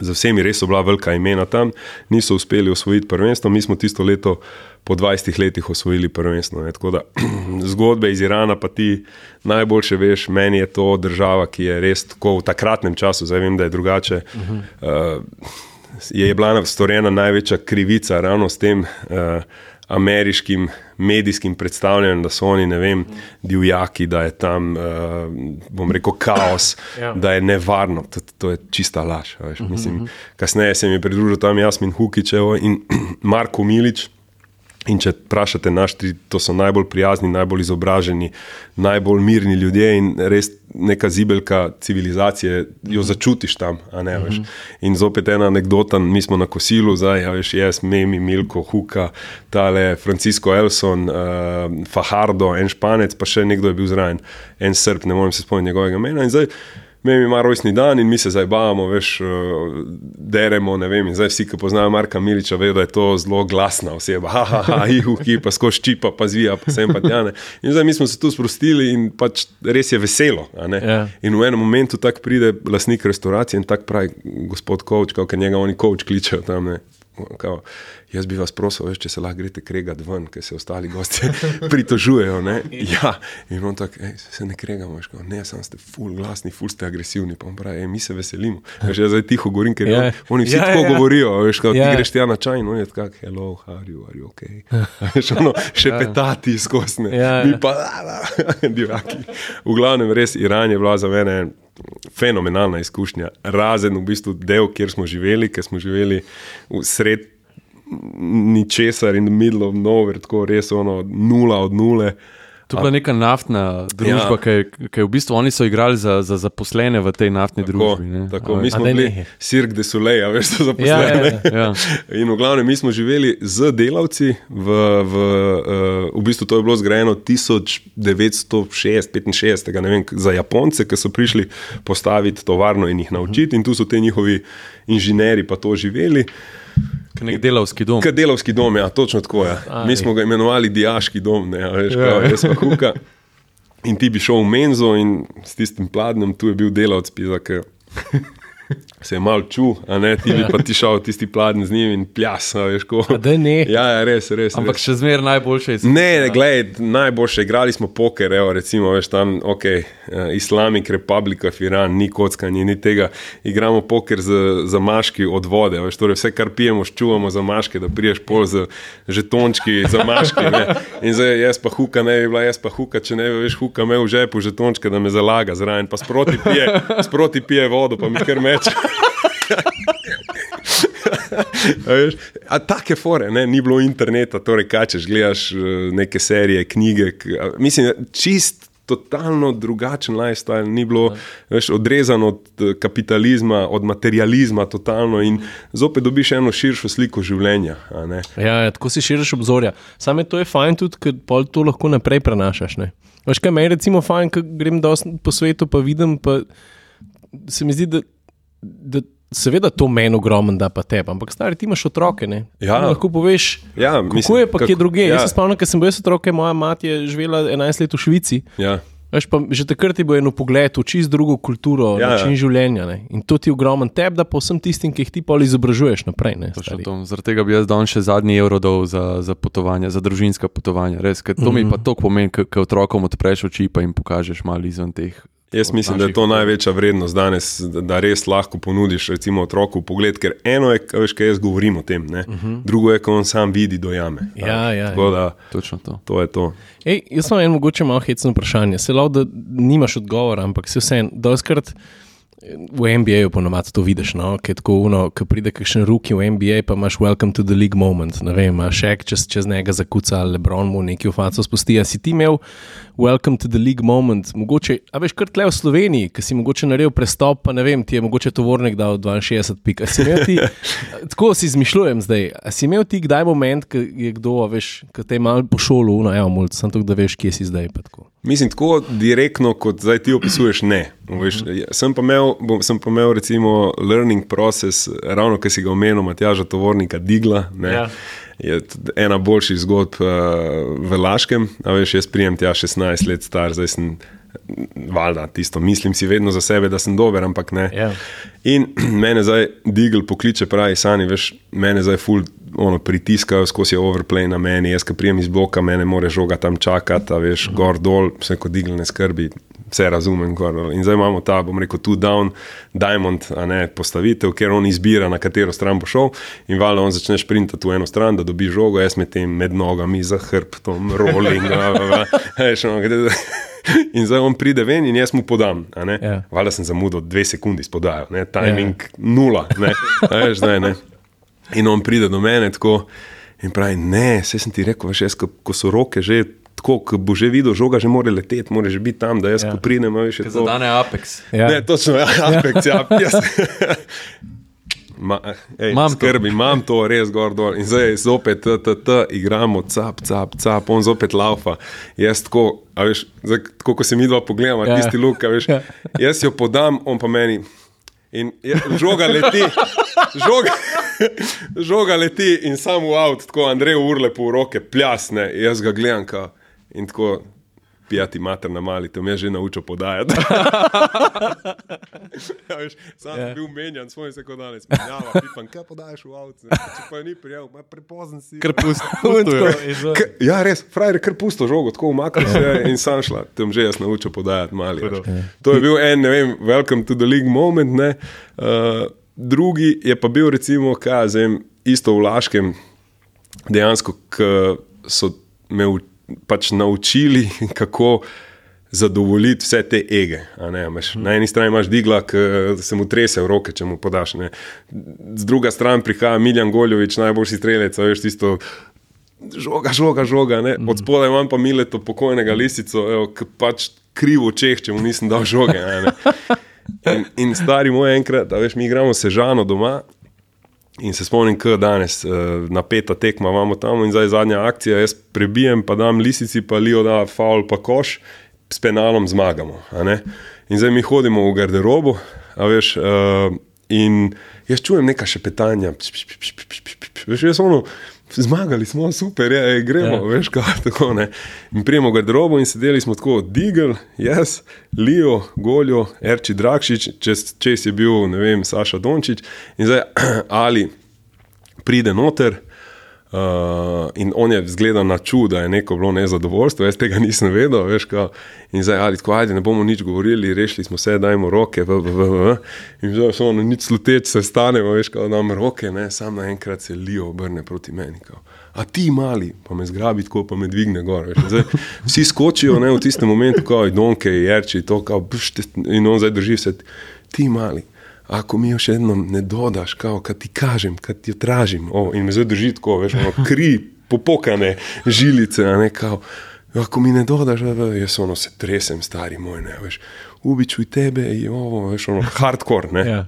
za vsemi res so bila velika imena tam, niso uspeli osvojiti prvenstvo, mi smo tisto leto po 20 letih osvojili prvenstvo. Ne. Tako da zgodbe iz Irana, pa ti najboljše veš, meni je to država, ki je res tako v takratnem času, zdaj vem, da je drugače. Uh -huh. uh, je bila storjena največja krivica ravno s tem uh, ameriškim medijskim predstavljanjem, da so oni, ne vem, divjaki, da je tam, uh, bom rekel, kaos, Ja. da je nevarno. To, to je čista laž. a Veš, Mislim, kasneje se mi je pridružil tam Jasmin Hukičevo in Marko Milič. In če vprašate naš tri, to so najbolj prijazni, najbolj izobraženi, najbolj mirni ljudje in res neka zibelka civilizacije, jo začutiš tam. Ne, veš. in zopet ena anekdota, mi smo na kosilu, zdaj, a veš, jaz, Memi, Milko, Huka, tale Francisco Elson, uh, Fajardo, en španec, pa še nekdo je bil zraven, en srb, ne morem se spomniti njegovega imena. In zdaj Memi ima rojstni dan in mi se zdaj bavamo, veš, uh, deremo, vem. Zdaj vsi, ki poznajo Marka Miliča, vedo, da je to zelo glasna oseba. Ha, ha, ha, ihu, ki pa skozi čipa, pa zvija, pa sem pa tjane. In zdaj mi smo se tu sprostili in pač res je veselo. ne. Ja. In v enem momentu tako pride lastnik restauracije in tako pravi, gospod Kovč, kot njega oni Kovč kličejo tam. Ne. Kao, jaz bi vas prosil, veš, če se lahko greste kregat ven, ker se ostali gosti pritožujejo. Ne? Ja, in on tako, "Ej, se ne kregamo, veš, kao, ne, sam ste full glasni, full ste agresivni, pa on pravi, "Ej, mi se veselimo. Veš, jaz zdaj tiho govorim, ker Ja. ja. oni vsi Ja, ja, tako ja. ja. govorijo, veš, kao, Ja. ti greš tja na čaj in on je tako, hello, how are you, are you okay? Veš, ono, še petati skosne. Ja, ja. Mi pa, divjaki. V glavnem, res Iran je bila za mene fenomenalna izkušnja. Razen v bistvu del, kjer smo živeli, ker smo živeli v sred ničesar in middle of nowhere, tako res ono nula od nule. To je bila neka naftna družba, Ja. ki je- v bistvu oni so igrali za, za zaposlene v tej naftni Tako, družbi. ne. tako mi smo bili. Cirque de Soleil, a veš, za Ja, ja, zaposlene. ja. Ja. In v glavnem, mi smo živeli z delavci, v, v, uh, v bistvu to je bilo zgrajeno 1965, ne vem, za Japonce, ki so prišli postaviti tovarno in jih naučiti, in tu so ti njihovi inženirji pa to živeli. Kot nek delavski dom. Kot delovski dom, ja, točno tako je. Ja. Mi smo ga imenovali diaški dom, ne, a veš, Ja. kao, jaz pa huka. In ti bi šel v menzo in s tistim pladnjem, tu je bil delavec, pisa, ki se je mal čul, a ne ti bi pa ti šel tisti pladen z njim in pjas, a veš, ko. A daj ne. Ja, ja, res, res. Ampak res. še zmeraj najboljše je. Ne, ne, gled, najboljše, igrali smo poker, evo, recimo, veš, tam, ok, uh, Islamic Republic of Iran, ni kockanje, ni tega. Igramo poker z, z maški od vode, veš, torej vse, kar pijemo, ščuvamo za maške, da priješ pol z žetončki za maški. Ne. In zdaj jaz pa huka, ne bi bila jaz pa huka, če ne bi veš, huka me v žepu žetončke, da me zalaga zraven, pa sproti pije, sproti pije vodo, pa mi kar meče. Veš, A take fore, ne? ni bilo interneta, torej kaj češ, gledaš eh, neke serije, knjige. Mislim, čist. Totalno drugačen lifestyle, ni bilo veš, odrezan od eh, kapitalizma, od materializma, totalno in zopet dobiš eno širšo sliko življenja. Ja, ja, tako si širiš obzorja. Samo to je fajn tudi, ker pol to lahko naprej prenašaš. Ne? Veš, kaj meni recimo fajn, ko grem po svetu, pa vidim, pa se mi zdi, da, da seveda to meni ogromno da pa tebi, ampak stari ti imaš otroke. Ne? Ja. Ti Lahko poveš, Ja, kako mislim, je pa kje kako- druge. ja. Jaz se spomnim, ker sem bil jaz otrok, moja mati je živela 11 let v Švici. Ja. Veš, pa že takrat ti bo eno pogled v čist drugo kulturo, Ja, ja, način ja. ja. življenja. Ne? In to ti je ogromen tebi, da pa vsem tistim, ki jih ti pol izobražuješ naprej. Zaradi tega bi jaz dal še zadnji evro dal za, za potovanja, za družinska potovanja. Res, ker to mm -hmm. mi pa to pomeni, ko otrokom odpreš oči pa jim pokažeš malo izven teh. Jaz mislim, da je to največja vrednost danes, da, da res lahko ponudiš recimo, otroku pogled. Ker eno je, veš, kaj jaz govorim o tem, uh -huh. drugo je, ko on sam vidi, dojame. Ja, ja, Tako da Točno to. to je to. Ej, jaz imam eno mogoče malo hecno vprašanje. Se lahko, da nimaš odgovora, ampak se vseeno, doskrat v NBA-ju ponovadi to vidiš, no? ker tako uno, ko pride kakšen ruki v NBA, pa imaš welcome to the league moment, ne vem, a še čez, čez njega zakuca, Lebron mu neki v faco spusti. A si ti imel welcome to the league moment, mogoče, a veš, kar tle v Sloveniji, ki si mogoče naredil prestop, pa ne vem, ti je mogoče tovornik dal 62 pik. Si ti, tako si izmišljujem zdaj, a si imel ti kdaj moment, ko je kdo, a veš, ki te je malo pošolil, no, evo, mulj, sem to, da veš, kje si zdaj. Mislim, tako direktno, kot zdaj ti opisuješ, ne. Veš, sem, pa imel, bom, sem pa imel, recimo, learning process, ravno ki si ga omenil, Matjaža Tovornika, Digla. Ne, Ja. Je ena boljših zgodb uh, v Laškem. A veš, jaz prijem tja 16 let star, zdaj sem. Valjda, tisto mislim si vedno za sebe, da sem dober, ampak ne. Ja. In mene zdaj Digel pokliče, pravi, sani, veš, mene zdaj ful ono, pritiskajo, skozi je overplay na meni, jaz, ki prijem iz bloka, mene more žoga tam čakati, veš, gor dol, vse kot Digel ne skrbi, vse razumem. Gor, dol. in zdaj imamo ta, bom rekel, tu down, diamond, a ne postavitev, ker on izbira, na katero stran bo šel. In valjda on začne sprintati v eno stran, da dobi žogo, jaz med tem med nogami za hrbtom, rolling, gre- In zdaj on pride ven in jaz mu podam. ne. Ja. Valjda sem zamudil dve sekundi s podajo, ne? timing ja. nula. Ne? Veš, zdaj, ne? In on pride do mene tako in pravi: Ne, vse sem ti rekel, veš, jaz, ko, ko so roke že. Tako, ko bo že videl, žoga že mora leteti, mora že biti tam, da jaz, Ja. ja. ko pridem, a veš, je to. Zadane Apex. Ja. Ne, točno, ja, Apex, ja, jaz. Ma, ej, Imam to. skrbi, imam to res gor dol. In zdaj zopet, t, t, t, igramo, cap, cap, cap, on zopet laufa. Jaz tako, a veš, zdaj, tako ko se mi dva pogledamo, Ja. ja. tisti luk, veš, Ja. jaz jo podam, on pa meni. In je, žoga leti, žoga, žoga leti in samo v avtu, tako Andrej urle po roke, pljasne, jaz ga gledam. Ka, in tako, pijati mater na mali, to me je že naučil podajati. ja, veš, sam Ja. sem bil menjan, svoj se kot danes. Ja, pipam, kaj podajaš v avtu? Če pa ni prijel, ma prepozen si. Ker pustijo. K, ja, res, frajer, kar pusto žogo, tako umaknil se je in sam šla. Tam že jaz naučil podajati mali. veš. To je bil en, ne vem, welcome to the league moment. ne. Uh, drugi je pa bil, recimo, kaj vem, isto v Laškem, dejansko, ki so me u- pač naučili, kako zadovoljiti vse te ege. Ne, Imaš, na eni strani imaš digla, ki se mu trese v roke, če mu podaš. Ne. Z druge strani prihaja Miljan Goljovič, najboljši strelec, veš tisto. Žoga, žoga, žoga. Ne? Od spodaj imam pa mileto pokojnega lisico, evo, ki pač krivo očeh, če mu nisem dal žoge. a Ne? In, in stari moj enkrat, a veš, mi igramo sežano doma. In se spomnim, da danes uh, napeta tekma imamo tam in zdaj zadnja akcija, jaz prebijem, pa dam lisici, pa Lijo da faul, pa koš, s penalom zmagamo. In zdaj mi hodimo v garderobo, veš, uh, in jaz čujem neka šepetanja. Pš, pš, pš, pš, pš, pš, pš. Veš, jaz ono, zmagali smo, super, je, je, gremo, ja. veš, kaj tako ne. In prijemo v garderobo in sedeli smo tako, Digel, jaz, Lijo, Goljo, Erči Drakšič, čez, čez je bil, ne vem, Saša Dončić in zdaj ali pride noter. Uh, in on je zgledal na čud, da je neko bilo nezadovoljstvo, jaz tega nisem vedel, veš, kao, in zdaj ali tako, ajde, ne bomo nič govorili, rešili smo se, dajmo roke, v, v, v, v. in zdaj so ono, nič sluteč, se stanemo, veš, kao, dam roke, ne, sam naenkrat se Lijo obrne proti meni, kao, a ti mali, pa me zgrabi tako, pa me dvigne gor, veš, in zdaj, vsi skočijo, ne, v tistem momentu, kao, donke, jerči, to, kao, pšte, in on zdaj drži se, ti mali, Ako mi jo še eno ne dodaš, kao, kad ti kažem, kad ti jo tražim, o, in me zdaj drži tako, veš, ono, kri, popokane žilice, a ne kao. Ako mi ne dodaš, a, a, jaz ono se tresem, stari moj, ne veš, ubičuj tebe in ovo, veš, ono, hardcore, ne. Ja.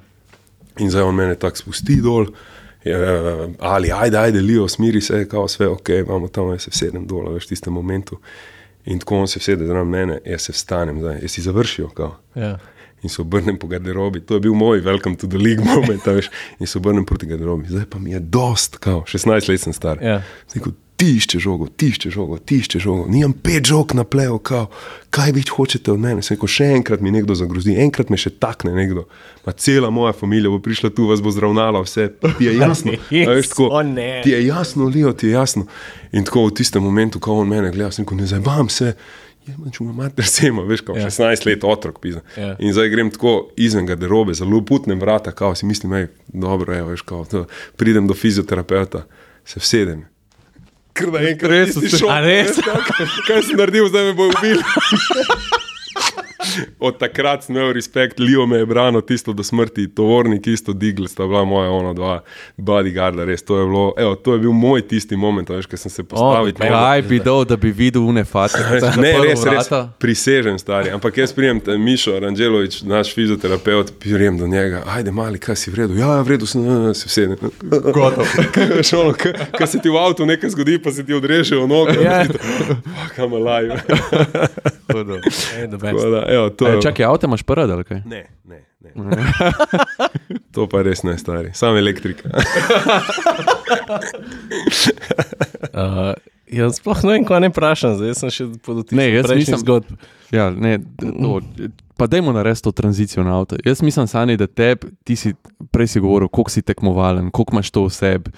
In zdaj on mene tako spusti dol, je, ali ajde, ajde, Lijo, smiri se, kao sve, ok, imamo tam, jaz se sedem dol, veš, v tistem momentu. In tako on se sede zraven mene, jaz se vstanem, zdaj, jaz si završil, kao. Ja. In se obrnem po garderobi, to je bil moj welcome to the league moment, veš, in se obrnem proti garderobi, zdaj pa mi je dost, kao, 16 let sem star. Ja. Zdaj, ti išče žogo, ti išče žogo, ti išče žogo, nimam pet žog na plevu, kao, kaj vi hočete od mene. Sem rekel, še enkrat mi nekdo zagrozi, enkrat me še takne nekdo. Ma cela moja družina bo prišla tu, vas bo zravnala, vse ti je jasno. A veš, tako, O ne. ti je jasno, Lijo, ti je jasno. In tako v tistem momentu, ko on mene gleda, sem rekel, ne zabam se. Če ima mater sema, veš, kot Ja. 16 let otrok, pisa. Ja. In zdaj grem tako izven garderobe, zelo putnem vrata, kao si mislim, ej, dobro je, veš, kao, to, pridem do fizioterapeuta, se vsedem. Ker da enkrat Res šok, A res? Kaj, kaj sem naredil, zdaj me bo ubil. Od takrat sem imel respekt, Lijo me je branil tisto do smrti, tovornik isto digl, sta bila moja ona dva bodyguarda, res to je bilo, evo, to je bil moj tisti moment, veš, ko sem se postavil. meni- Kaj bi dal, da bi videl unefate? Ne, res, res, prisežem, stari. Ampak jaz prijem Mišo Ranželovič, naš fizioterapeut, prijem do njega, ajde, mali, kaj si v redu? Ja, ja, v redu sem, uh, se vse. Gotovo. Kaj se ti v avtu nekaj zgodi, pa se ti odrežejo noge. Ja. Kam live. Ej, the best. Tako da, evo, to E, je. čakaj, avto imaš prvi, ali kaj? Ne, ne, ne. To pa res ne, stari. Sam elektrika. Uh, jaz sploh ne vem, kaj ne vprašam, zdaj sem še pod vtisom Ne, jaz nisem- zgodb. Ja, ne, to, pa dajmo narediti to tranzicijo na avto. Jaz mislim, Sani, da teb, ti si prej si govoril, koliko si tekmovalen, koliko imaš to v sebi,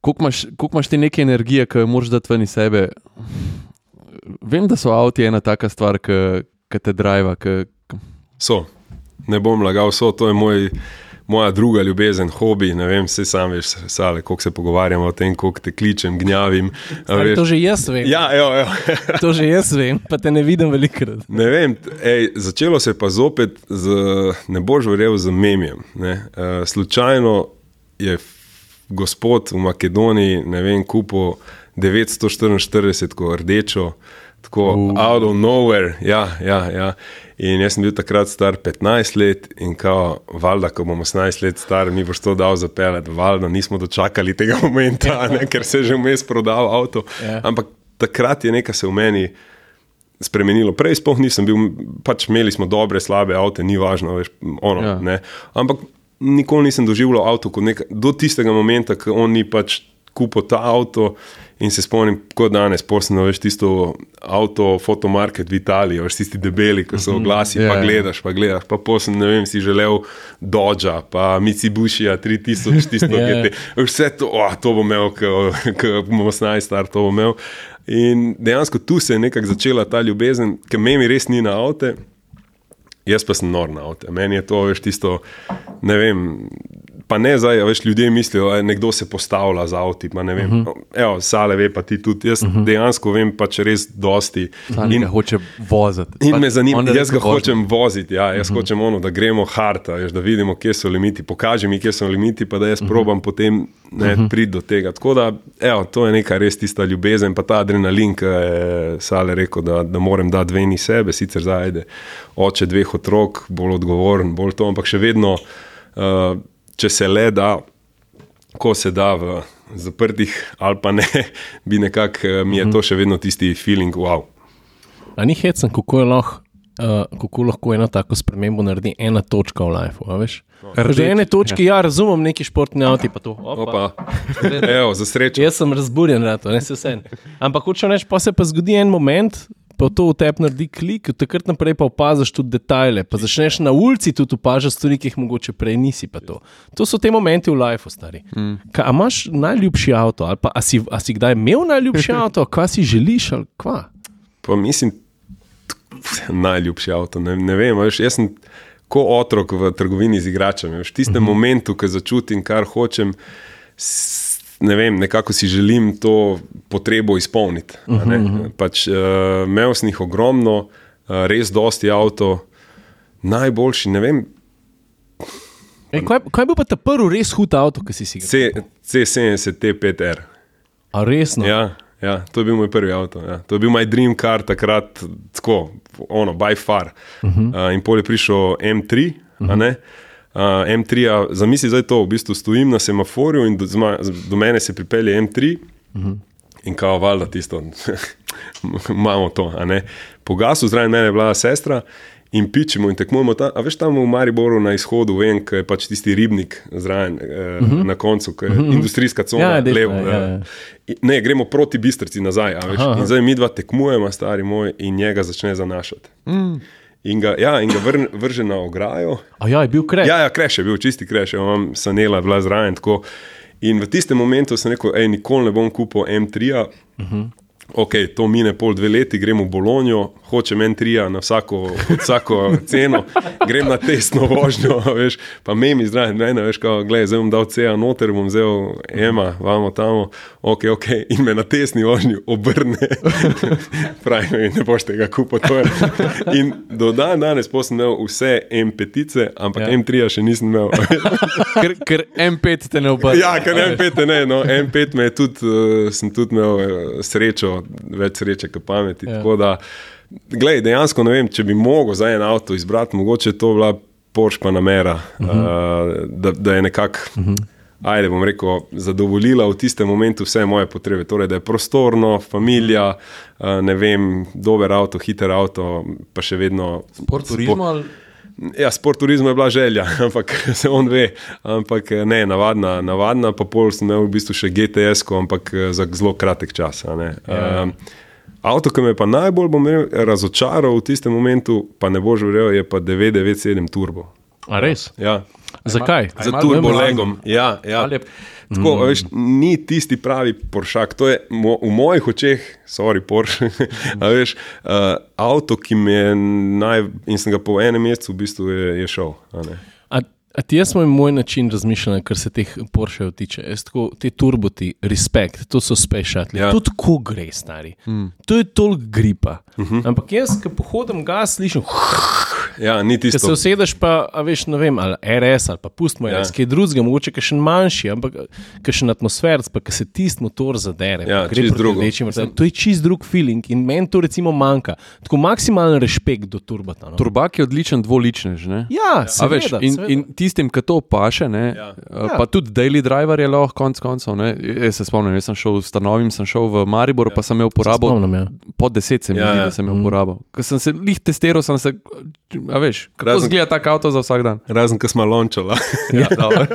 koliko imaš, koliko imaš te neke energije, ki jo moraš dati ven iz sebe. Vem, da so avti ena taka stvar, ki te driva. Ki, So, ne bom lagal, so, to je moj, moja druga ljubezen, hobi. Ne vem, vse sam veš, sale, koliko se pogovarjamo o tem, koliko te kličem, gnjavim. veš. to že jaz vem. Ja, evo, evo. To že jaz vem, pa te ne vidim velikrat. Ne vem, ej, začelo se je pa zopet, z, ne boš verjel, z memjem. Ne. Uh, slučajno je gospod v Makedoniji, ne vem, kupil 944 ko rdečo, tako uh. out of nowhere. Ja, ja, ja. In jaz sem bil takrat star 15 let in kao, valjda, ko bomo 18 let star, mi boš to dal zapeljati, valjda, nismo dočakali tega momenta, ne, ker se je že vmes prodal avto. Ja. Ampak takrat je nekaj se v meni spremenilo. Prej sploh nisem bil, pač imeli smo dobre, slabe avto, ni važno, veš, ono, Ja. ja. ne. Ampak nikoli nisem doživljal avto kot nekaj, do tistega momenta, ko on ni pač kupil ta avto In se spomnim, kot danes, posebno veš tisto avto, fotomarket v Italiji, veš tisti debeli, ki so oglasi, mm -hmm. pa Ja, ja. gledaš, pa gledaš, pa posebno, ne vem, si želel Dodža, pa Mitsubishi 3000, tisto, Ja, ja. yeah. vse to, oh, to bo imel, ko bomo snaj star, to bo imel. In dejansko tu se je nekako začela ta ljubezen, ki meni res ni na avte. Jaz pa sem nor na avto. Meni je to, veš, tisto, ne vem. Pa ne zdaj, a veš, ljudje mislijo, da nekdo se postavlja z avti. pa ne vem. Uh -huh. Evo, sale ve pa ti tudi. Jaz uh -huh. dejansko vem pač res dosti. In In, hoče voziti. in me zanima, on je jaz ga rekel, hočem voziti, ja, jaz uh -huh. hočem ono, da gremo harta, veš, da vidimo, kje so limiti. Pokaži mi, kje so limiti, pa da jaz uh -huh. probam potem ne, uh -huh. priti do tega. Tako da, evo, to je neka res tista ljubezen, pa ta adrenalin, ki je Sale rekel, da, da moram dati dve ni sebe, sicer zajde oče dveh otrok, bolj odgovoren, bolj to, ampak še vedno, uh, če se le da, ko se da v zaprtih ali pa ne, bi nekako, uh, mi je to še vedno tisti feeling, wow. A ni hecen, kako, je lahko, uh, kako lahko eno tako spremembo naredi ena točka v lifeu. a veš? Rdeč, Že ene točke, ja, razumem, neki športni avto, pa to. Opa. Opa. Evo, za srečo. Jaz sem razburjen, rato, ne se vse. Ampak hočem reči, pa se pa zgodi en moment. Pa to v tebi naredi klik, od takrat naprej pa opaziš tudi detajle. Pa začneš na ulici tudi opažati stvari, ki jih mogoče prej nisi. pa To. to so te momenti v lifeu, stari. Mm. Kaj, a imaš najljubši avto, ali pa a si, a si kdaj imel najljubši avto, kva si želiš, ali kva? Pa mislim, najljubši avto. Ne, ne vem, veš, jaz sem kot otrok v trgovini z igračami. Veš, v tistem uh -huh. momentu, ko začutim, kar hočem, s- ne vem, nekako si želim to potrebo izpolniti. a ne. Pač, uh, imel sem jih ogromno, uh, res dosti avto, najboljši, ne vem, Ej, kaj, kaj bo pa ta prvi res hud avto, ki si si ga C, C70 T5R. A resno? Ja, ja, to je bil moj prvi avto. Ja. To je bil moj dream car takrat, tako, ono, by far. Uh -huh. uh, in pol je prišel M3, uh -huh. uh, M3, -a, zamisli zdaj to, v bistvu stojim na semaforju in do, zma, do mene se pripelje M3 uh -huh. in kao valjda tisto, imamo to. a ne. Po gasu zraven mene je bila sestra. In pičemo in tekmujemo tam, a veš tam v Mariboru na izhodu, vem, kaj je pač tisti ribnik zraven, eh, uh -huh. na koncu, ki je uh -huh. industrijska cona, Ja, dejstvo, levo. ja, Ja, ja. In- Ne, gremo proti bistrci nazaj. a Veš, aha. in zdaj mi dva tekmujemo, stari moj, in njega začne zanašati. Mm. In ga, ja, in ga vrn, vrže na ograjo. A ja, je bil kraj. Ja, ja, kreš je bil, čisti kreš, imam sanela, bila zraven. Tako. In v tistem momentu sem rekel, hej, nikoli ne bom kupil M3. Uh -huh. Ok, to mine pol dve leti, grem v Bolonijo, hočem M3 na vsako, vsako ceno, grem na testno vožnjo, veš, pa memi zraven mene, veš, kao, gledaj, zdaj bom dal CA noter, bom vzel Ema, vamo tamo, ok, ok, in me na testni vožnji obrne. Pravi, mi, ne boš tega to je. In do dan danes pa sem imel vse M5, ampak Ja. ja. M3 še nisem imel. Ker, ker M5 te ne obrne. Ja, ker M5 ne, no, M5 me je tudi, uh, sem tudi imel uh, srečo, več sreče kot pameti. Ja. Ja. Da, glej, dejansko ne vem, če bi mogel za en avto izbrati, mogoče to bila Porsche Panamera, uh -huh. uh, da, da je nekako. Uh -huh. Ajde, bom rekel, zadovoljila v tistem momentu vse moje potrebe. Torej, da je prostorno, familija, uh, ne vem, dober avto, hiter avto, pa še vedno. Sport turizmu ali Ja, sport turizma je bila želja, ampak se on ve. Ampak ne, navadna, navadna pa pol sem imel v bistvu še GTS, ampak eh, za zelo kratek čas. a ne. Ja. Um, avto, ki me pa najbolj bom rekel, razočaral v tistem momentu, pa ne boš verjel, je pa 997 Turbo. A res? Ja. Zakaj? Za turbo legom. Ja, ja. Tako, mm. veš, ni tisti pravi Poršak. To je mo, v mojih očeh, sorry, Porsche. a veš, uh, avto, ki mi je naj. In sem ga po enem mesecu v bistvu je, je šel. A ti jaz imam moj način razmišljanja, kar se teh Porschejev tiče. Jaz tako, te turboti, respekt, to so spešatli. Ja. To tako gre, stari. Mm. To je toliko gripa. Uh -huh. Ampak jaz, ki pohodim gas, slišim. Ja, ni Če se tisto. usedeš, pa a veš, ne vem, ali RS ali pa pustimo, ja. Ja. kaj drugega, mogoče še manjši, ampak še atmosferc, pa ki se tisti motor zadere. Ja, gre drugo. vrtam. To je čist drug feeling in meni to recimo manjka. Tako maksimalen respekt do turbata. No? Turbak je odličen dvoličnež. Ne? Ja, A seveda, veš, in, seveda. in tistim, ki to paše, ne, Ja. ja. pa tudi daily driver je lahko konc koncev. ne. Jaz se spomnim, jaz sem šel s stanovim, sem šel v Maribor, ja. pa sem imel porabo spomnim, ja. pod 10, se mi Ja, ja. da sem imel porabo. Ko sem se lih testiral, sem se a veš, kako zgleda tak avto za vsak dan. Razen, ko smo lončala. Ja, dobro.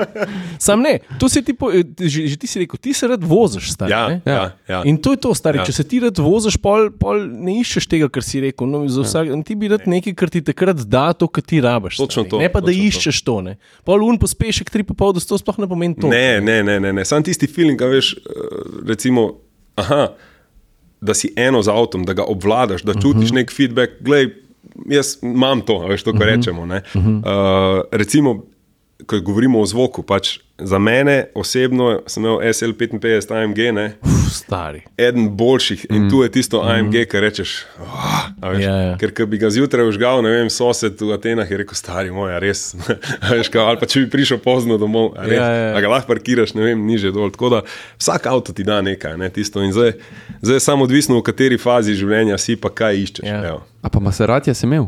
Sam ne, to si ti, po, eh, že, že ti si rekel, ti se rad voziš, stari. Ja, ne? ja, ja. In to je to, stari. Ja. Ja. Če se ti rad voziš, pol, pol ne iščeš tega, kar si rekel. No, za vsak, ja. Ti bi rad nekaj, kar ti takrat da to, kar ti rabiš. Točno stari. to, Ne pa, da to. iščeš to. Ne. Pol un pospešek 3,5 do 100 sploh ne pomeni to. Ne, ne, ne, ne, ne. sam tisti feeling, a veš, eh, recimo, aha, da si eno z avtom, da ga obvladaš, da čutiš uh -huh. nek feedback. Glej, jaz imam to, veš, to, kar uh -huh. rečemo. Uh -huh. uh, recimo, ko govorimo o zvoku, pač za mene osebno sem imel SL55 AMG, ne, Uf, stari. eden boljših in tu je tisto AMG, ki rečeš. Oh, a veš, Ja, ja. Ker ko bi ga zjutraj užgal, ne vem, sosed v Atenah je rekel, stari moj, a res. A veš, kao, ali pa če bi prišel pozno domov, a, res, Ja, ja, ja. a ga lahko parkiraš, ne vem, niže dol. Tako da vsak avto ti da nekaj, ne, tisto. In zdaj, zdaj je samo odvisno, v kateri fazi življenja si, pa kaj iščeš. Ja. evo. A pa Maserati si imel?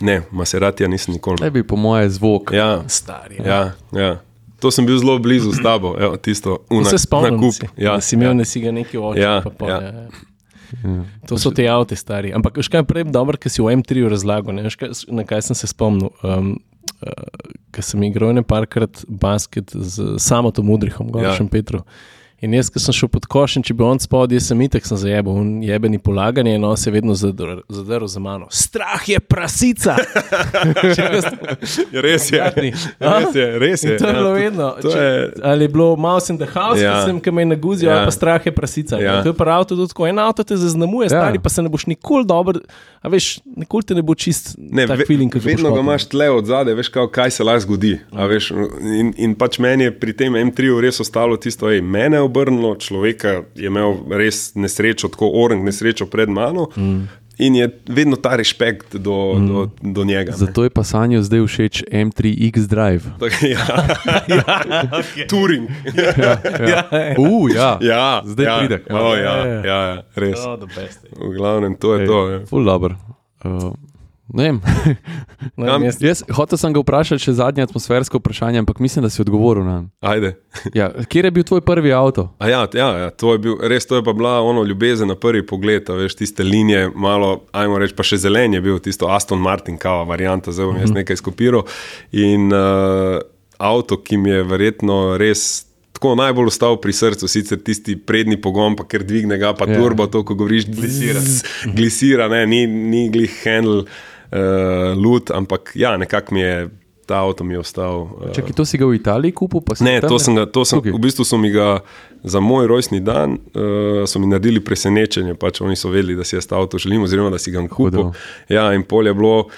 Ne, Maseratija nisem nikoli. Ne bi, po moje, zvok. Ja, Stari. ja, ja. To sem bil zelo blizu s tabo, evo, tisto To se spomnim, nakup. si, ja, da si imel ja. nesi ga neki oči. Ja, pa ja. ja. Ja, ja. To so te avto, stari. Ampak, veš kaj prej dobro, ker si v M3 razlagal, ne, kaj, na kaj sem se spomnil. Um, uh, ker sem igral ne parkrat basket z Samotom Udrihom, Ja. Goršem ja. Petru. In jaz, ki sem šel pod koš, in če bi on spodaj, sem itek sem zajebal, in jebeni polaganje, no se je vedno zadr- zadrl za mano. Strah je prasica! Ja, res je. Jadni. Res je, res je. In to je ja, bilo vedno. to Če, je- ali je bilo Mouse in the House, Ja. ja. sem kam je naguzil, Ja. ja. ali pa strah je prasica. Ja. Ja. To je pa avto tudi tako. En avto te zaznamuje, Ja. ja. stari pa se ne boš nikoli dobro, a veš, nikoli te ne bo čist Ne, tak ve, feeling, kot vedno ga imaš tle od zadaj, veš, kao, kaj se lahko zgodi. a Veš, in, in pač meni je pri tem M3 res ostalo tisto, ej, mene je obrnilo, človeka je imel res nesrečo, tako orang nesrečo pred mano. Mm. In je vedno ta respekt do, mm. do, do njega. ne. Zato je pa Sanju zdaj všeč M3X Drive. Tako, ja. Turing. Ja, ja. Uh, ja. Ja, Zdaj ja, pride. Oh, ja, Ja, ja, ja. ja, res. Oh, the best. V glavnem, to je Ej, to. Ja. Ful dobro. Uh, ne vem. Ne, vem, jaz, Jaz hotel sem ga vprašati še zadnje atmosfersko vprašanje, ampak mislim, da si odgovoril na. Ajde. Ja, kje je bil tvoj prvi avto? A Ja, ja, ja, to je bil, res to je pa bila ono ljubezen na prvi pogled, a veš, tiste linije, malo, ajmo reči, pa še zelen je bil tisto Aston Martin, kava varianta, zdaj bom jaz nekaj skopiral. In uh, avto, ki mi je verjetno res. Tako najbolj ostal pri srcu, sicer tisti prednji pogon, pa ker dvigne ga, pa Ja. yeah. turbo, to, ko govoriš, glisira. glisira ne, ni, ni glih handle, uh, lut, ampak ja, nekako mi je ta avto mi je ostal. Uh, Čakaj, to si ga v Italiji kupil? pa si Ne, to sem ga, to sem, Tukaj? v bistvu so mi ga za moj rojstni dan uh, naredili presenečenje. Pač oni so vedeli, da si jaz ta avto želim, oziroma da si ga kupil. Ja, in pol je bilo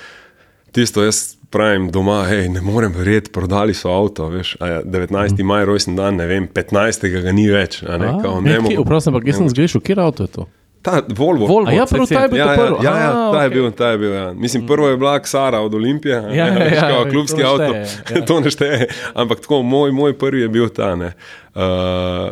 tisto, jaz pravim doma, hej, ne morem verjeti, prodali so avto. Veš, a ja, 19. Mm. maj rojstni dan, ne vem, 15. ga ni več. a Ne, A, kao, ne, ne kje, mogo- vprašam, ampak jaz sem zgrešil, kje avto je to? Ta Volvo. Volvo, A ja, prav, ta je bil Ja, ta ja, prvi. ja, ja, A, ta je okej. bil, ta je bil. Ja. Mislim, prvo je bila Ksara od Olimpije, Ja, ja, ja, kao to klubski ne avto. šteje, ja. to ne šteje. Ampak tako, moj, moj prvi je bil ta. ne. Uh,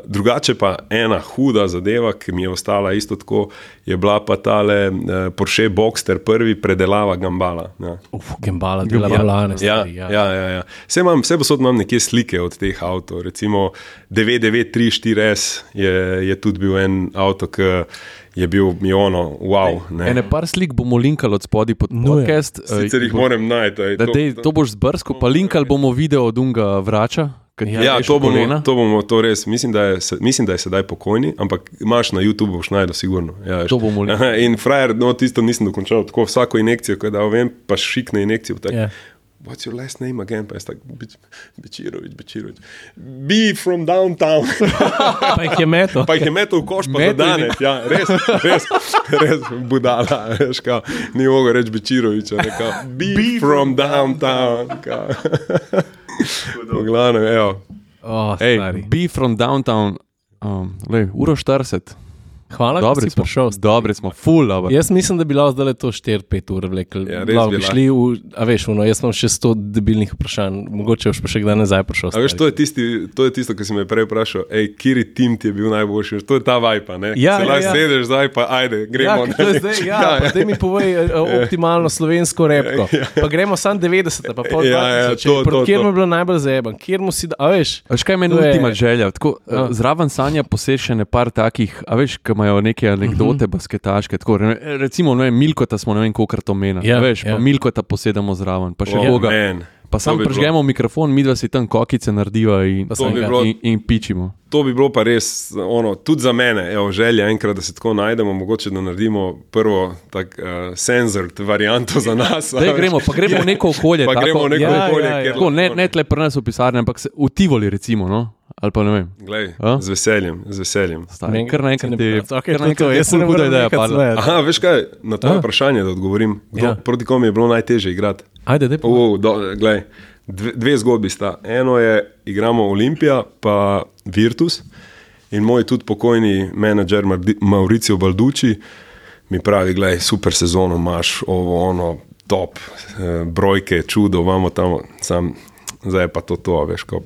drugače pa ena huda zadeva, ki mi je ostala isto tako, je bila pa tale uh, Porsche Boxster, prvi predelava Gambala. Ja. Uf, gembala, dela Ja. balane. Ja, stari, ja, ja, ja. Vse, imam, vse posod imam nekje slike od teh avtomobilov. Recimo 9934S je, je tudi bil en avto, ki je bil mi ono, wow. ne. Ene par slik bomo linkali od spodaj pod Nuje. podcast. eh, Sicer jih bo- moram najti. Da, to- dej, to boš zbrskal, pa linkali bomo video od unga vrača. Ja, reže to bomo, kolena. to bomo to res. Mislim da, je, mislim, da je sedaj pokojni, ampak imaš na YouTubu, boš najdel, sigurno. Ja. To bomo Aha, In frajer, no, tisto nisem dokončal. Tako vsako injekcijo, ko je dal ven, pa šikne injekcijo. Tak, Ja. What's your last name again? Pa je tako, Bečirovič, Bečirovič. Be from downtown. Pa jih je meto. pa jih je metel v koš, pa Metel za danes. Ja, res, res, res budala. Veš, kao, ni mogel reči Bečiroviča. ne, kao, Be, Be from downtown. kao. V glavnem, evo. Oh, Ej, stari. be from downtown, um, lej, uro 40. Hvala, da Dobri si smo, prišel. dobri smo, full dobro. Jaz mislim, da bi lahko zdaj to 4-5 ur vlekel. Ja, Ja, lahko bi šli v, a veš, ono, jaz imam še 100 debilnih vprašanj, mogoče boš pa še kdaj nazaj prišel. A veš, to je, tisti, to je tisto, kar si me prej vprašal, ej, kiri tim ti je bil najboljši, to je ta vajpa, ne? Ja, Se ja, lahko ja. sedeš zdaj, pa ajde, Ja, gremo. to je zdaj, ja, ja, ja. mi povej eh, optimalno slovensko repko. Pa gremo sam 90, pa pol Ja, ja, 2000, to, to, Kjer to. mu je bilo najbolj zajeban, kjer mu si da, a veš. Veš, kaj meni ultima želja? Tako, Ja. uh, zraven sanja posešene par takih, a veš, ki imajo neke anekdote, Mhm. basketaške. Tako, re- recimo, ne vem, Milkota smo ne vem, koliko to meni. Ja, veš, ja. pa Milkota posedamo zraven, pa še Oh, koga. man. Pa sam bi bilo- prežgemo mikrofon, mi dva si tam kokice narediva in, bi bilo- in, in pičimo. To bi bilo pa res, ono, tudi za mene, evo, želja enkrat, da se tako najdemo, mogoče da naredimo prvo tak, uh, senzor varianto za nas. veš. gremo, pa gremo v neko okolje. Pa tako, gremo v neko Ja, okolje, ja, ja. Tako, ne, ne tle pri nas v pisarni, ampak se, v Tivoli, recimo. No? Ali pa ne vem. Glej, A? z veseljem, z veseljem. Stari, kar naenkrat pravi, okej, kar to to, je jaz se ful ne huda ideja nekaj padla. Aha, veš kaj, na A? vprašanje, da odgovorim, kdo, Ja. proti komu je bilo najtežje igrati. Ajde, daj, pa. Uh, do, glej, dve, dve zgodbi sta. Eno je, igramo Olimpija, pa Virtus. In moj tudi pokojni menedžer Mauricio Balducci mi pravi: Glej, super sezono imaš, ovo, ono, top, eh, brojke, čudo, imamo tam, sam. Zdaj pa to, to veš, ko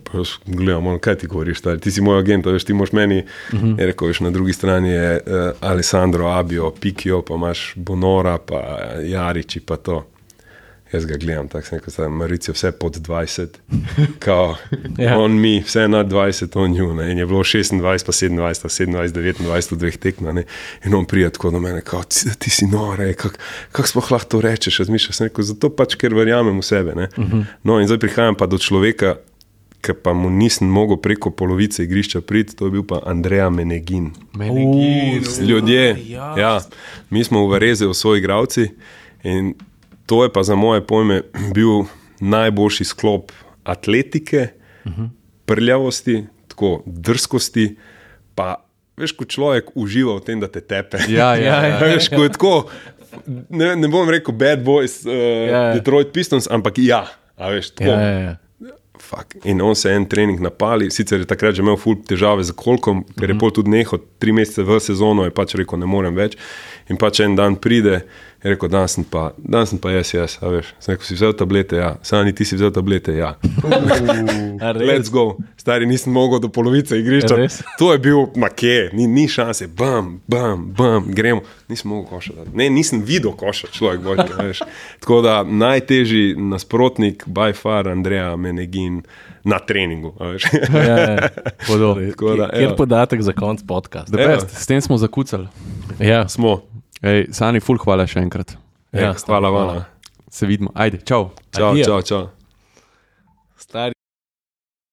gledamo, kaj ti govoriš, stari. ti si moj agent, a veš, ti moš meni, uh -huh. je rekel, veš, na drugi strani je uh, Alessandro Abio, Pikio, pa imaš Bonora, pa Jariči, pa to. Jaz ga gledam, tako sem rekel, Marice, vse pod 20, kao, Ja. ja. on mi, vse nad 20, on ju. Ne? In je bilo 26, pa 27, pa 27, 29 v dveh tekmah. In on prija tako do mene, kao, ti, ti si nore, kako kak sploh lahko to rečeš, razmišljaš. Sem Rekel, zato pač, ker verjamem v sebe. Uh -huh. No, in zdaj prihajam pa do človeka, ki pa mu nisem mogel preko polovice igrišča priti, to je bil pa Andreja Menegin. Ljudje, ja. ja, mi smo v Vareze, svoji igravci. In to je pa za moje pojme bil najboljši sklop atletike, uh -huh. prljavosti, tako drskosti. Pa veš, ko človek uživa v tem, da te tepe. Ja, ja, ja. veš, ko je tako. Ne, ne bom rekel Bad Boys, uh, Ja, ja. Detroit Pistons, ampak ja, veš, tako. Ja, ja. Fuck. In on se je en trening napali, sicer je takrat že imel ful težave z kolkom, ker je pol tudi nehal, tri mesece v sezono je pač rekel, ne morem več. In pač en dan pride, je rekel, danes sem pa, danes sem pa jaz, jaz, a veš. Sem rekel, si vzel tablete, ja, sani ti si vzel tablete, ja. Let's go, stari nisem mogel do polovice igrišča. To je bil na kje, ni, ni šanse, bam, bam, bam, gremo. Nisem mogel košati. Ne, nisem videl košati, človek božji. a veš. Tako da najtežji nasprotnik, by far, Andreja Menegin na treningu. a veš. Ja, ja. Podobno. Tako da, Kjer evo. podatek za konc podcasta? S tem smo zakucali. Ja, Smo. Ej, Sani, ful, hvala še enkrat. Ja, Ja, hvala vam. Se vidimo. Ajde, čau. Čau, Adijo. čau, čau.